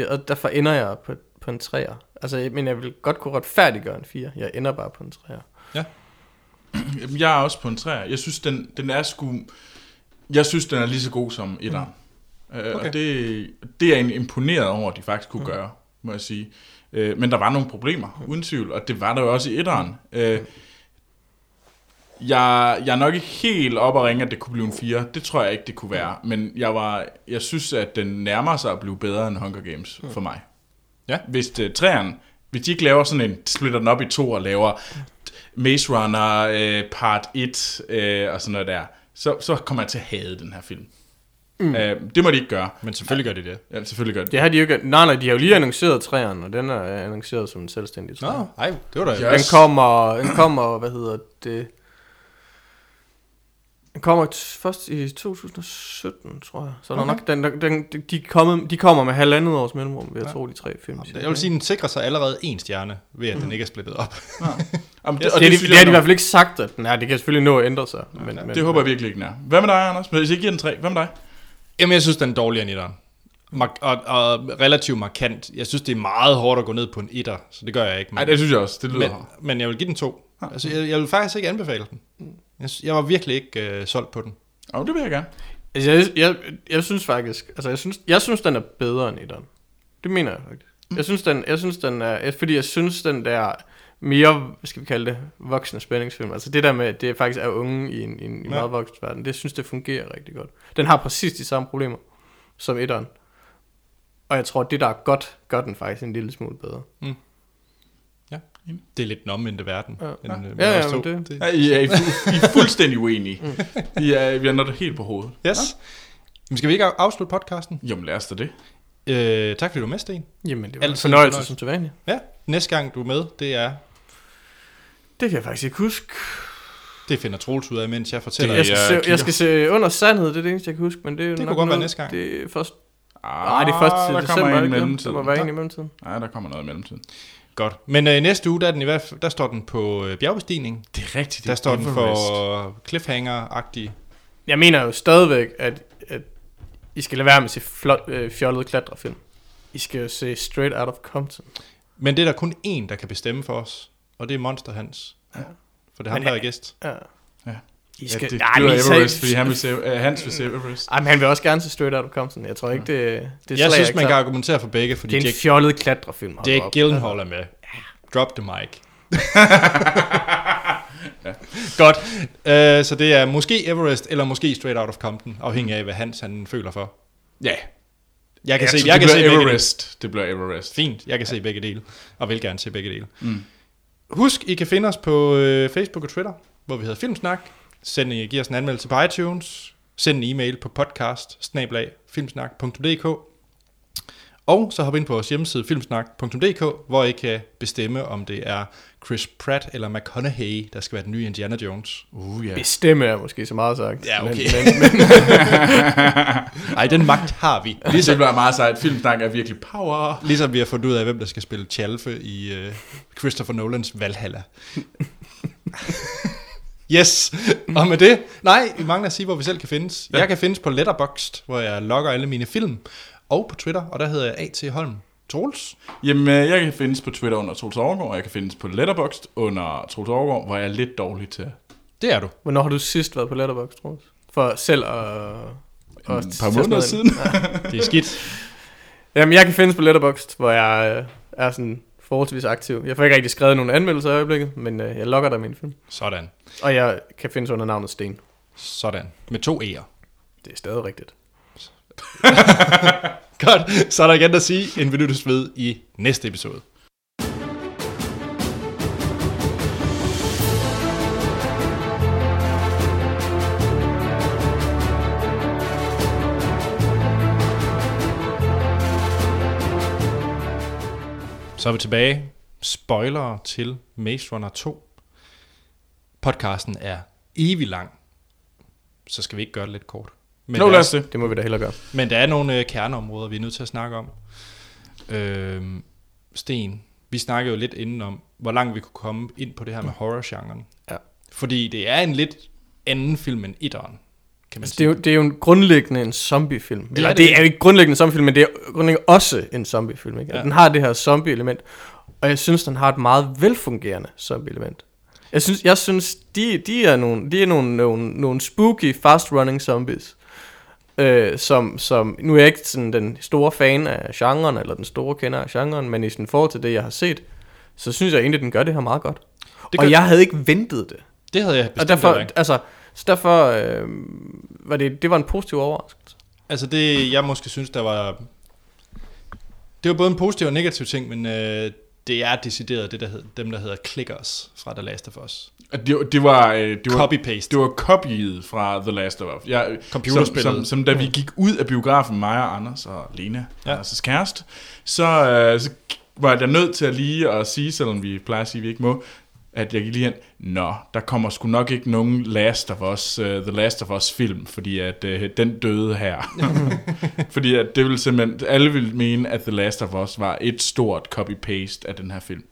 og derfor ender jeg på, på en træer. Altså, men jeg vil godt kunne retfærdiggøre en 4. Jeg ender bare på en træer. Jamen, jeg er også på en 3. Jeg synes, den, den er sgu... Jeg synes, den er lige så god som etteren. Mm. Øh, Okay. Og det, det er jeg imponeret over, at de faktisk kunne mm. gøre, må jeg sige. Øh, men der var nogle problemer, uden tvivl, og det var der jo også i etteren. Øh, jeg, jeg er nok ikke helt op at ringe, at det kunne blive en 4. Det tror jeg ikke, det kunne være. Men jeg, var, jeg synes, at den nærmer sig at blive bedre end Hunger Games for mig. Ja. Hvis det, træerne, hvis de ikke laver sådan en, splitter den op i to og laver Maze Runner øh, part 1 øh, og sådan noget der, så, så kommer jeg til at hade den her film. Mm. Øh, det må de ikke gøre. Men selvfølgelig gør de det. Ja, selvfølgelig gør de Det har de jo ikke... Nej, nej, de har jo lige annonceret træerne, og den er annonceret som en selvstændig træer. Nå, ej, det var da... Ja. Den kommer, den kommer, hvad hedder det... Den kommer t- først i 2017, tror jeg. Så okay. der er nok, den, den, den, de, kommer, de kommer med halvandet års mellemrum, vil jeg ja. tro, de tre film. Jeg vil sige, den sikrer sig allerede en stjerne, ved at den ikke er splittet op. Jamen, det, det, og det, det, det, jeg har de i hvert fald ikke sagt, at den er. Det kan selvfølgelig nå at ændre sig. Men, men, Det håber jeg virkelig ikke, den er. Hvad med dig, Anders? Hvis jeg giver den 3, hvad med dig? Jamen, jeg synes, den er dårligere end etteren. Mar- og, og relativt markant. Jeg synes, det er meget hårdt at gå ned på en etter, så det gør jeg ikke. Nej, det synes jeg også. Det lyder men, men jeg vil give den to. Altså, jeg, jeg vil faktisk ikke anbefale den. Jeg, jeg var virkelig ikke øh, solgt på den. Oh, det vil jeg gerne. Altså, jeg, jeg, jeg synes faktisk, altså jeg synes, jeg synes, den er bedre end etteren. Det mener jeg faktisk. Jeg synes, den, jeg synes, den er, fordi jeg synes, den der mere, hvad skal vi kalde det, voksne spændingsfilm. Altså det der med, at det faktisk er unge i en, i en ja. meget voksen verden, det synes det fungerer rigtig godt. Den har præcis de samme problemer som etteren. Og jeg tror, det der er godt, gør den faktisk en lille smule bedre. Ja. Det er lidt den omvendte verden. Ja. end, øh, Ja, ja, to. det- Ja, I, er, I, fu- I er fuldstændig uenige. I er, vi er nået helt på hovedet. Yes. Men skal vi ikke af- afslutte podcasten? Jamen lad os da det. Øh, tak fordi du var med, Sten. Jamen, det var Altid en fornøjelse, fornøjelse. som til vanligt. Ja, næste gang du er med, det er... Det kan jeg faktisk ikke huske. Det finder Troels ud af, mens jeg fortæller. Jeg skal, jeg se, jeg skal se under sandhed, det er det eneste, jeg kan huske, men det er Det nok kunne godt være noget- næste gang. Det er først, Ah, nej, det er først til der december, kommer en i det? mellemtiden. Der må være en i mellemtiden. Nej, der kommer noget i mellemtiden. Godt. Men øh, næste uge, der, er den i hvert fald, der står den på øh, bjergbestigning. Det er rigtigt. Der står den for cliffhanger-agtig. Jeg mener jo stadigvæk, at, at I skal lade være med at se flot, øh, fjollede klatrefilm. I skal jo se Straight Out of Compton. Men det er der kun én, der kan bestemme for os. Og det er Monster Hans. Ja. For det er ham, Men der er gæst. Ja. Ja. I Ja, skal, det Nej, men Everest, fordi han vil se, uh, Hans vil se Everest. Ej, men han vil også gerne se Straight Out of Compton. Jeg tror ikke, det, det Jeg synes, man kan argumentere for begge, fordi Det er en Jake, fjollet klatrefilm. op. Gyllenhaal er med. Drop the mic. Godt. Uh, så det er måske Everest, eller måske Straight Out of Compton, afhængig af, hvad Hans han føler for. Ja. Jeg kan Ja, se, så jeg det kan se bliver begge. Everest. Det bliver Everest. Fint, jeg kan se begge dele, og vil gerne se begge dele. Mm. Husk, I kan finde os på øh, Facebook og Twitter, hvor vi hedder Filmsnak. Send, I, giv os en anmeldelse på iTunes. Send en e-mail på podcast filmsnak.dk Og så hop ind på vores hjemmeside filmsnak.dk, hvor I kan bestemme, om det er Chris Pratt eller McConaughey, der skal være den nye Indiana Jones. Uh, ja. Bestemme er måske så meget sagt. Ja, okay. Men, men, men, Ej, den magt har vi. Ligesom, det bliver meget sejt. Filmsnak er virkelig power. Ligesom vi har fundet ud af, hvem der skal spille Chalfe i øh, Christopher Nolans Valhalla. Yes, og med det, nej, vi mangler at sige, hvor vi selv kan findes. Jeg kan findes på Letterboxd, hvor jeg logger alle mine film, og på Twitter, og der hedder jeg A.T. Holm. Troels? Jamen, øh, jeg kan findes på Twitter under Troels Overgaard, og jeg kan findes på Letterboxd under Troels Overgaard, hvor jeg er lidt dårlig til. Det er du. hvornår har du sidst været på Letterboxd, Troels? For selv at... Et par måneder siden. Det er skidt. Jamen, jeg kan findes på Letterboxd, hvor jeg øh, er sådan forholdsvis aktiv. Jeg får ikke rigtig skrevet nogen anmeldelser i øjeblikket, men øh, jeg logger der min film. Sådan. Og jeg kan findes under navnet Sten. Sådan. Med to E'er. Det er stadig rigtigt. Godt, så er der igen at sige, en vi lyttes ved i næste episode. Så er vi tilbage. Spoiler til Maze Runner 2. Podcasten er evig lang, så skal vi ikke gøre det lidt kort. Men Nå, lad os det. Det må vi da hellere gøre. men der er nogle øh, kerneområder, vi er nødt til at snakke om. Øhm, Sten, vi snakkede jo lidt inden om, hvor langt vi kunne komme ind på det her med horror-genren. Ja. Fordi det er en lidt anden film end etteren, kan man Altså, det, er sige. jo, det er jo en grundlæggende en zombiefilm. Eller, er det. det er jo ikke grundlæggende en zombiefilm, men det er grundlæggende også en zombiefilm. Ikke? Ja. Ja. Den har det her zombie-element, og jeg synes, den har et meget velfungerende zombie-element. Jeg synes, jeg synes de, de er nogle, de er nogle, nogle, nogle spooky, fast-running zombies. Øh, som, som, nu er jeg ikke sådan den store fan af genren, eller den store kender af genren, men i sådan forhold til det, jeg har set, så synes jeg egentlig, den gør det her meget godt. Det gør- og jeg havde ikke ventet det. Det havde jeg Og bestemt derfor, heller ikke. altså, så derfor øh, var det, det var en positiv overraskelse. Altså det, jeg måske synes, der var... Det var både en positiv og negativ ting, men øh, det er decideret det, der hed, dem, der hedder clickers fra The Last of Us. Det, det var... øh, Det var Copy-paste. Det var copyet fra The Last of Us. Jeg, Computerspillet. Som, som, som da vi gik ud af biografen, mig og Anders og Lena, ja. Anders' kæreste, så, øh, så var jeg nødt til at lige at sige, selvom vi plejer at sige, at vi ikke må, at jeg gik lige hen, nå, der kommer sgu nok ikke nogen Last of Us, uh, The Last of Us film, fordi at uh, den døde her. fordi at det ville simpelthen, alle ville mene, at The Last of Us var et stort copy-paste af den her film.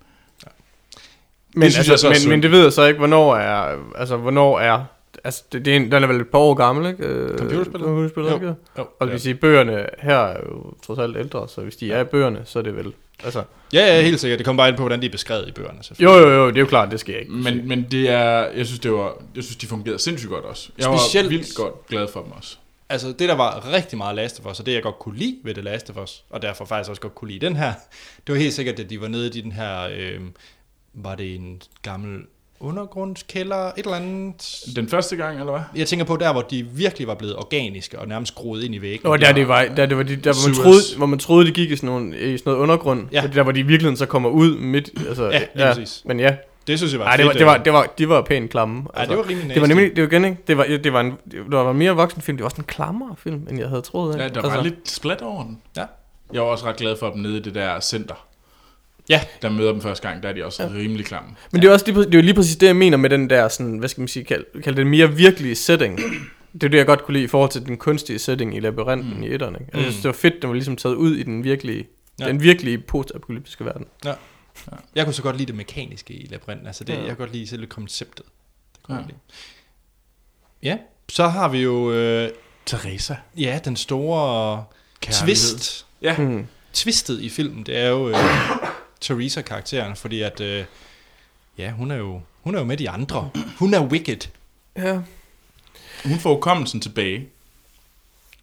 Men, synes jeg så men, men det ved jeg så ikke, hvornår er, altså, hvornår er, altså, det, det er en, den er vel et par år gammel, ikke? Øh, Computerspillet? Computerspillet, Jo. ikke? Jo, Og ja. det vil sige, bøgerne her er jo trods alt ældre, så hvis de er i bøgerne, så er det vel, altså, Ja, ja, helt sikkert. Det kommer bare ind på, hvordan de er beskrevet i bøgerne. jo, selvfølgelig. jo, jo, det er jo klart, det skal jeg ikke. Men, men det er, jeg synes, det var, jeg synes, de fungerede sindssygt godt også. Jeg Specielt- var vildt godt glad for dem også. Altså, det der var rigtig meget Last of Us, og det jeg godt kunne lide ved The Last of Us, og derfor faktisk også godt kunne lide den her, det var helt sikkert, at de var nede i den her, øh, var det en gammel undergrundskælder, et eller andet. Den første gang, eller hvad? Jeg tænker på der, hvor de virkelig var blevet organiske og nærmest groet ind i væggen. Nå, der, det var, der, det var de, der hvor, man troede, hvor man troede, de gik i sådan, nogle, i sådan noget undergrund. Ja. Ja. Der, hvor de i virkeligheden så kommer ud midt. Altså, Ja, lige præcis. Men ja, Det synes jeg var Ej, det var, fedt, det var, øh. det var, de var pænt klamme. Ej, det var rimelig det var nemlig, det var igen, ikke? Det var, det var en, det var en mere voksen film. Det var også en klammere film, end jeg havde troet. Ikke? Ja, der var lidt splat over den. Ja. Jeg var også ret glad for dem nede i det der center. Ja. der møder dem første gang, der er de også ja. rimelig klamme. Men det er, også lige, det er jo lige præcis det, jeg mener med den der, sådan, hvad skal man sige, kald, kald det mere virkelige setting. Det er det, jeg godt kunne lide i forhold til den kunstige setting i labyrinten mm. i etterne. Altså, Jeg synes, det var fedt, den var ligesom taget ud i den virkelige, Ja. ja. den virkelige postapokalyptiske verden. Jeg kunne så godt lide det mekaniske i labyrinten. Altså det, ja. Ja. jeg kan godt lide selve konceptet. Det kunne Ja. jeg lide. Ja, så har vi jo øh, Teresa. ja, den store Kærlighed. twist. Ja. Hmm. Twistet i filmen, det er jo øh, Teresa-karakteren, fordi at, øh, ja, hun er, jo, hun er jo med de andre. Hun er wicked. Ja. Hun får hukommelsen tilbage,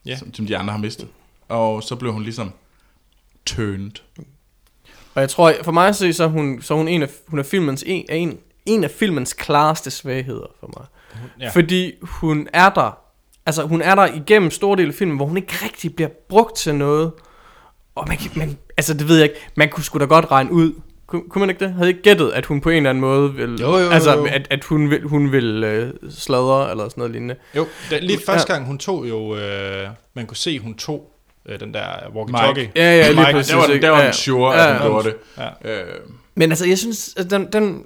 Ja. som, som de andre har mistet. Og så blev hun ligesom turned. Og jeg tror, for mig at se, så er hun, så er hun, en, af, hun er filmens, en, en, en af filmens klareste svagheder for mig. Ja. Ja. Fordi hun er der, altså hun er der igennem store dele af filmen, hvor hun ikke rigtig bliver brugt til noget. Og man, man altså det ved jeg ikke, man kunne sgu da godt regne ud. Kunne, kunne man ikke det? Havde ikke gættet, at hun på en eller anden måde vil... Jo, jo, jo, altså, jo. at, at hun vil, hun vil øh, sladre, eller sådan noget lignende. Jo, da, lige Ja. første gang hun tog jo, øh, man kunne se, hun tog øh, den der walkie-talkie. Ja, ja, lige Mike, præcis. Der var, der var Ja, den sure, ja, at hun gjorde det. Ja. Øh, Men altså, jeg synes, at den, den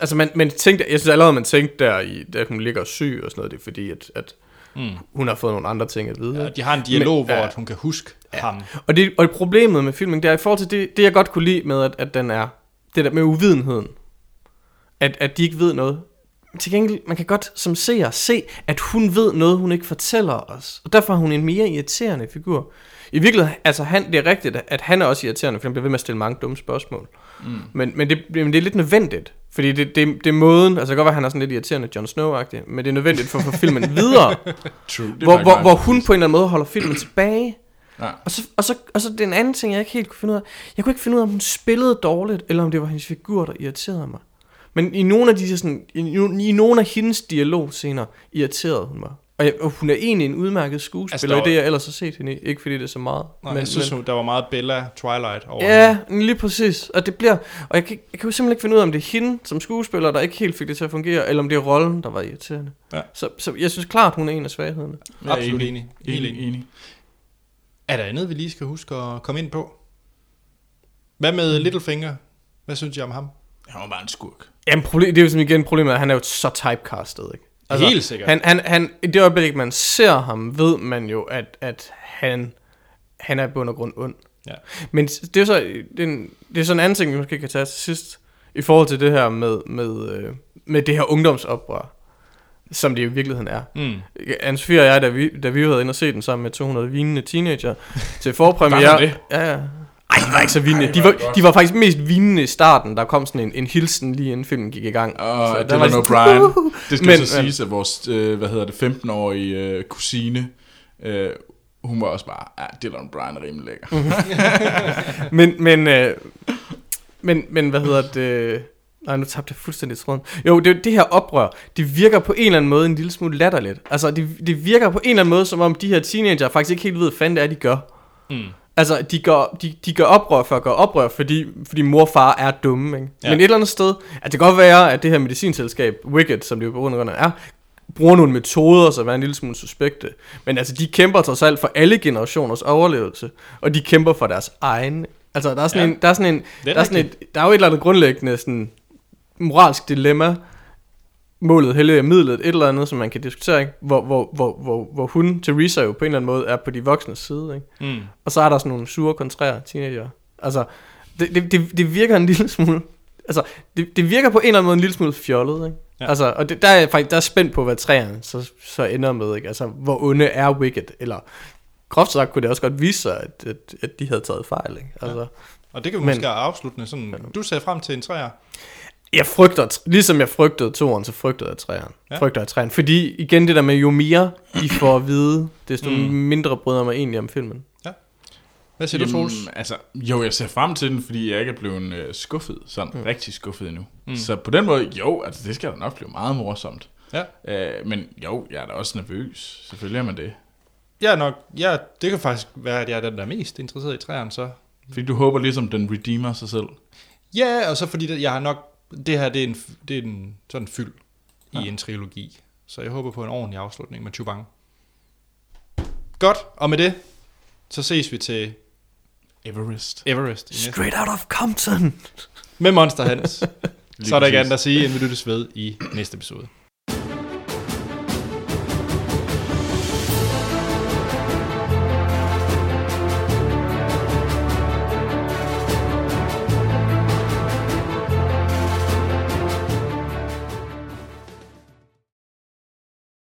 altså man, man tænkte, jeg synes allerede, man tænkte der, i, da hun ligger syg og sådan noget, det er fordi, at, at Mm. hun har fået nogle andre ting at vide. Ja, de har en dialog, Men- hvor ja. at hun kan huske ja. ham. Og, det, og problemet med filmen, det er i forhold til det, det jeg godt kunne lide med, at, at den er, det der med uvidenheden, at, at de ikke ved noget. Til gengæld, man kan godt som seer se, at hun ved noget, hun ikke fortæller os. Og derfor er hun en mere irriterende figur. I virkeligheden, altså han, det er rigtigt, at han er også irriterende, for han bliver ved med at stille mange dumme spørgsmål. Mm. Men, men, det, men det er lidt nødvendigt, fordi det, det, det er måden, altså det kan godt være, at han er sådan lidt irriterende Jon Snow-agtig, men det er nødvendigt for at få filmen videre, true. Hvor, hvor, hvor hun på en eller anden måde holder filmen tilbage. Ja. Og så, og, så, og så den anden ting, jeg ikke helt kunne finde ud af. Jeg kunne ikke finde ud af, om hun spillede dårligt, eller om det var hendes figur, der irriterede mig. Men i nogle af de sådan, i, i nogle af hendes dialogscener irriterede hun mig. Og, jeg, og hun er egentlig en udmærket skuespiller, Altså, var- det jeg ellers har set hende i. Ikke fordi det er så meget. Nej, men, jeg synes, men, der var meget Bella Twilight over Ja, lige præcis. Og det bliver... Og jeg kan, jeg kan jo simpelthen ikke finde ud af, om det er hende som skuespiller, der ikke helt fik det til at fungere, eller om det er rollen, der var irriterende. Ja. Så, så jeg synes klart, hun er en af svaghederne. hende. Absolut enig. Helt Enig, enig. enig. Er der andet, vi lige skal huske at komme ind på? Hvad med Littlefinger? Hvad synes I om ham? Han var bare en skurk. Jamen, problem, det er jo sådan igen problemet, at han er jo så typecastet, ikke? Helt sikkert. Han, han, han, I det øjeblik, man ser ham, ved man jo, at, at han, han er bund og grund ond. Ja. Men det er så, det er, en, det er sådan en anden ting, vi måske kan tage til sidst, i forhold til det her med, med, øh, med det her ungdomsoprør, som det i virkeligheden er. Mm. anne og jeg, da vi, da vi havde inde og se den sammen med 200 vinende teenager til forpremiere. Ja, ja. Ej, de var ikke så vinende. De var, de var faktisk mest vinende i starten. Der kom sådan en, en hilsen lige inden filmen gik i gang. Og Så O'Brien. "Uhuhu." Det skal Men- så siges, at vores, øh, hvad hedder det, 15-årige øh, kusine, øh, hun var også bare, ja, Dylan O'Brien er rimelig lækker. Men, men, øh, men, men hvad hedder det? Nej, nu tabte jeg fuldstændig tråden. Jo, det, det her oprør, det virker på en eller anden måde en lille smule latterligt. Altså, det, det virker på en eller anden måde, som om de her teenager faktisk ikke helt ved, hvad fanden det er, de gør. Mm. Altså, de gør, de, de gør oprør for at gøre oprør, fordi, fordi mor og far er dumme, ikke? Ja. Men et eller andet sted, at det kan godt være, at det her medicinselskab, Wicked, som det jo på grund af er, bruger nogle metoder, som er en lille smule suspekte. Men altså, de kæmper trods alt for alle generationers overlevelse, og de kæmper for deres egen. Altså, der er sådan ja. en, der er sådan en, er der er sådan et, der er jo et eller andet grundlæggende sådan moralsk dilemma, målet helliger midlet, et eller andet, som man kan diskutere, ikke? Hvor, hvor, hvor, hvor, hvor hun, Teresa, jo på en eller anden måde er på de voksnes side, ikke? Mm. Og så er der sådan nogle sure, kontrære teenager. Altså, det, det, det, det virker en lille smule... Altså, det, det virker på en eller anden måde en lille smule fjollet, ikke? Ja. Altså, og det, der er faktisk der er spændt på, hvad træerne så, så ender med, ikke? Altså, hvor onde er Wicked? Eller, groft sagt kunne det også godt vise sig, at, at, at de havde taget fejl, ikke? Altså, ja. Og det kan vi Men- måske afsluttende sådan... Du ser frem til en træer. Jeg frygter, ligesom jeg frygtede toeren, så frygtede jeg træeren. Ja. Ja. Frygter jeg træeren. Fordi, igen det der med, jo mere I får at vide, desto Mm. mindre bryder jeg mig egentlig om filmen. Hvad siger du, Troels? altså, jo, jeg ser frem til den, fordi jeg ikke er blevet øh, skuffet, sådan mm. rigtig skuffet endnu. Mm. Så på den måde, jo, altså det skal da nok blive meget morsomt. Ja. Øh, men jo, jeg er da også nervøs. Selvfølgelig er man det. Jeg er nok... Jeg, det kan faktisk være, at jeg er den, der er mest interesseret i træerne, så... Fordi du håber ligesom, den redeemer sig selv. Ja, og så fordi det, jeg har nok... Det her, det er en, det er en sådan fyld i Ja. en trilogi. Så jeg håber på en ordentlig afslutning med Chubang. Godt, og med det, så ses vi til Everest. Everest. I. Straight out of Compton. Med Monster Hans. Så er der ikke andet at sige, end vi lyttes ved i næste episode.